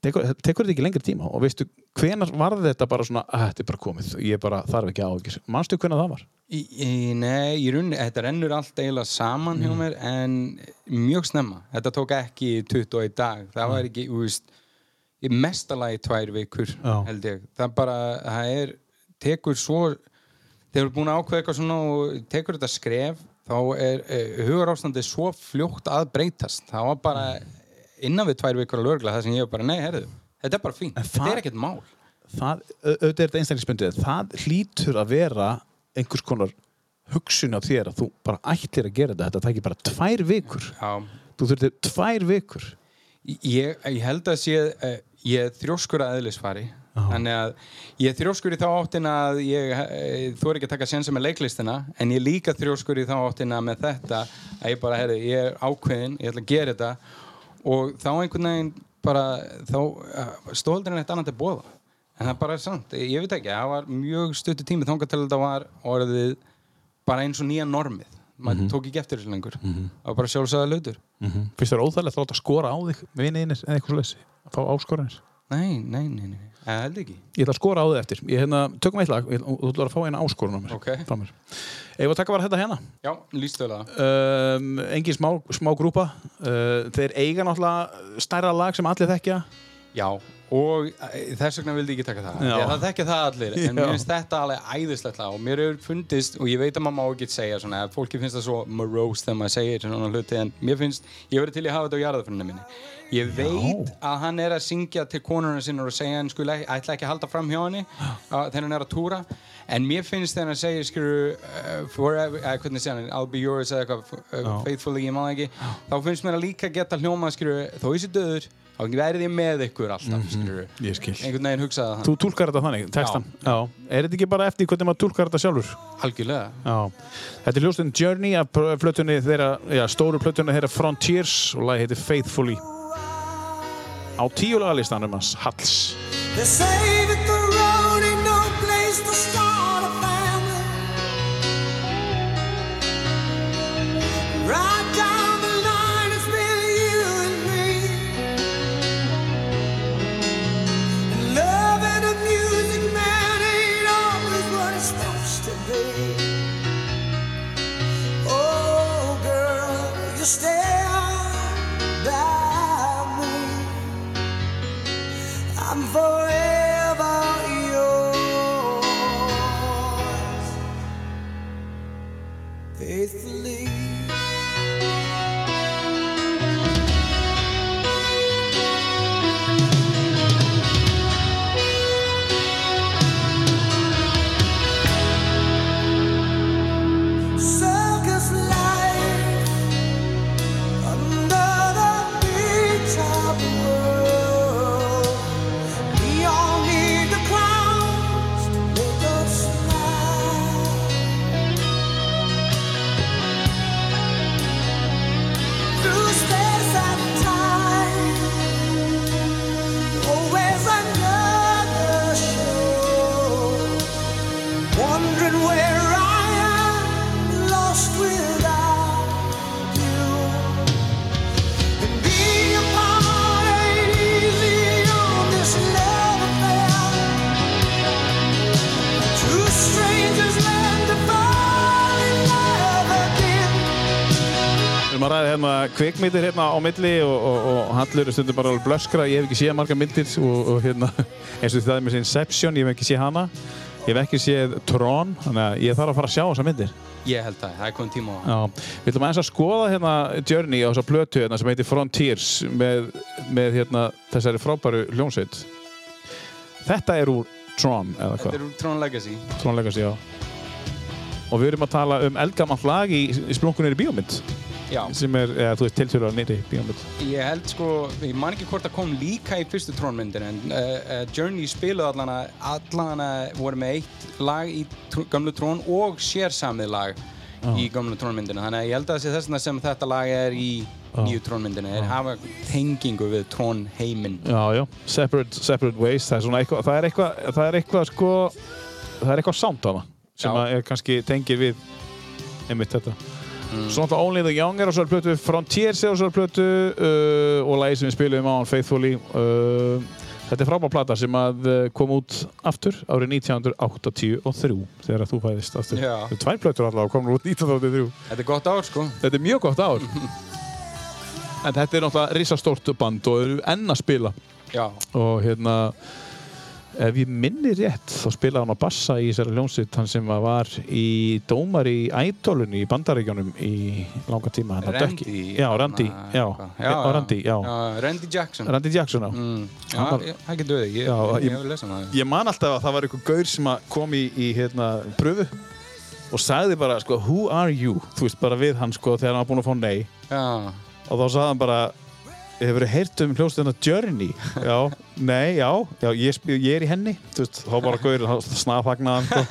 tekur, tekur þetta ekki lengri tíma? Og veistu, hvenar var þetta bara svona að þetta er bara komið, ég bara þarf ekki áhugis manstu hvenar það var? Í, í, nei, í rauninni, þetta rennur allt eiginlega saman Mm. hjá mér en mjög snemma, þetta tók ekki 21 dag, það var ekki þú veist, mestalagi tvær vikur Já. held ég, það bara það er, tekur svo þegar þú er búin að ákveða eitthvað svona og tekur þetta skref, þá er uh, hugar ástandið svo fljótt að breytast. Það var bara innan við tvær vikur að lögla það sem ég var bara, nei, herðu þetta er bara fínt, En þetta er ekkert mál. það, au- auðvitað er þetta einstaklisbundið það hlýtur að vera einhvers konar hugsun á þér að þú bara ætlir að gera þetta, þetta tækir bara tvær vikur. Já, þú þurftir tvær vikur. Ég, ég held að sé uh, ég er þrjóskur að eðlisfari þannig að ég er þrjóskur í þá áttina að ég uh, þú er ekki að taka sensa með leiklistina en ég er líka þrjóskur í þá áttina með þetta að ég bara, herri, ég er ákveðin ég ætla að gera þetta. Og þá einhvern veginn bara þá uh, stóldurinn eitt annað til bóða en það bara er sant, ég veit ekki það var mjög stuttu tími þangað til þetta var orðið bara eins og nýja normið. Maður tók ekki eftir þessu lengur. Það var bara sjálfsögða lautur finnst þér óþægilegt að láta skora á þig viniðinir eða eitthvað slessi, að fá áskoranir Nei, nei, nei, nei, það ég ætla að skora á þig eftir. Ég, hérna, tökum eitt lag. Ég- og þú ætlar að fá eina áskorun á mér. Ok. frá mér. Ef að taka bara þetta hérna? Já, að um, engin smá, smá grúpa. Uh, þeir eiga náttúrulega stærra lag sem allir þekkja. Já, og eh, þess vegna vildi ég ekki taka það. Já. Það þekkja það allir, en Já. mér finnst þetta alveg æðislegt lag. Og mér hefur fundist, og ég veit að maður má ekki segja svona, fólki finnst það svo morose þegar maður segir svona hluti, en mér finnst ég verið til að hafa þetta á jarðafrunni minni. Ég veit að hann er að syngja til konurinn sinna og segja hann ekki- ætla ekki að halda fram hjá að, þegar hann er að túra. En mér finnst þegar hann segir skuru uh, forever, eða hvernig segja hann I'll be yours eða eitthvað uh, faithfully, ég maður ekki. Þá finnst mér að líka geta hljóma skuru þó ég sé döður, þá verði ég með ykkur alltaf ég skil. Einhvern veginn hugsaði það. Þú tólkar þetta þannig, textan Já. er þetta ekki bara eftir hvernig maður tólkar þetta sjálfur? Algjörlega. Já, þetta er hljóstinn Journey af plötunni þeirra, já, stóru plötunni þeirra Frontiers og lagi heitir Faithfully. Á tíulagalistanum hans Halls hérna kvikmyndir hérna á milli og, og, og Hallur er stundum bara alveg blöskra, ég hef ekki séð margar myndir og, og hérna eins og það er með sér Inception, ég hef ekki séð hana. Ég hef ekki séð Tron, þannig að ég þarf að fara að sjá þessar myndir. Ég held það, það er komið tíma á það. Við ætlum aðeins að skoða hérna Journey á þessa plötu hérna sem heitir Frontiers með, með hérna þessari frábæru hljónsveit Þetta er úr Tron eða Þetta hvað? er úr Tron Legacy. Tron Legacy, já. Og við erum að tala um eldgamalt lag í, í splunkunir í bíómynd Já, sem er, eða þú veist, tilþjóðar nýri bíómynd. Ég held sko, ég man ekki hvort það kom líka í fyrstu Tron-myndinu en uh, uh, Journey spilaði allan að, allan að voru með eitt lag í tr gamlu Tron og sérsamið lag í gamlu Tron-myndinu. Þannig að ég held að það sé þess vegna sem þetta lag er í nýju Tron-myndinu. Þeir hafa tengingu við Tron-heiminn. Já, já, separate, separate ways það er svona eitthvað, það er eitthvað, það er eitthvað sko, það er eitthvað sound á það sem að er kannski tengir við einmitt þetta Svo náttúrulega Only the Young er á svona plötu Frontiers er á svona plötu uh, og lagi sem við spilum á Faithfully uh, Þetta er frábær plata sem að uh, kom út aftur árið 1983 þegar þú fæðist aftur. Já. Það er tvær plötur allavega komur út 1983 Þetta er gott ár sko. Þetta er mjög gott ár. En þetta er náttúrulega risastórt band og eru enn að spila. Já, og hérna ef ég minni rétt þá spilaði hann á bassa í þessari hljónsitt hann sem var í dómar í ædolunni í bandaríkjónum í langa tíma Randy. já, Randy, já, já, Randy, já. Randy Jackson. Randy Jackson, Mm, var- ég- getur við, ég, ég, ég- hef lesað það. ég man alltaf að það var einhver gaur sem kom í, í hérna, pröfu og sagði bara, sko, who are you þú veist, bara við hann, sko, þegar hann var búinn að fá nei Já, og þá sagði hann bara hefur þið heyrt um hljóðstöðuna Journey? Já, nei, já, já ég, spil, ég er í henni þú veist, þá bara gauður snafagnaðan sko.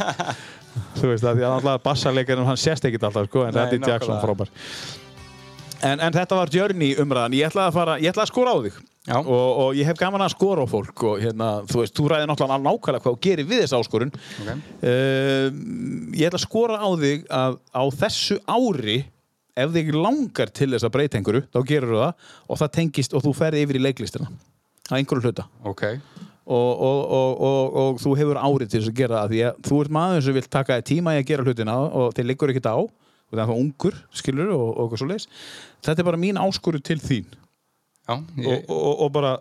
þú veist, að því að alltaf bassarleikarinn hann sést ekkert alltaf, sko, en Nei, Randy Jackson frábær. En, en þetta var Journey umræðan, ég ætlaði að fara ég ætlaði að skora á þig. Og, og ég hef gaman að skora á fólk og hérna, þú veist, þú ræðir náttúrulega nákvæmlega hvað þú gerir við þessa áskorun. Ok. uh, ég ætla að skora á þig að á þessu ári ef þig langar til þess að breyta einhverju þá gerur það og það tengist og þú ferði yfir í leiklistina að einhverju hluta. Ok, og, og, og, og, og þú hefur árið til þess að gera það því að þú ert maður sem vil taka tíma í að gera hlutina og þið liggur ekkert á og það er það ungur, skilur og, og eitthvað svo leis þetta er bara mín áskoru til þín. Já, og, ég, og, og bara,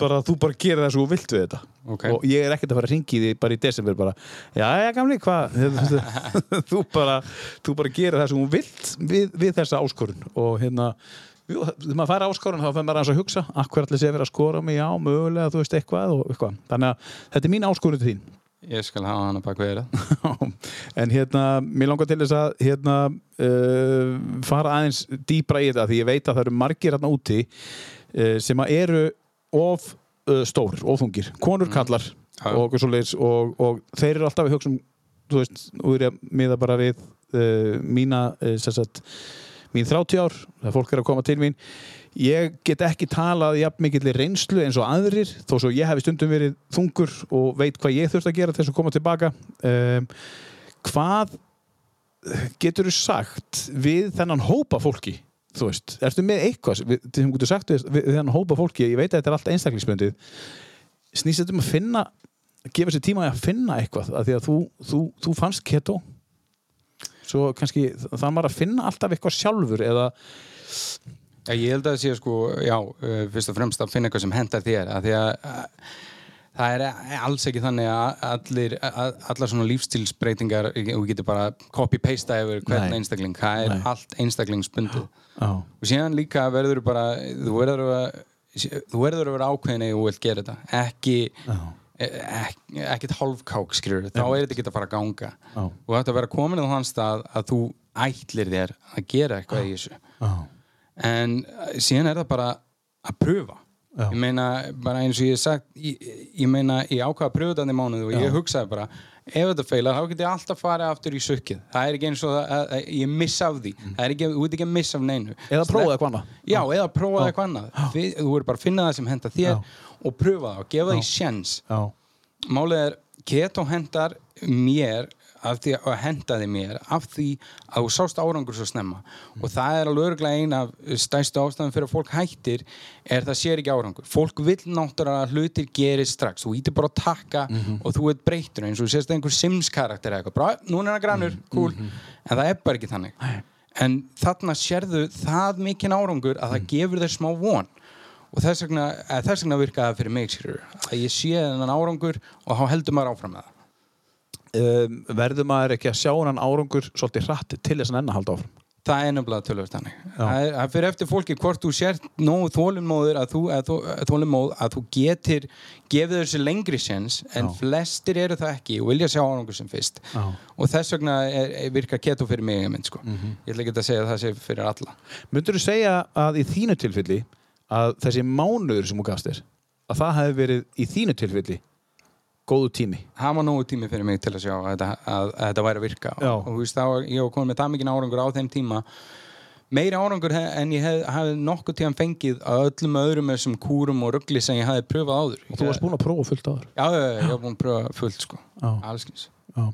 bara þú bara gerir það svo þú vilt við þetta. Ok. og ég er ekkert að fara að ringi því bara í desember bara, já, já, gamli, hvað? Þú bara þú bara gerir það sem þú vilt við, við þessa áskorun. Og hérna jú, þegar maður fær áskorun þá fyrir maður að hugsa akkur allir sé verið að skora mig, já, mögulega þú veist eitthvað og eitthvað, þannig að þetta er mín áskorun til þín. Ég skal hafa hana bak við þeirra. en hérna, mér langar til þess að hérna, uh, fara aðeins dýbra í þetta því ég veit að það eru margir hérna úti uh, sem að eru of uh, stór, of þungir. Konur kallar Já. og, og, og, og þeir eru alltaf að hugsa um þú veist, og er að miða bara við uh, mína uh, sagt, mín 30 ár, það fólk er að koma til mín. Ég get ekki talað jafn mikill reynslu eins og aðrir þó svo ég hefði stundum verið þungur og veit hvað ég þurft að gera til þess að koma tilbaka. Um, hvað getur þú sagt við þennan hópa fólki þú veist, ertu með eitthvað við, sem getur sagt við, þennan hópa fólki ég veit að þetta er allt einstaklingsbundið snýst þetta um að finna gefa sér tíma að finna eitthvað af því að þú, þú, þú fannst keto. Svo kannski það maður að finna alltaf eitthvað sjálfur eða ég held að það sé sko, já, uh, fyrst og fremst að finna eitthvað sem hendar þér að því að það er alls ekki þannig að allir, allar svona lífstilsbreytingar og getur bara copy-pasta yfir hvern Nei. einstakling, það er Nei. allt einstaklingsbundið. Já. og síðan líka verður bara þú verður að, þú verður að vera ákveðin eða þú vilt gera þetta. Ekki ek, ekkert hálfkák skilur þá er þetta ekki að fara að ganga. Já. og þetta að vera komin á þann stað að þú ætlir þér að gera eitthvað í þessu. En síðan er það bara að pröfa Já. ég meina bara eins og ég hef sagt ég, ég meina ég ákvaða að pröfa þetta í mánuð og ég hugsaði bara ef þetta feilar þá get ég alltaf farið aftur í sukkið. Það er ekki eins og að, að, að ég missa af því. Það er ekki, þú ert ekki að missa af neinu. Eða prófaðu eitthvað annað. já, eða prófaði eitthvað annað. Þú er bara að finna það sem henda þér og pröfa það og gefa það í sjens Já. málið er keto hendar mér af því að hendaði mér af því að þú sást árangur svo snemma. Og það er alveg örgulega ein af stærstu ástæðum fyrir að fólk hættir er það sér ekki árangur. Fólk vil náttúrulega að hlutir gerist strax. Þú ítir bara að taka og þú ert breytur eins og þú sést einhver Sims karakter eða eitthvað. Bara, núna er það grannur, cool. en það er bara ekki þannig. En þarna sérðu það mikinn árangur að það gefur þér smá von. Og þess vegna, eða þess vegna virkaði það fyrir mig að ég sé þennan árangur og þá heldur maður áfram með það Um, verður maður ekki að sjá hann árangur svolítið hratt til þess að enna halda áfram það er nefnilega tölvöld þannig það fyrir eftir fólki hvort þú sért nógu þólinnmóður að þú, að þú, að þú getir gefið þessu lengri séns en Já. flestir eru það ekki og vilja sjá árangur sem fyrst Já. og þess vegna er, er virka keto fyrir mig mynd, sko. Mhm. ég ætla ekki að segja að það sé fyrir alla Myndur þú segja að í þínu tilfelli að þessi mánuður sem þú gafst þér að það hefði verið í þínu tilfelli góðu tími. Það var nógu tími fyrir mig til að sjá að þetta, að, að þetta væri að virka. Já. og þú veist þá ég var komin með það mikið árangur á þeim tíma. Meiri árangur he- en ég hef, hafði nokkuð tíðan fengið að öllum öðrum þessum kúrum og ruggli sem ég hafði pröfað áður. Og þú varst búin að prófa fullt áður? Já, já, já, ég var búin að pröfa fullt sko. Já. Allskins Já.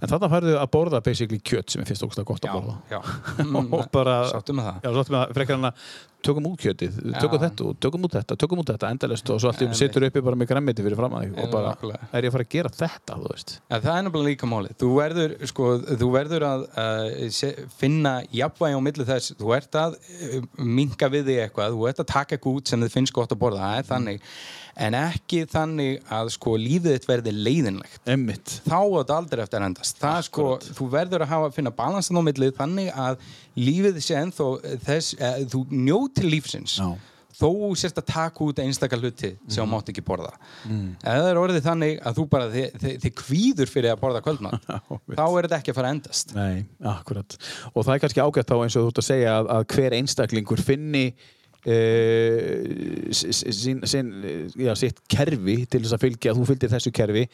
en þarna færðu að borða basically kjött sem er fyrst ógst að gott Já, að borða. já. Og bara Sáttu með það. Já, svo áttum við að frekar hann að tökum út kjötið, tökum þetta út, tökum út þetta, tökum út þetta, endalist og svo allt í Einmitt. sittur uppi bara með græmmiti fyrir fram að þig og bara, nákvæmlega. er ég að fara að gera þetta, þú veist? Ja, það er nefnilega líka málið. Þú verður, sko, þú verður að uh, finna jafnvægi á milli þess. Þú ert að uh, minka við þig eitthvað, þú ert að taka eitthvað út sem þið finnst gott að borða, það er þannig. En ekki þannig að sko lífið þitt verði leiðinlegt. Emmitt. Þá á þetta aldrei eftir að endast. Það sko, þú verður að hafa, finna balansan á milli þannig að lífið sé ennþá þess, uh, þú njóti lífsins. Já. þó sérst að taka út einstakar hluti sem þú mátt ekki borða ef það er orðið þannig að þú bara þið, þið, þið kvíður fyrir að borða kvöldmann þá er þetta ekki að fara að endast Nei, akkurat. Og það er kannski ágætt þá eins og þú ert að segja að, að hver einstaklingur finni já, sitt kerfi til þess að fylgja, þú fylgir þessu kerfi.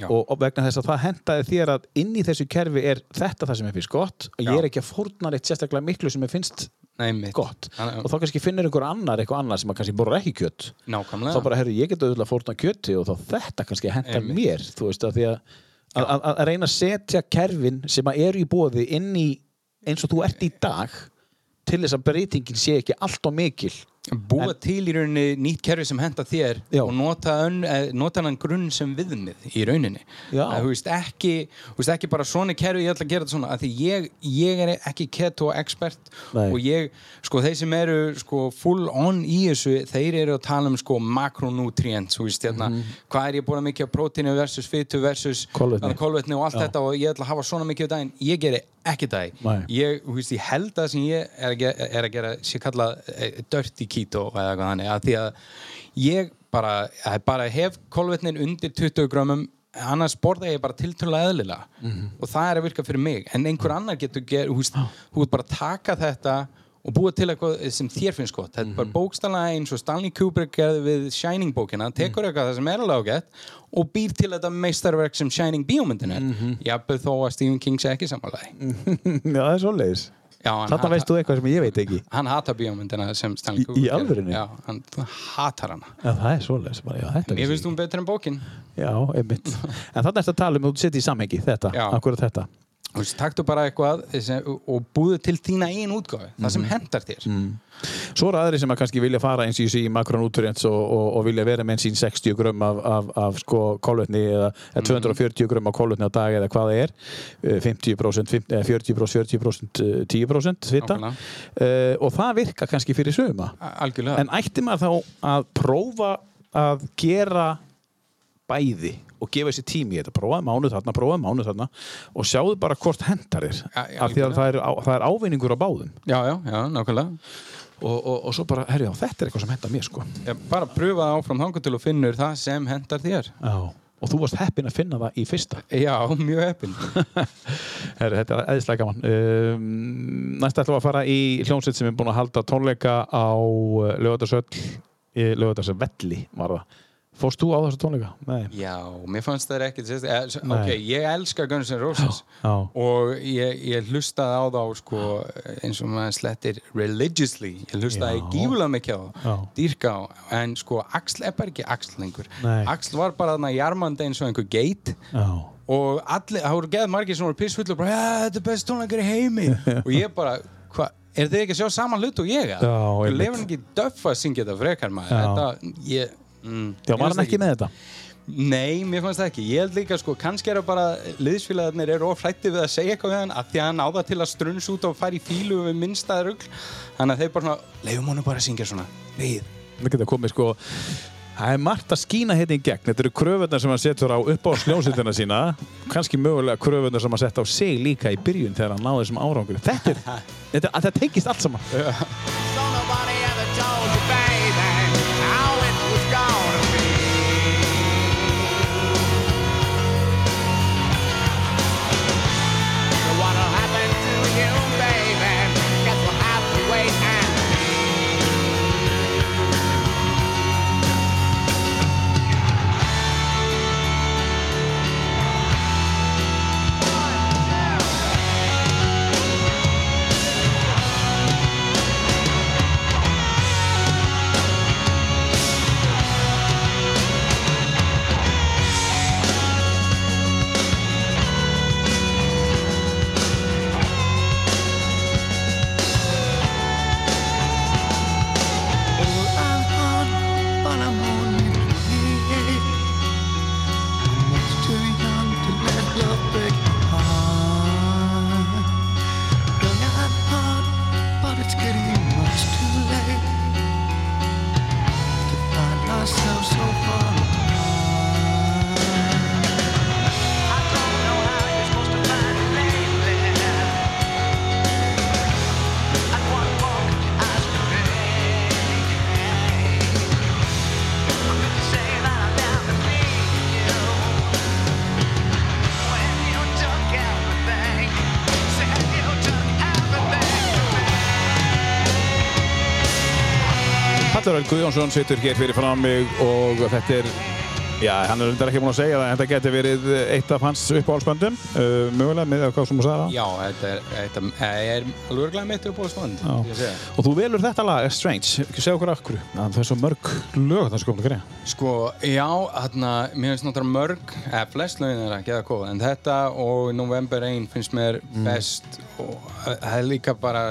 Já. og, vegna þess að það hendaði þér að inn í þessu kerfi er þetta það sem er finnst gott. Og ég er ekki að fórna reitt sérstaklega miklu sem er finnst Nei, gott. Þannig- og þá kannski finnir einhver annar eitthvað annar sem að kannski borra ekki kjött nákvæmlega. Þá bara, herru, ég get auðvitað fórna kjötti og þá þetta kannski hendar Einmitt. mér þú veist, að því að að, að, að reyna að setja kerfin sem að eru í bóði inn í eins og þú ert í dag til þess að breytingin sé ekki allt og mikil búa til í rauninni nýtt kerfi sem henda þér Já. og nota, ön, eh, nota hann grunn sem viðmið í rauninni að, þú, veist, ekki, þú veist ekki bara svona kerfi ég ætla að gera þetta svona að því ég, ég er ekki keto expert Nei. og ég, sko þeir sem eru sko, full on í þessu þeir eru að tala um sko makronutrients veist hérna, hvað er ég búin mikið af prótínu versus fytu versus Kolvetni. og allt Já. þetta og ég ætla að hafa svona mikið á daginn ég geri ekki það ég, ég held að það sem ég er að gera, er að gera sé kallað eh, dirty keto eða eitthvað þannig að því að ég bara, bara hef kolvetnin undir 20 grömmum annars borða ég bara tiltölulega eðlilega. Og það er að virka fyrir mig. En einhver annar getur ger, þú veist, þú veist bara taka þetta og búa til eitthvað sem þér finnst gott. Þetta er bara bókstæðlega eins og Stanley Kubrick gerði við Shining bókina, tekur eitthvað það sem er alveg ágætt og býr til þetta meistarverk sem Shining bíómyndin er. Jafnveg þó að Stephen King sé ekki samanlega Já, það er svoleiðis. Já, hann Þetta veist þú eitthvað sem ég veit ekki hann hatar bíómyndina sem Í- Stanley í Kubrick gerði. alvörunni? Já, hann hatar hana Já, það er þetta Mér vissi finnst hún betur en bókin ég. Já, einmitt En þannig þetta að tala um að þú setja í samhengi þetta, akkurat þetta Taktu bara eitthvað og búðu til þína einn útgáfi það Mhm. sem hendar þér Svo eru aðri sem að kannski vilja fara eins og ég sé í makronutrients og, og, og vilja vera með sín 60 grömm af, af, af sko kolvetni eða, eða 240 grömm af kolvetni á dag eða hvað það er. Eh, 50%, 50 eða 40%, 40%, eh, 10% svita Nákvæmlega. uh, og það virka kannski fyrir suma. A- Algjörlega. En ætti maður þá að prófa að gera bæði og gefa þessi tími í þetta, prófaði mánuð þarna, prófaði mánuð þarna og sjáðu bara hvort hendar þér. Ja, já, af því að það er, á, það er ávinningur á báðum. Já, já, já, nákvæmlega. Og, og, og svo bara, herri, já, þetta er eitthvað sem hendar mér sko. Ég bara pröfa áfram þangar til og finnur það sem hendar þér. Já. og þú varst heppin að finna það í fyrsta. Já, mjög heppin. Herri, þetta er eðislega gaman. Um, næst ætlum við að fara í hljómsveit sem er búin að halda tónleika á lögadagsöll lögadagsvelli var það Fórst þú á þessu tónleika? Nei. Já, mér fannst það sérst- eh, s- Nei. Ok, ég elska Guns N' Roses Já. og ég, ég hlustaði á þá sko, eins og maður slettir religiously, ég hlustaði Já. gífulega mikið á Já. þá, dýrka á en sko, Axl er bara ekki Axl lengur Nei. Axl var bara þarna jarmandi eins og einhver geit Já. og allir, það voru geð margir sem voru pissfull og bara, þetta er best tónleikar í heimi og ég bara, hvað, er þið ekki að sjá saman hlut og ég? Já, Þú lefur ekki döff að syngja þetta frekar maður Já. þetta, ég mm, Já, mér var hann ekki með þetta? Nei, mér fannst það ekki. Ég held líka sko, kannski er það bara liðsfélagarnir eru of hrætti við að segja eitthvað við hann að því að hann á það til að strunns út og fara í fílu við minnstaði rugl. Þannig að þeir bara svona, leifum honum bara að syngja svona. Við. Það geta komið sko Það er margt að skína hérna í gegn Þetta eru kröfunar sem hann setur á upp á sljónsettina sína kannski mögulega kröfunar sem hann sett á sig líka í byrjun þegar hann náði þessum árangur Þetta er, þetta, þetta Örn Guðjónsson situr hér fyrir fram mig og þetta er Já, hann er reyndar ekki búin að segja það en þetta geti verið eitt af hans uppáhaldsböndum. Uh, mögulega með hvað sem þú sagði það Já, þetta er, þetta er alveg örglega mitt upp á spönd. Já. Og þú velur þetta lag, Strange, ekki segja okkur akkur Það er svo mörg lög það sem komið að greið Sko, já, þarna, mér finnst náttúrulega mörg, eða flest lögin er ekki að góða, en þetta og November Rain finnst mér best og það er líka bara,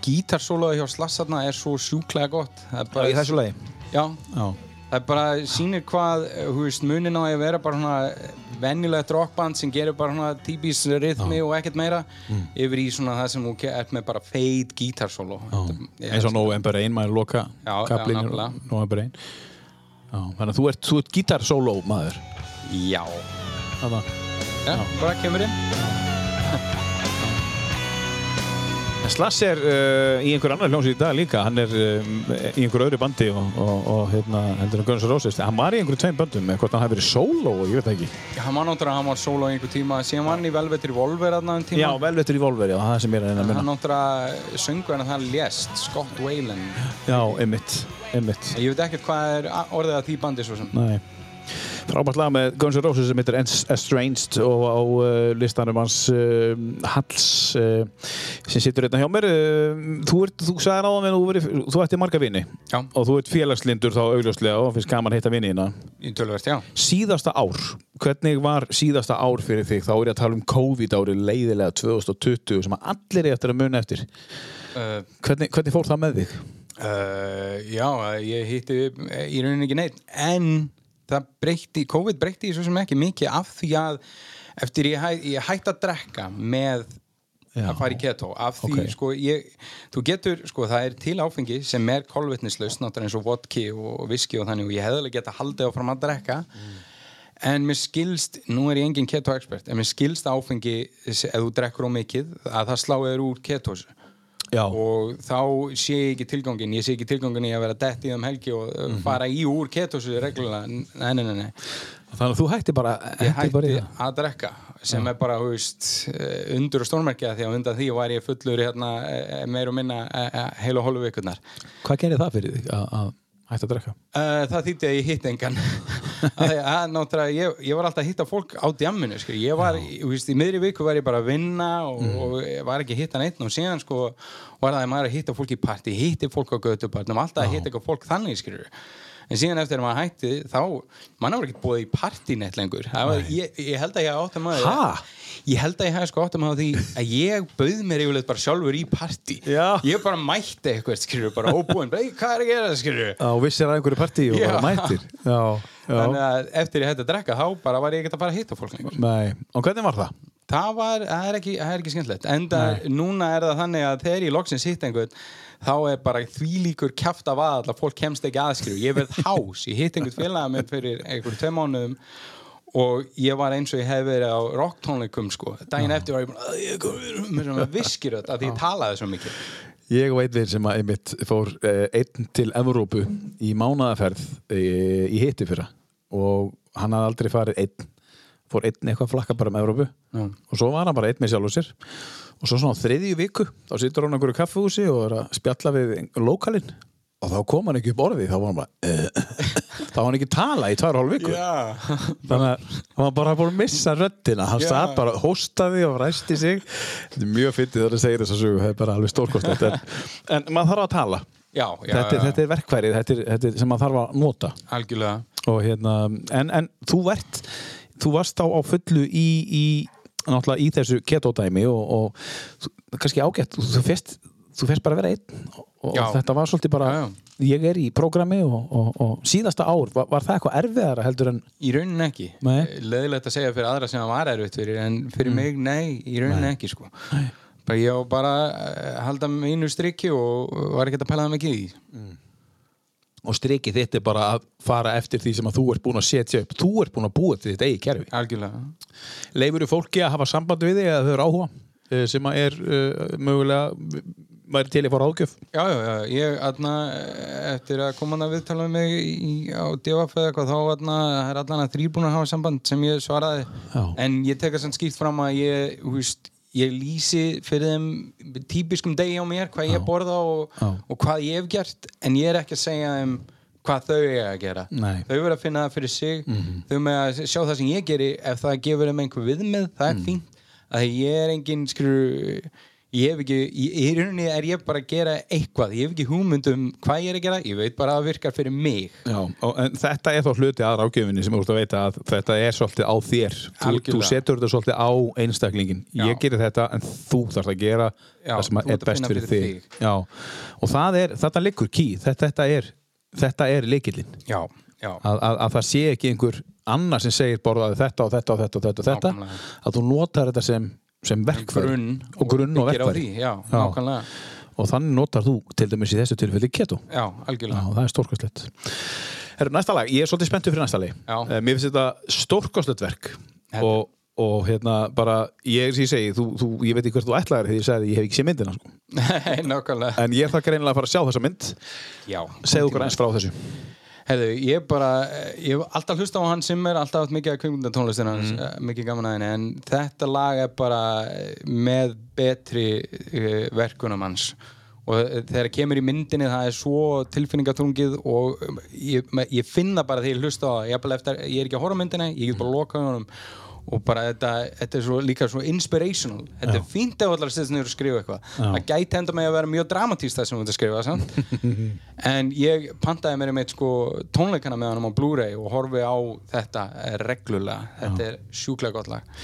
gítarsólaði hjá Slassarna er svo sjúklega gott. Það er bara, Í þessu lagi? Já, Já, það er bara, sýnir hvað, þú veist, munin á að vera bara svona venjulegt rockband sem gerir bara svona típís rithmi og ekkert meira yfir í svona það sem þú ert með bara feit gítarsólo. Ég eins og November Rain, maður loka kaplinn. November Rain Já, þannig að þú ert, ert gítarsóló maður það. Já, Þannig já, bara kemur inn. Slass er uh, í einhver annar hljómsveit í dag líka, hann er um, í einhver öðru bandi og, og, og hérna, heldur en Guns N' Roses, hann var í einhverju tveim böndum, eða hvort hann hafi verið sóló, ég veit ekki. Hann var náttúrulega, hann var solo í einhver tíma, síðan var hann í Velvet Revolver aðna um tíma. Já, Velvetur í Volver, já, það er sem ég er að reyna að Hann minna. náttúrulega söngur en það lést, Scott Whalen. Já, einmitt, einmitt. Ég veit ekkert hvað er orðið að því bandi svo sem. Nei. Frábært lag með Guns N' Roses sem heitir Es- Estranged og á uh, listanum hans uh, Halls uh, sem situr hérna hjá mér. Uh, þú, ert, þú sagði ráðan að þú, verið, þú ætti marga vini Já, og þú ert félagslindur þá augljóslega og finnst gaman að hitta vini þína. í tölvert, já. Síðasta ár, hvernig var síðasta ár fyrir þig? Þá er ég að tala um COVID-ári leiðilega 2020 sem allir er eftir að muna eftir. Uh, Hvernig, hvernig fór það með þig? uh, já, ég hitti í rauninni ekki neitt, en það breytti, COVID breytti svo sem ekki mikið af því að eftir ég, hæ, ég hætti að drekka með Já. að fara í keto af því, Ok. sko, ég, þú getur sko, það er til áfengi sem er kolvetnislaust náttúrulega eins og vodki og whisky og þannig og ég hefði alveg geta haldið áfram að drekka En mér skilst, nú er ég engin keto expert, en mér skilst áfengi, ef þú drekkur á mikið, að það sláði þér úr ketósu. Já, Og þá sé ég ekki tilgangin, ég sé ekki tilgangin í að vera dett í þeim helgi og mm Mhm. fara í úr ketósu reglulega. Nei, nei, nei, nei. þannig að þú hætti bara, Ég bara í hætti það. að drekka, sem er bara, veist, eh, undur og stórmerkja því að undan því var ég fullur hérna eh, meir og minna eh, eh, heil og hálfu vikurnar. Hvað gerir það fyrir þig að, hætta að drekka? Uh, það þýtti að ég hitt engan. Að, að, ég, ég var alltaf að hitta fólk á djamminu sko. ég var, þú veist, í miðri viku var ég bara að vinna og, og ég var ekki að hitta neitt og síðan sko var það að maður að hitta fólk í partí hitti fólk á götubarnum, alltaf að hitta eitthvað fólk þannig skilur en síðan eftir að maður hætti þá, mann var ekki búið í partínett lengur var, ég, ég held að ég átt að maður Ha? ég held að ég hef sko átt að maður því að ég bauð mér yfirleitt bara sjálfur í partí Já. ég bara mætti eitthvað skilur bara óbúinn, "Ei, hvað er að gera skilur Já, vissir að einhverju partí og Já. bara mættir. Já, þannig að eftir ég hætti að drekka þá bara var ég ekkert að fara að hitta fólk lengur Nei, og hvernig var það? Það var, það er ekki, það er ekki skemmtilegt. Enda núna er það þannig að þegar ég loksins hitt einhvern þá er bara þvílíkur kjaft af að að fólk kemst ekki aðskrifu ég verð hás, ég hitt einhvern félaga minn fyrir einhverjum tvei mánuðum og ég var eins og ég hef verið á rocktónleikum sko, daginn eftir var ég bara "Æ, ég komin með svona viskiröld að því ég talaði svo mikið. Ég og einn veginn sem að einmitt fór eh, einn til Evrópu í mánaðaferð eh, í hitti fyrra og hann hafði aldrei farið einn fór einn eitthvað að flakka bara um Evrópu. Já. og svo var hann bara einn með sjálfur sér. Og svo svona þriðju viku þá situr hann á einhverju kaffehúsi og er að spjalla við lokalinn. Og þá kom hann ekki upp orði þá var hann bara uh, þá var hann ekki tala í tvær og hálf viku. Þannig að hann var bara búin að missa röddina. Hann satt bara, hóstaði og ræsti sig. Þetta er mjög fyndið þegar það segir þess að sögu það er bara alveg stórkostlegt en, en maður þarf að tala. Já, já, þetta, er- þetta er verkfærið þetta er, þetta er sem maður þarf að nota. Algjörlega. Og hérna, en, en þú vert þú varst á, á fullu í, í náttúrulega í þessu keto-dæmi og, og kannski ágætt þú, þú fest þú fest bara að vera einn og, og Já. þetta var svolítið bara Já, já. ég er í prógrami og, og, og síðasta ár var, var það eitthvað erfiðara heldur en Í rauninni ekki. Nei. Leðilegt að segja fyrir aðra sem það var erfitt fyrir, en fyrir mig, nei, í rauninni ekki, sko. Bara ég á bara að halda mínu strikki og var ekki að pæla það mikið í. því. Og strikið þitt er bara að fara eftir því sem að þú ert búin að setja upp þú ert búin að búa til þitt eigi kerfi Algjörlega. leifur fólki að hafa samband við þig eða þau eru áhuga eh, sem að er uh, mögulega væri til í fór ágjöf Já, já, já, ég, aðna, eftir að koma hann að viðtala með mig í, á DFF eða eitthvað, þá, aðna, er allan að þrýr búin að hafa samband sem ég svaraði. Já. En ég tek að sann skýrt fram að ég, þú veist, ég lýsi fyrir þeim típiskum degi á mér, hvað ég borða og, og hvað ég hef gert, en ég er ekki að segja þeim hvað þau eiga að gera. Nei. Þau verða að finna það fyrir sig, þau með að sjá það sem ég geri, ef það gefur þeim einhver viðmið, það er fínt. Að ég er engin, skrur, ég hef ekki, í, rauninni er ég bara að gera eitthvað, ég hef ekki hugmynd um hvað ég er að gera, ég veit bara að það virkar fyrir mig. Já, og, en þetta er þá hluti að ráðgjöfinni sem þú ert að veita að þetta er svolítið á þér. Þú, þú setur þetta svolítið á einstaklingin Já. ég gerir þetta en þú þarfst að gera Já, það sem er best fyrir, fyrir þig, Já. og það er, þetta liggur ký. Þetta, þetta er, þetta er já. að, að, að það sé ekki einhver annar sem segir borðaði þetta og þetta og þetta og þetta, og þetta. Að þú notar þetta sem, sem verkfæri. grunn og grunn og verkfæri. því, já, nákvæmlega. og þannig notar þú til dæmis í þessu tilfelli keto. Já, Já, algjörlega. það er stórkostlegt. Herru, næsta lag, ég er svolítið spenntur fyrir næsta lag Já. Eh, Mér finnst þetta stórkostlegt verk. Og, og hérna bara ég, ég segi, þú, þú, ég veit ekki hvert þú ætlaðir þegar ég sagði að ég hef ekki sé myndina sko. En ég þarf greinilega að fara að sjá þessa mynd. Já. segðu okkur eins frá þessu Herðu, ég bara, ég hef alltaf hlusta á hann sem er alltaf haft mikið að kvikmyndatónlistin hans, Mhm. mm. mikið gaman að henni, en þetta lag er bara með betri uh, verkunum hans og þegar það kemur í myndinni það er svo tilfinningatungið og um, ég, ég finna bara þegar ég hlusta á það ég, er er ekki að horfa myndinni, ég get bara að loka honum og bara þetta, þetta er svo, líka svo inspirational, þetta er fínt ef allar stæðst niður að skrifa eitthvað, það gæti enda með að vera mjög dramatíst það sem þú ert að skrifa en ég pantaði mér einmitt sko tónleikana með hann á Blu-ray og horfi á þetta reglulega, þetta er sjúklega gott lag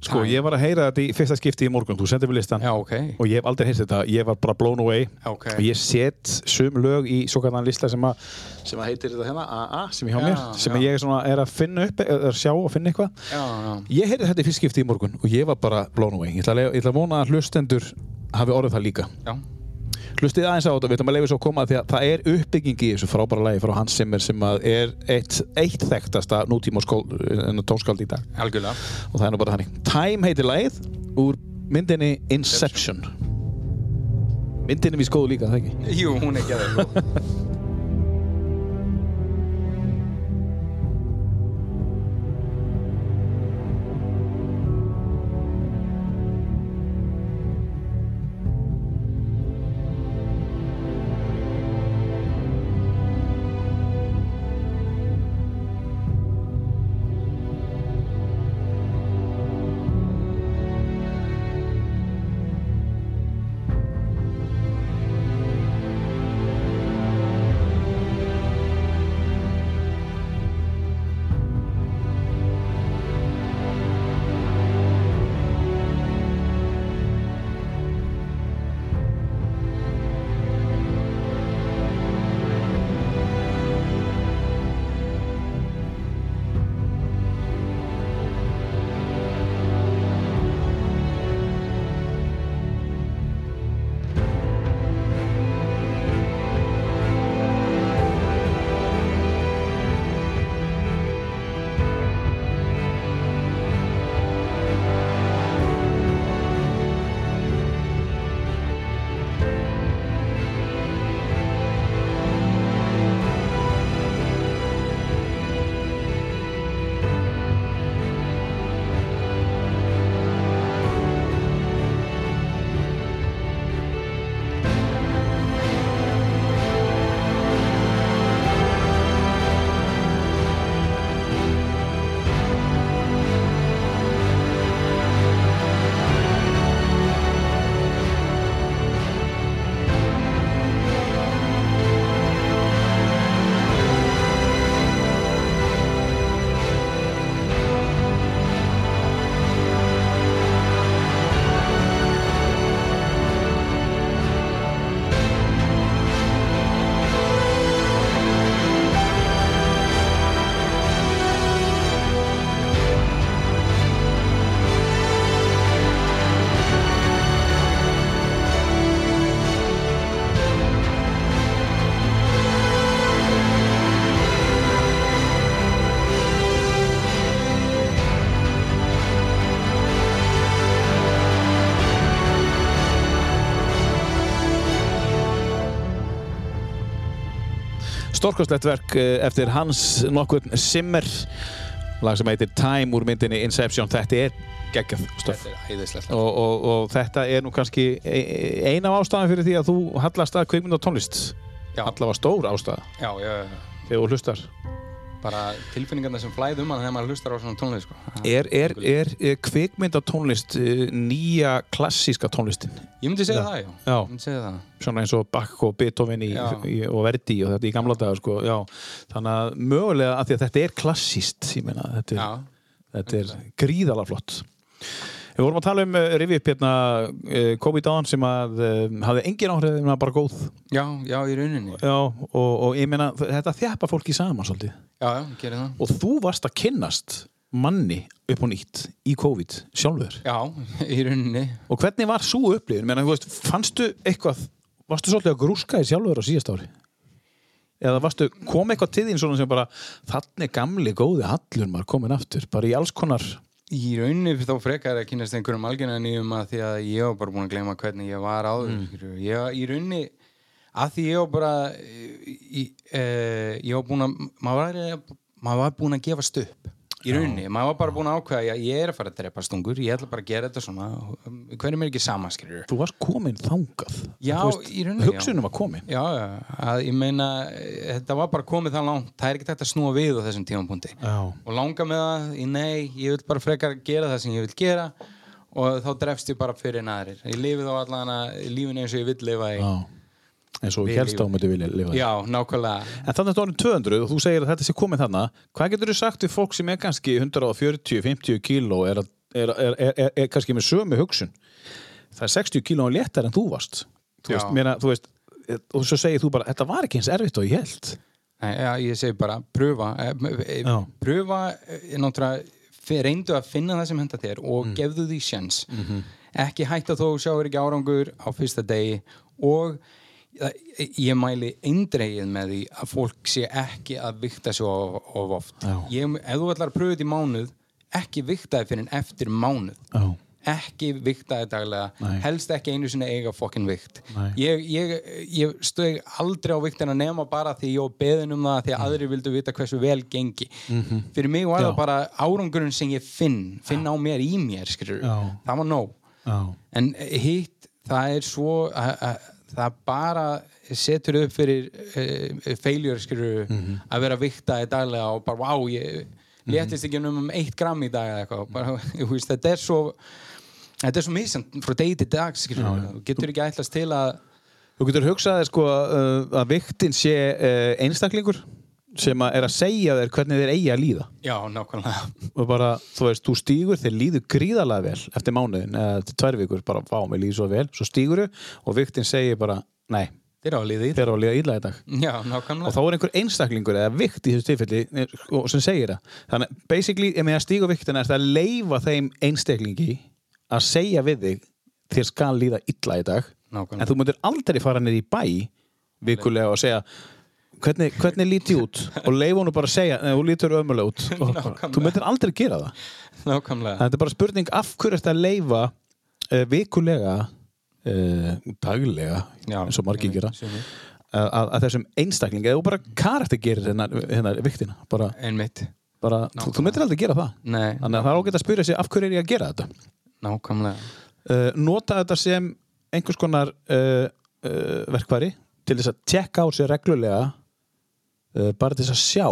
Sko, ég var að heyra þetta í fyrsta skipti í morgun þú sendir mér listan Já, ok. og ég hef aldrei heyrst þetta, ég var bara blown away Ok. og ég set sum lög í svo kallan lista sem að sem að heitir þetta hérna, AA, sem ég hjá mér Já, sem já. ég er, svona, er að finna upp, er að sjá og finna eitthvað. Ég heyrði þetta í fyrst skipti í morgun og ég var bara blown away. Ég ætla að, ég ætla að vona að hlustendur hafi orðið það líka. Já, hlustið aðeins á þetta, við ætlum að leifa svo að koma því að það er uppbygging í þessu frábæra lagi frá Hans Zimmer sem er eitt, eitt þekktasta nútíma tónskáld í dag. Algjörlega. Og það er nú bara þannig. Time heitir lagið úr myndinni Inception. Myndinni við skoðu líka, það ekki? Jú, hún er ekki að Stórkostlegt verk eh, eftir Hans nokkurn Zimmer. Lag sem heitir Time úr myndinni Inception. Þetta er geggjað stöf og, og, og þetta er nú kannski e- ein af ástæðan fyrir því að þú hallast að kveikmynd og tónlist. Allavega stór ástæða. Þegar þú hlustar bara tilfinningarna sem flæð um hann þegar maður hlustar á svona tónlist sko. er, er, er, er kveikmynd og tónlist eh, nýja klassíska tónlistin Ég myndi segja Já. það, já. Já. Segja það. svona eins og Bach og Beethoven í, í, og Verdi og þetta í gamla daga sko, þannig að mögulega að að þetta er klassíst þetta er, þetta er gríðalega flott Við vorum að tala um uh, rifi upp hérna uh, COVID án sem að uh, hafði engin áhrif en bara góð já, já, í rauninni. já, og, og ég meina þetta þjappa fólki saman svolítið Já, já, gerir það. og þú varst að kynnast manni upp og nýtt í COVID sjálfur Já, í rauninni. og hvernig var svo upplifun? Meina, veist, fannstu eitthvað varstu svolítið að grúska í sjálfur á síðast ári? eða varstu, kom eitthvað til þín svona sem bara þannig gamli góði hallur maður komin aftur, bara í alls konar Í rauninni þá frekar að kynast einhverjum algjörna nýjum að því að ég var bara búin að gleyma hvernig ég var áður. Mm. Ég, í rauninni, að því ég var bara, í, e, ég var búin að, maður var, maður var búin að gefast upp. Í rauninni, maður var bara búin að ákveða að ég er að fara að drepa stungur, ég ætla bara að gera þetta svona, hverjum er ekki samaskriður? þú varst komin þangað Já, veist, í rauninni, já. hugsunum var komin Já, að ég meina þetta var bara komið það langt það er ekki hægt að snúa við á þessum tímapunkti Já. og langa með það, í nei ég vil bara frekar gera það sem ég vil gera og þá drefst ég bara fyrir næðrir ég lifi þá allan að lífin eins og ég vil lifa í Já. Eins og helst á lifum. myndi vilja lifa. Já, nákvæmlega. En þannig að þetta er orðin 200 og þú segir að þetta sé komið þarna. Hvað getur þú sagt við fólk sem er kannski 140-50 kíló er, er, er, er, kannski með sömu hugsun? Það er 60 kíló léttar en þú varst. Þú veist, meina, þú veist og svo segir þú bara, þetta var ekki eins erfitt og ég held Nei, já, ég segi bara, pröfa eh, eh, pröfa eh, náttúrulega reyndu að finna það sem henda þér og Mm. gefðu því sjens Mhm. ekki hætta þó sjáur ekki árangur á fyrsta degi og ég, mæli eindregið með því að fólk sé ekki að vikta svo of, of oft Já. ég, ef þú ætlar að pröfa þetta í mánuð ekki vikta þið fyrir en eftir mánuð Já. ekki vikta þið daglega Nei. helst ekki einu sinni eiga fokkin vikt ég, ég, ég stöð aldrei á viktina nema bara því ég beðin um það því að aðrir vildu vita hversu vel gengi fyrir mig var. Já. það bara árangurinn sem ég finn finn á mér í mér Já. það var nóg Já. en hitt, það er svo að, það bara setur upp fyrir uh, feiljur skilur Mhm. að vera vikta í daglega og bara, wow, ég léttist ekki um eitt gram í dag eða eitthvað. Bara, veist, þetta er svo þetta er svo misjant frá degi til dag skilur, þú getur ekki ætlast til að Þú getur hugsað þér sko að viktin sé uh, einstaklingur sem að er að segja þér hvernig þeir eigi að líða. Já, nákvæmlega. Og bara, þú veist, þú stígur þeir líður gríðarlega vel eftir mánuðin eða eftir tvær vikur, bara, vá, mér líður svo vel. Svo stígur og viktin segir bara nei, þeir eru á að líða illa í dag. Já, og nákvæmlega þá er einhver einstaklingur eða vikt í þessu tilfelli eh, og sem segir það. Þannig, basically, ef að stíga viktina er það að leifa þeim einstaklingi að segja við þig þér skal líða illa í dag. Nákvæmlega. en þú og hvernig, hvernig líti út? Og leifa honum bara að segja, "Nei, þú lítur ömulega út. Og þú myndir aldrei gera það. Nákvæmlega. Þetta er bara spurning af hverju þetta leifa uh, vikulega uh, daglega Já, eins og margir sumir, gera sumir. að, að, þessum einstakling eða þú bara karakter gerir hennar, hennar viktina bara, bara þú, þú myndir aldrei gera það. Nei, þannig að það er ágætt að spyrja sig af hverju er ég að gera þetta? Nákvæmlega. Uh, nota þetta sem einhvers konar uh, uh, verkværi til þess að tjekka á sig reglulega uh, bara til að sjá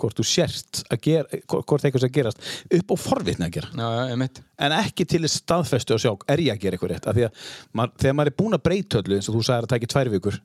hvort þú sért að gera hvort eitthvað sem gerast upp á forvitni að gera. Já, en ekki til þess staðfestu að sjá er ég að gera eitthvað rétt? Því að maður, þegar maður er búin að breyta öllu eins og þú sagðir að tæki tvær vikur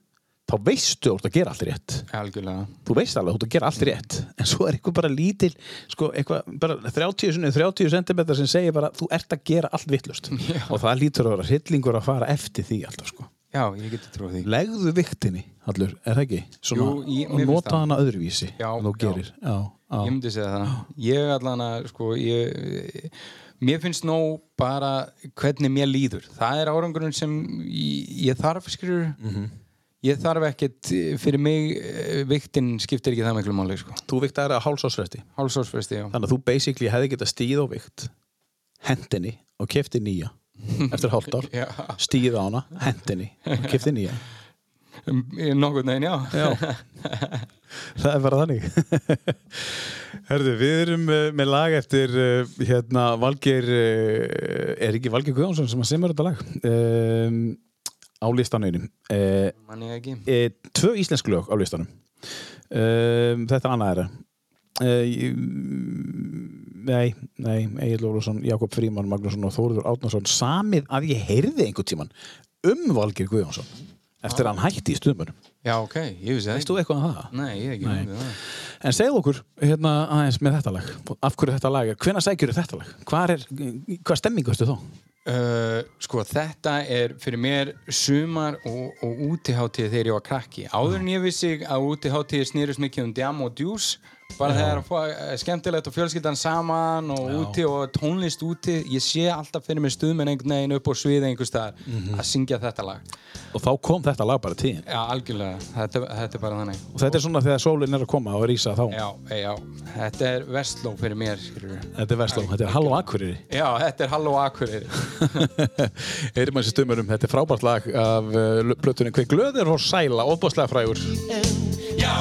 þá veistu að þú að gera allt rétt. Algjörlega. Þú veist alveg að þú að gera allt rétt. En svo er eitthvað bara lítil sko, eitthvað, bara 30, sinni, 30 cm sem segir bara þú ert að gera allt vittlust og það lítur að vera hryllingur að fara eftir því alltaf sko. Já, ég geti trúið því legðu viktinni allur, er það ekki? Svona, Jú, ég- og nota hana öðruvísi Já, já. gerir já, já. ég myndi segja það ég allan að sko ég, mér finnst nóg bara hvernig mér líður það er árangurinn sem ég, ég þarf skilur Mhm. ég þarf ekkert fyrir mig eh, viktin skiptir ekki það miklu máli sko. þú viktar að hálsásfresti hálsásfresti, já þannig að þú basically hefði getað stíð á vikt hendinni og kefti nýja eftir hálft ár. Stíð á hana, hendinni og kefti nýja. Nokkurn veginn, já, Já, það er bara þannig. Herðu, við erum uh, með lag eftir uh, hérna Valgeir uh, er ekki Valgeir Guðjónsson sem að semur þetta lag? Um, á listanauðinum e, tvö íslensk lög á listanum. Um, þetta er annað þeirra. Uh, nei, nei Egil Ólafsson, Jakob Fríman Magnússon og Þóruður Átnarsson samið að ég heyrði einhvern tíman um Valgeir Guðjónsson eftir að hann hætti í stuðmönum já, ok, ég vissi það Veist þú eitthvað um það? nei, ég ekki Nei. En segðu okkur hérna aðeins með þetta lag af hverju þetta lag, hvenær sækjur þetta lag? Hvað er, hvað stemming veistu þá? Uh, sko þetta er fyrir mér sumar og, og útiháttíð þegar ég var krakki áður en ég vissi að útiháttíð snýrist mikið um djam og djús bara þegar að fá eh, skemmtilegt og fjölskyldan saman og Já. úti og tónlist úti ég sé alltaf fyrir mig stuðmenn einhvern veginn upp á sviði einhvers staðar Mhm. að syngja þetta lag Og þá kom þetta lag bara til þín. já algjörlega, þetta, þetta er bara þannig Og þetta er svona þegar sólinn er að koma og rísa þá. já, já, þetta er vestló fyrir mér skilurðu. Þetta er Vestló, þetta er Halló Akureyri. já, þetta er Halló Akureyri Heyrim að þessi stummurum, þetta er frábært lag af uh, blötunni Hver glöður og sæla, óbúslega frægur. Já,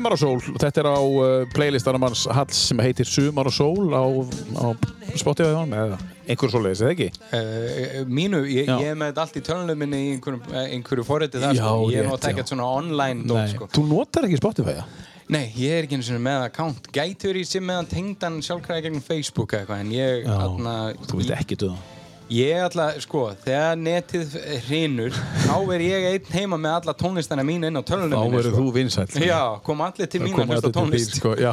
Sumar og sól, þetta er á uh, playlistanum hans Halls sem heitir Sumar og sól á, á Spotify eða einhver svoleiðis, eða ekki? Uh, mínu, ég, ég er með þetta allt í tölunum minni í einhverjum, einhverju forriti það Já, sko. ég er já. ekkert svona online Nei, sko. þú notar ekki Spotify, já? Nei, ég er ekki einu sinni með account gætur ég sem meðan tengdan sjálfkræði gegnum Facebook eða eitthvað en ég, Já, atna, Þú vilt ekki duða ég alltaf, sko, þegar netið hrinur, þá er ég einn heima með alla tónlistana mín inn á tölunum Þá minni verður sko. þú vinsæll. Já, kom allir til mín að hlusta tónlist. sko, Já,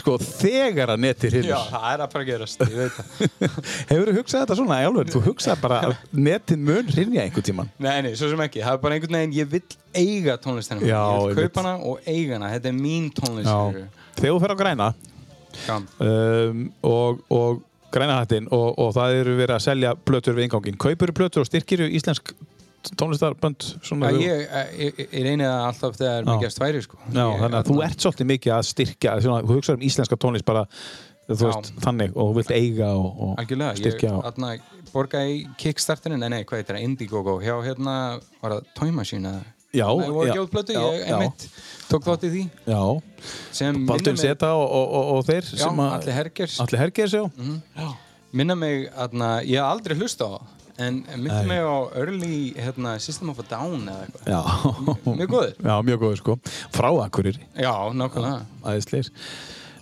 sko þegar að netir Já, hinnur það er að fara að gerast, ég veit það. Hefur þú hugsað þetta svona, Jálfur? Þú hugsað bara að netin mun rinja einhvern tíman Nei, nei, svo sem ekki, það er bara einhvern veginn ég vill eiga tónlistina mín, Já, ég vil kaupa hana og eiga hana. Þetta er mín tónlist Já, þegar þú fer grænahattin og, og það eru verið að selja plötur við ingangin Kaupur plötur og styrkir íslensk tónlistarbönd þú- ég, ég, ég reyni það alltaf þegar mér gefst færi sko. Já, ég, þannig að þú ert svolítið mikið að styrkja svona, þú hugsaður um íslenska tónlist bara veist, þannig og þú vilt eiga og, og Algjörlega, ég styrkja og, atna, borgaði í Kickstarterinu, nei, nei, hvað heitir það, Indiegogo hjá hérna, var það Machine eða? Já, Nei, voru já, ég já. einmitt tók þátt í því. Já, sem Baldur minna Zeta og, og, og, og þeir já, sem að allir hergers Allir Hergers, já. Minna mig, atna, ég hef aldrei hlusta á það en Nei. mig á early hérna, System of a Down eða eitthvað. Já, mjög góður. Já, mjög góður sko. Frá Akureyri. Já, nákvæmlega. Æðisleir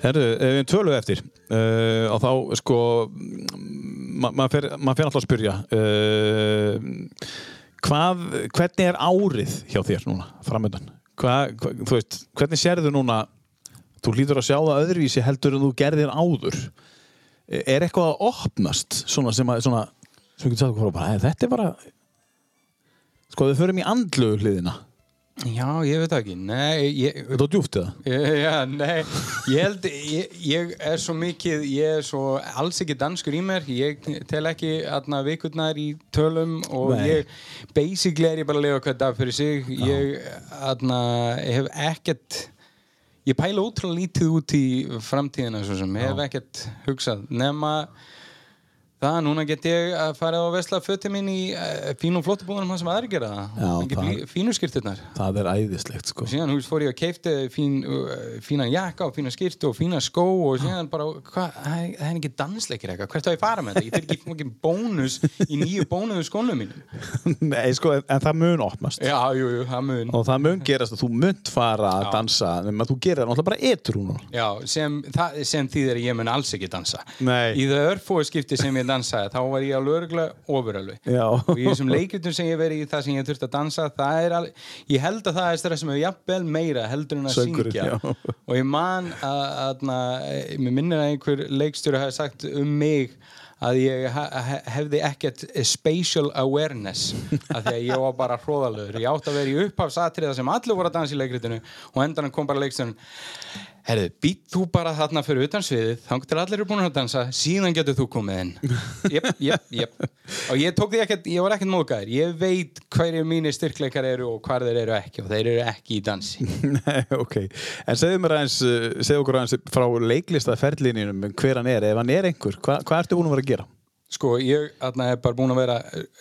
Herru, við töluðu eftir uh, og þá sko ma- maður fer, mað fer alltaf að spyrja uh, hvað, hvernig er árið hjá þér núna framöndan? Hvað, hva, þú veist, hvernig sérðu núna þú hlýtur að sjá það öðruvísi heldur en þú gerðir áður er eitthvað að opnast svona sem að svona, sem getum sagt okkur bara, "Æ, þetta er bara sko við förum í andlu hliðina já, ég veit ekki, nei, ég, þetta er djúft eða? Já, nei, ég held, ég, ég er svo mikið, ég er svo alls ekki danskur í mér, ég tel ekki aðna vikurnar í tölum og Nei. ég, basically er ég bara að lifa hvað dag fyrir sig, ég aðna, hef ekkert, ég pæla útrúlega lítið út í framtíðina svo sem, ég hef ekkert hugsað, nema það, núna get ég að fara á vesla fötti mín í uh, fínum flottubúðunum hann sem aðri gera. Það, fínu skýrtirnar það er æðislegt sko. Síðan hús fór ég að keifti fín, uh, fína jakka og fína skýrtu og fína skó og síðan bara, hvað, það er- ekki dansleikir eitthvað, hvert á ég fara með þetta? Ég fyrir ekki fokkin bónus í nýju bónuðu skónum mínum. Nei, sko, en, en það mun opnast. Já, jú, jú, það mun. og það mun gerast að þú munt fara að dansa nema þú gerir það náttúrulega bara að dansa. Þá var ég alveg örgulega ofurölvi. Já. Og í þessum leikjutum sem ég hef verið í það sem ég þurfti að dansa, er alveg, ég held að það er stærra sem er jafnvel meira heldur en að Söngurinn, syngja. já. Og ég man að, að, að mér minnir að einhver leikstjóri hafi sagt um mig að ég hefði ekkert spatial awareness af því að ég var bara hróðalögur ég átti að vera í upphafsatriða sem allir voru að dansa í leikritinu og endan kom bara leikstjórn herðu, být þú bara þarna fyrir utan sviðið, þannig til allir búin að dansa síðan getur þú komið inn. Jep, jep, jep. Og ég tók því ekkert, ég var ekkert móðgæður ég veit hverju mínir styrkleikar eru og hvar þeir eru ekki og þeir eru ekki í dansi. Nei, ok. En segðu mér aðeins, uh, segðu okkur aðeins frá leiklistaferlinninum hver hann er, ef hann er einhver, hva, hvað ertu búin að vera að gera? Sko, ég atna, er bara búinn að vera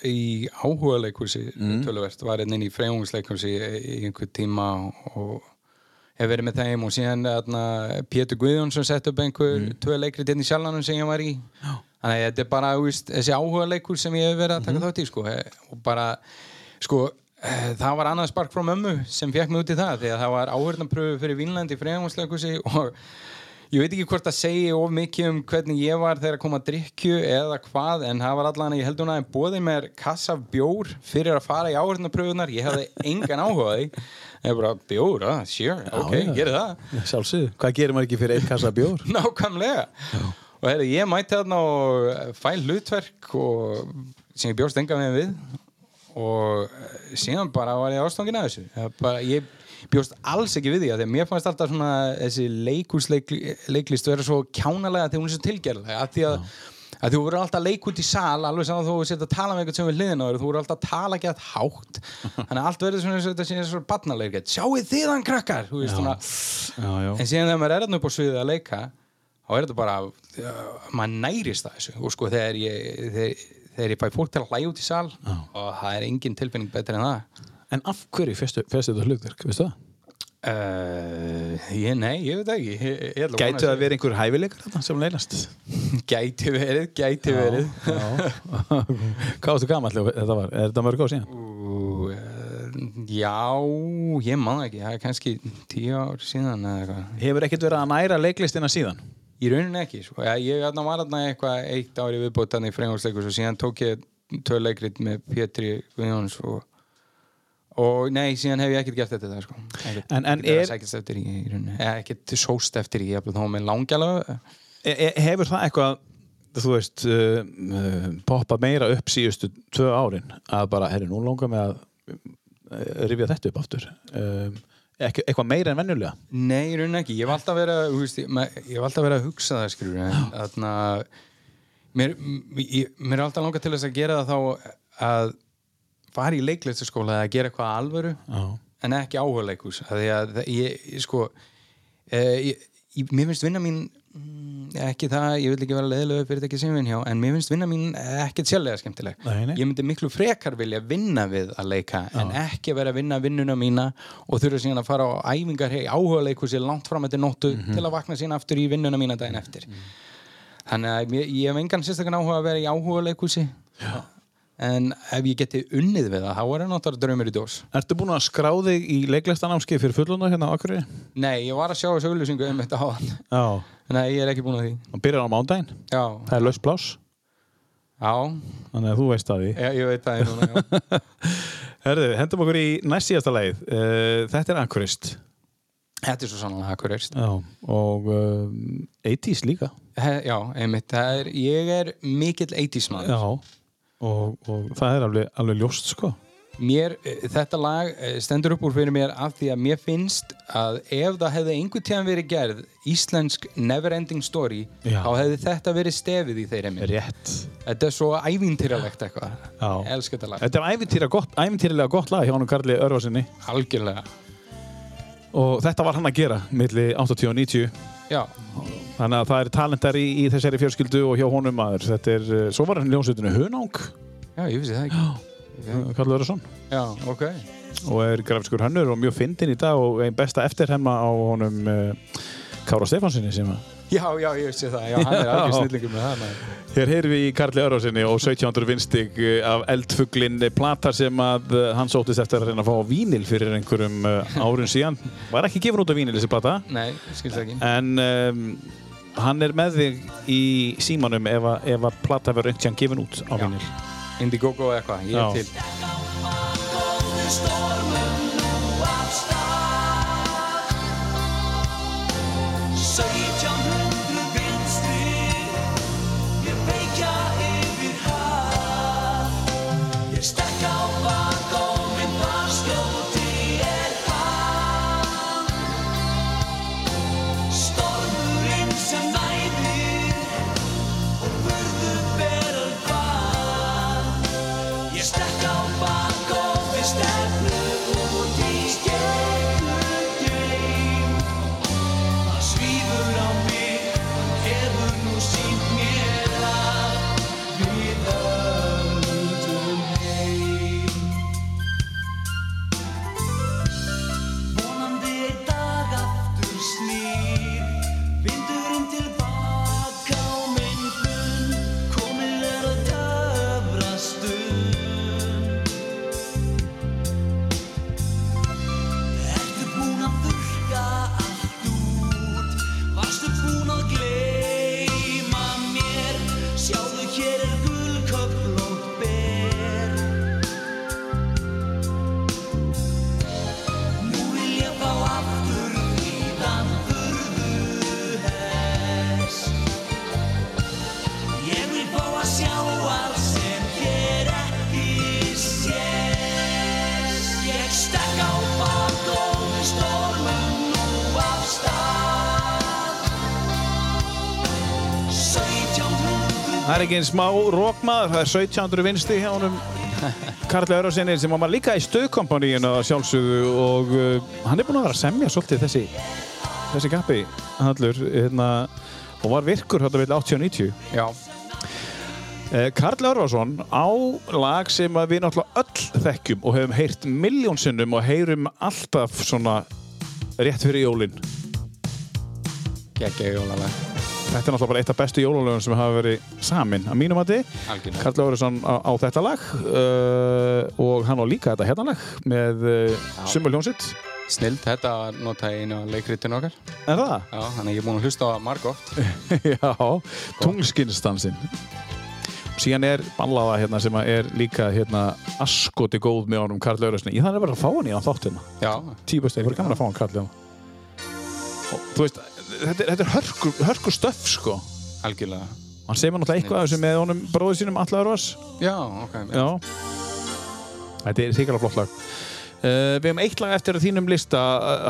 í áhuga leikursi töluvert, var hérna inn í freyungsleikursi í einhver tíma og hef verið með þeim og síðan Pétur Guðjónsson sett upp einhver tvö leikrit inn í sjálfanum sem ég var í. Þannig að þetta er bara veist, þessi áhuga leikur sem ég hef verið að taka þátt í sko. og bara, sko eh, það var annað spark frá mömmu sem fekk mig út í það því að það var áhörnapröfu fyrir Vínland í freyungsleikursi og Ég veit ekki hvort það segi of mikið um hvernig ég var þegar að koma að drikju eða hvað, en það var allan að ég held hún að bóði mér kassa bjór fyrir að fara í áhörnapröfunar, ég hefði engan áhuga á því. Ég bara, bjór, ah, sure, ok, já. gerði það. Sjálfsögðu. Hvað gerir maður ekki fyrir einn kassa bjór? Nákvæmlega. Og hefði, ég mætti þarna og fæ hlutverk og sem ég bjóst enga með við og eh, síðan bara var ég ástofngin að þessu. Bara, ég bjóst alls ekki við því að mér fannst alltaf svona þessi leikúsleiklist vera svo kjánalega þegar hún er svo tilgerðlega að því að að þú verður alltaf út í sal alveg saman þú setja að tala með eitthvað sem við hliðina á þér, þú verður alltaf að tala ekki að hátt. Þannig að allt verður svona þetta sé svona barnaleikett sjáu þið hann krakkar? Veist svona. Já, já. en síðan þegar maður er þarna upp á sviðið að leika þá er þetta bara uh, maður nærist það þessu. Og sko þegar ég þegar, þegar ég fæ fólk til að hlæja út í sal og það er engin tilfinning betur en það En af hverju festu þetta hlutverk, veistu það? Uh, ég, nei, ég veit ekki ég, ég vona það að vera einhver hæfileikar sem leynast? Gæti verið, gæti verið Hvað varstu gamall þetta var? Er þetta mörg á síðan? Uh, Já, ég man ekki það er kannski tíu ár síðan Hefur ekkert verið að næra leiklistina síðan? Í rauninni ekki, sko. Já, ég var þarna eitthvað eitt ári viðbót þannig í frengjóðsleikus og síðan tók ég tvö leikrit með Pétri Guðjóns og, og nei, síðan hef ég ekkert gert þetta sko. Ekkert, En- en ekkert er- er... sækist eftir í, ekkert sóst eftir í, þá með langjala E e hefur það eitthvað þú veist uh, uh, poppa meira upp síðustu tvö árin? Að bara, herri, nú langar mig að uh, rifja þetta upp aftur. Um, eitthvað meira en venjulega? Nei, í rauninni ekki, ég verið að, þú veist, ég, hef alltaf verið að hugsa það, skilur, en þarna, mér, mér er alltaf langað til þess að gera það þá að fara í leiklistaskóla eða gera eitthvað að alvöru Já. en ekki því að það- ég, ég sko e, ég, ég, mér finnst vinna mín mm, ekki það, ég vil ekki vera leðilegu fyrir þetta ekki sem vinn hjá, en mér finnst vinna mín ekkert sjálflega skemmtileg. Nei, nei. ég myndi miklu frekar vilja vinna við að leika en ekki vera að vinna vinnuna mína og þurfa síðan að fara á æfingar hei, áhuga leikusi langt fram eftir nóttu Mhm. til að vakna síðan aftur í vinnuna mína daginn eftir. Þannig að ég, ég hef engan sérstakann áhuga að vera í áhuga leikusi en ef ég geti unnið við það þá er það náttúrulega draumur í dós. Ertu búin að skrá þig í leiklistanámskeið fyrir fullunda hérna á Akureyri? Nei, ég var að sjá þessu auðlýsingu um þetta á hann Já, Nei, ég er ekki búin að því. Og byrjar á mándaginn Já, Það er laus pláss, já, þannig að þú veist að því. Ég, ég veit það er núna, já. Herðu, hendum okkur í næst síðasta leið uh, Þetta er Akureyst. Þetta er svo sannlega akkurist Já, og um, 80s líka. Já, einmitt, það er, ég er mikill 80s maður. Já, og, og það er alveg, alveg ljóst sko. Mér, eh, þetta lag eh, stendur upp úr fyrir mér af því að mér finnst að ef það hefði einhvern tíðan verið gerð íslensk neverending story Já. þá hefði þetta verið stefið í þeirri mér Rétt. Þetta er svo ævintýralegt eitthvað. Já. Ég elska þetta lag, Þetta er ævintýra gott, ævintýrilega gott lag hjá honum Karli Örvarsinni algjörlega. Og þetta var hann að gera milli 80 og 90 Já, þannig að það er talentar í, í þessari fjölskyldu og hjá honum maður. Þetta er, uh, svo var hann ljónsveitinu Hunang. Já, ég vissi það ekki. Karli Örvarsson. Já, ok. Og er grafiskur hannur og mjög fyndin í dag og einn besta eftirhemma á honum uh, Kára Stefánsinni sem að Já, já, ég vissi það, já, hann er algjör Já. snillingur með það maður. Hér heyrum við í Karli Örvarsinni og 1700 vinstig af eldfuglin platar sem að uh, hann sóttist eftir að reyna að fá vínil fyrir einhverjum uh, árun síðan var ekki gefin út á vínil þessi plata Nei, skilst ekki en um, hann er með þig í símanum ef að, ef að plata verður einhvern tíðan gefin út á Já. vínil Indiegogo eða eitthvað, ég Já. er til Stekk Það er ekki einn smá rókmaður, það er 1700 vinsti hjá honum Karli Örvarsinni sem var líka í stöðkompaníinu að sjálfsögðu og uh, hann er búinn að vera að semja svolítið þessi þessi kappi hallur hérna, og var virkur hérna við 80 og 90 Já, Eh, Karl Örvarsson á lag sem við náttúrulega öll þekkjum og hefum heyrt miljónsinnum og heyrum alltaf svona rétt fyrir jólin. Gekkja jólalag. Þetta er náttúrulega bara eitt af bestu jólalögum sem hafa verið samin að mínum mati. Algjörlega. Karl Lórisson á, á þetta lag uh, og hann á líka þetta hérna lag með uh, Summa Ljónsitt. Snild, þetta nota ég einu á leikritinu okkar. Er það? Já, þannig að ég er búinn að hlusta á það margótt. Já, tunglskinnstansinn. Síðan er bannlaða hérna sem að er líka hérna askoti góð með honum Karl Lórisson. Ég þannig bara að fá hann í hann þátt hérna. Já, Tíu bestu, ég voru gaman að fá hann Karl hérna. Þú veist, þetta, er- þetta er hörku, hörku stöff sko. algjörlega. Hann segir mér náttúrulega eitthvað þessu með honum bróður sínum Alla Örvars. Já, ok. Já. Þetta er sikarlega flott lag. Uh, við hefum eitt lag eftir þínum lista,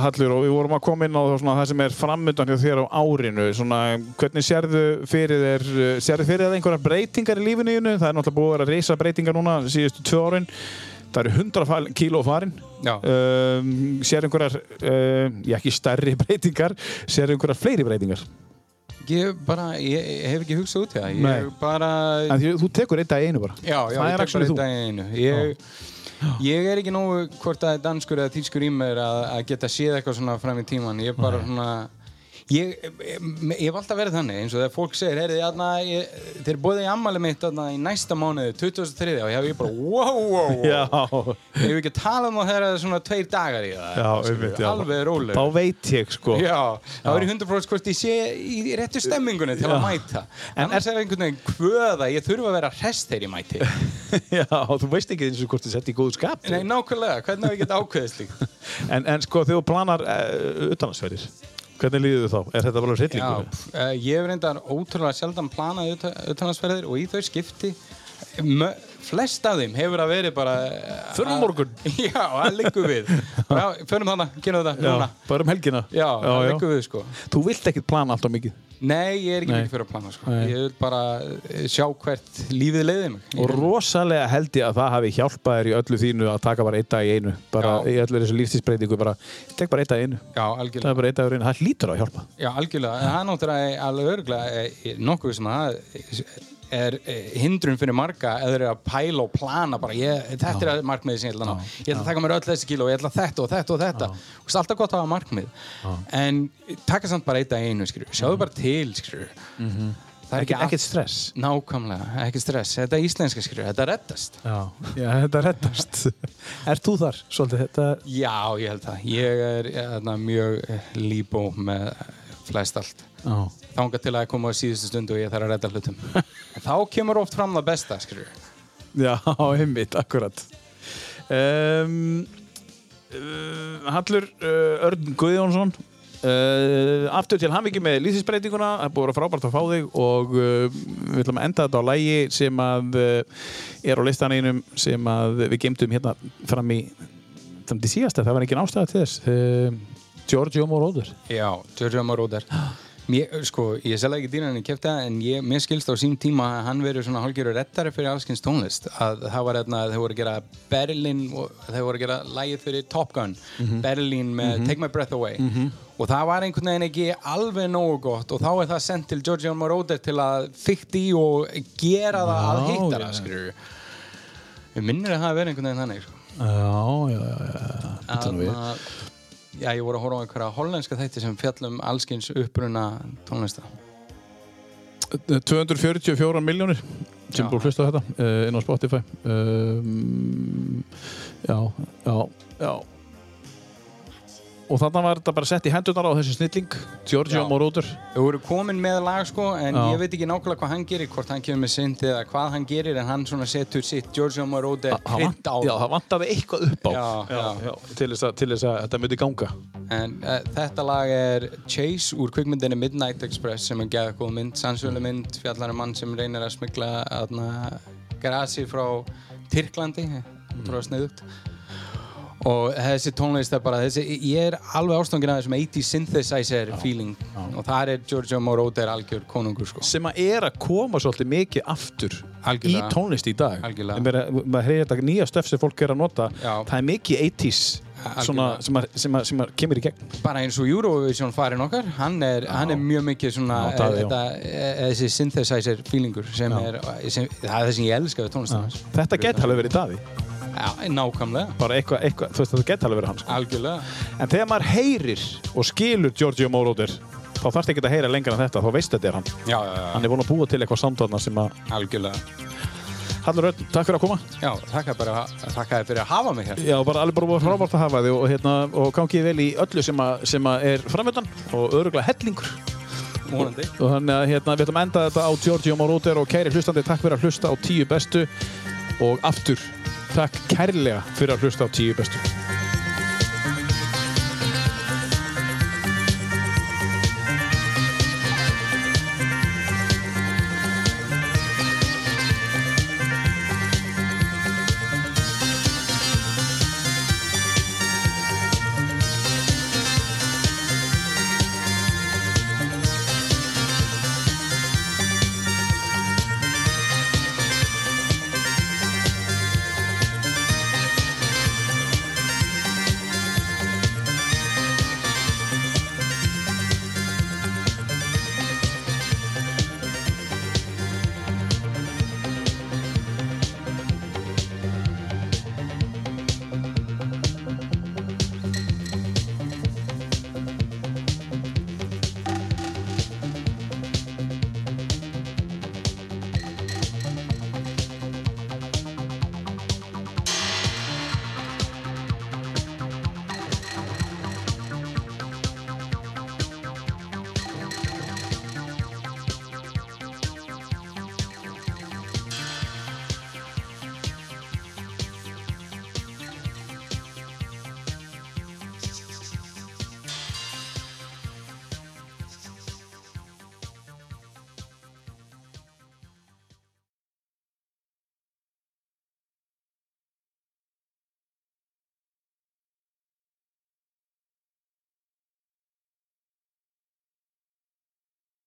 Hallur, og við vorum að koma inn á svona, það sem er framöndan hjá þér á árinu. Svona, hvernig sérðu fyrir þér, uh, sérðu fyrir þér einhverjar breytingar í lífinu? Það er náttúrulega búið að reysa breytingar núna síðustu tvö árin. Það eru 100 kíló farin. Um, sérðu einhverjar, uh, já ekki stærri breytingar, sérðu einhverjar fleiri breytingar? Ég bara, ég, ég hef ekki hugsað út í það. Ég Nei. bara... Því, þú tekur einn dag einu bara. Já, já, ég tek actually bara þú. þetta í einu. Ég, ég er ekki nógu hvort er danskur eða tískur í mér að, að geta séð eitthvað svona fram í tíman. Ég er bara svona... Ég, ég, hef alltaf verið þannig eins og þegar fólk segir, þeir bóðið í ammali mitt þarna, í næsta mánuði, 2003 og ég hef ég bara, wow, wow, wow. Já, Ég hef ekki talað um það þegar það er svona tveir dagar í það. já, einmitt, já. Alveg róleg. Þá veit ég, sko. Já, þá er ég 100% hvort ég sé í réttu stemmingunni til að Já. mæta. Annars er einhvern veginn kvöða, ég þurfa að vera hress þegar ég mæti. Já, þú veist ekki eins og hvort þið sett í góðu skap Nei, nákvæmlega, hvernig hef ég gett ákveðist en, en sko hvernig líður þú þá? Er þetta bara Já, hryllingur? pff, eh, ég hef reyndar ótrúlega sjaldan planað utanlandsferðir og í þau skipti flest af þeim hefur að verið bara eh, Förum morgun. Já, það liggur við. Já, förum þannig, gerum þetta núna. bara um helgina. Já, það liggur við sko. Þú vilt ekkert plana alltaf mikið? Nei, ég er ekki mikið fyrir að plana sko. Ég vil bara eh, sjá hvert lífið leiði mig. Og rosalega held ég að það hafi hjálpað þér í öllu þínu að taka bara einn dag í einu. Bara Já. í öllu þessu lífstísbreytingu bara, tek bara einn dag í einu. Já, það algjörlega. Er bara einn dag í einu, það hlýtur að hjálpa. Já, algjörlega, það er náttúrulega er eh, hindrun fyrir marga eða að pæla og plana bara ég, þetta er markmiðið sem ég ætla að ná. Ég ætla að taka mér öll þessi kíló, ég ætla þetta og þetta og þetta. Og það er alltaf gott að hafa markmið. En taka samt bara eitt að einu skilur. sjáðu bara til skilur. það er ekki Ekkert- ekkert stress. nákvæmlega, ekki stress, þetta er íslenska skilur. þetta reddast. Já, Já þetta reddast. Er þú þar? Svolítið? Þetta já, ég held það, ég er hérna, mjög eh, líbó með flest allt Já, þangað til að koma á síðustu stundu og ég þarf að redda hlutum. Þá kemur oft fram það besta, skilur. Já einmitt, akkurat. Um, uh, Hallur uh, Örn Guðjónsson. Uh, aftur til hamviki með lýsinsbreytinguna það er búið að vera frábært að fá þig og uh, við ætlum að enda þetta á lægi sem að uh, er á listan einum sem að við geymdum hérna fram í til síðasta, það var ekki ástæða til þess. Giorgio Moroder. Já, Giorgio Moroder. Mér, sko, ég selði ekki dýran í kefta en ég, mér skilst á sín tíma að hann verið svona hálfgerður rettari fyrir allskins tónlist að það var hérna, þeir voru að gera Berlin og þeir voru að gera lægið fyrir Top Gun Berlin með Take My Breath Away og það var einhvern veginn ekki alveg nógu gott og þá er það sendt til Giorgio Moroder til að fykta í og gera það að Já, hittara, já. skilur við minnir að það verið einhvern veginn þannig sko. Já, já, já, já. Við. Þarna- Já, ég voru að horfa á einhverja hollenska þætti sem fjallum allskins uppruna tónlista. 244 miljónir sem búið að hlusta á þetta uh, inn á Spotify. Um, já, já, já og þannig var þetta bara sett í hendurnar á þessi snilling Giorgio. Moroder Þau voru komin með lag sko, en Já. ég veit ekki nákvæmlega hvað hann gerir, hvort hann kemur með synd eða hvað hann gerir, en hann svona setur sitt Giorgio Moroder vant- á já, það. vantaði eitthvað upp á Já, já. til þess að, til þess að þetta myndi ganga En uh, þetta lag er Chase úr kvikmyndinni Midnight Express sem er geða góð mynd, sannsölu mynd, fjallar um mann sem reynir að smigla aðna, grasi frá Tyrklandi, útrúlega sniðugt. Og þessi tónlist er bara, þessi, ég er alveg ástofngin að þessum 80 synthesizer feeling og það er Giorgio Moroder algjör konungur sko. sem að er að koma svolítið mikið aftur Algjörlega. í tónlist í dag maður, heyrir þetta nýja stöf sem fólk er að nota Já. það er mikið 80s Algjörlega. svona, sem, að, sem, að, sem að kemur í gegn bara eins og Eurovision farin okkar hann er, hann er mjög mikið svona Já, Daði, já. þetta, eh, þessi synthesizer feelingur sem Já. er sem, það er það sem ég elska við tónlistina þetta geti alveg verið daði Já, nákvæmlega. bara eitthvað, eitthvað, þú veist þetta geta alveg verið hann sko. Algjörlega. en þegar maður heyrir og skilur Giorgio Moroder þá þarfst ekki að heyra lengra en þetta þá veist þetta er hann Já, já, já. hann er búin að búa til eitthvað samtalna sem að Algjörlega. Hallur Örn, takk fyrir að koma Já, þakka bara, þakka fyrir að hafa mig hér. Já, bara alveg bara frábært að hafa þig og, hérna, og gangið vel í öllu sem, að, sem að er framöndan og öruglega hellingur Mónandi. og þannig að hérna, við ætlum að enda þetta á Giorgio Moroder og kæri hlustandi, takk fyrir að hlusta á tíu bestu og aftur, takk kærlega fyrir að hlusta á tíu bestu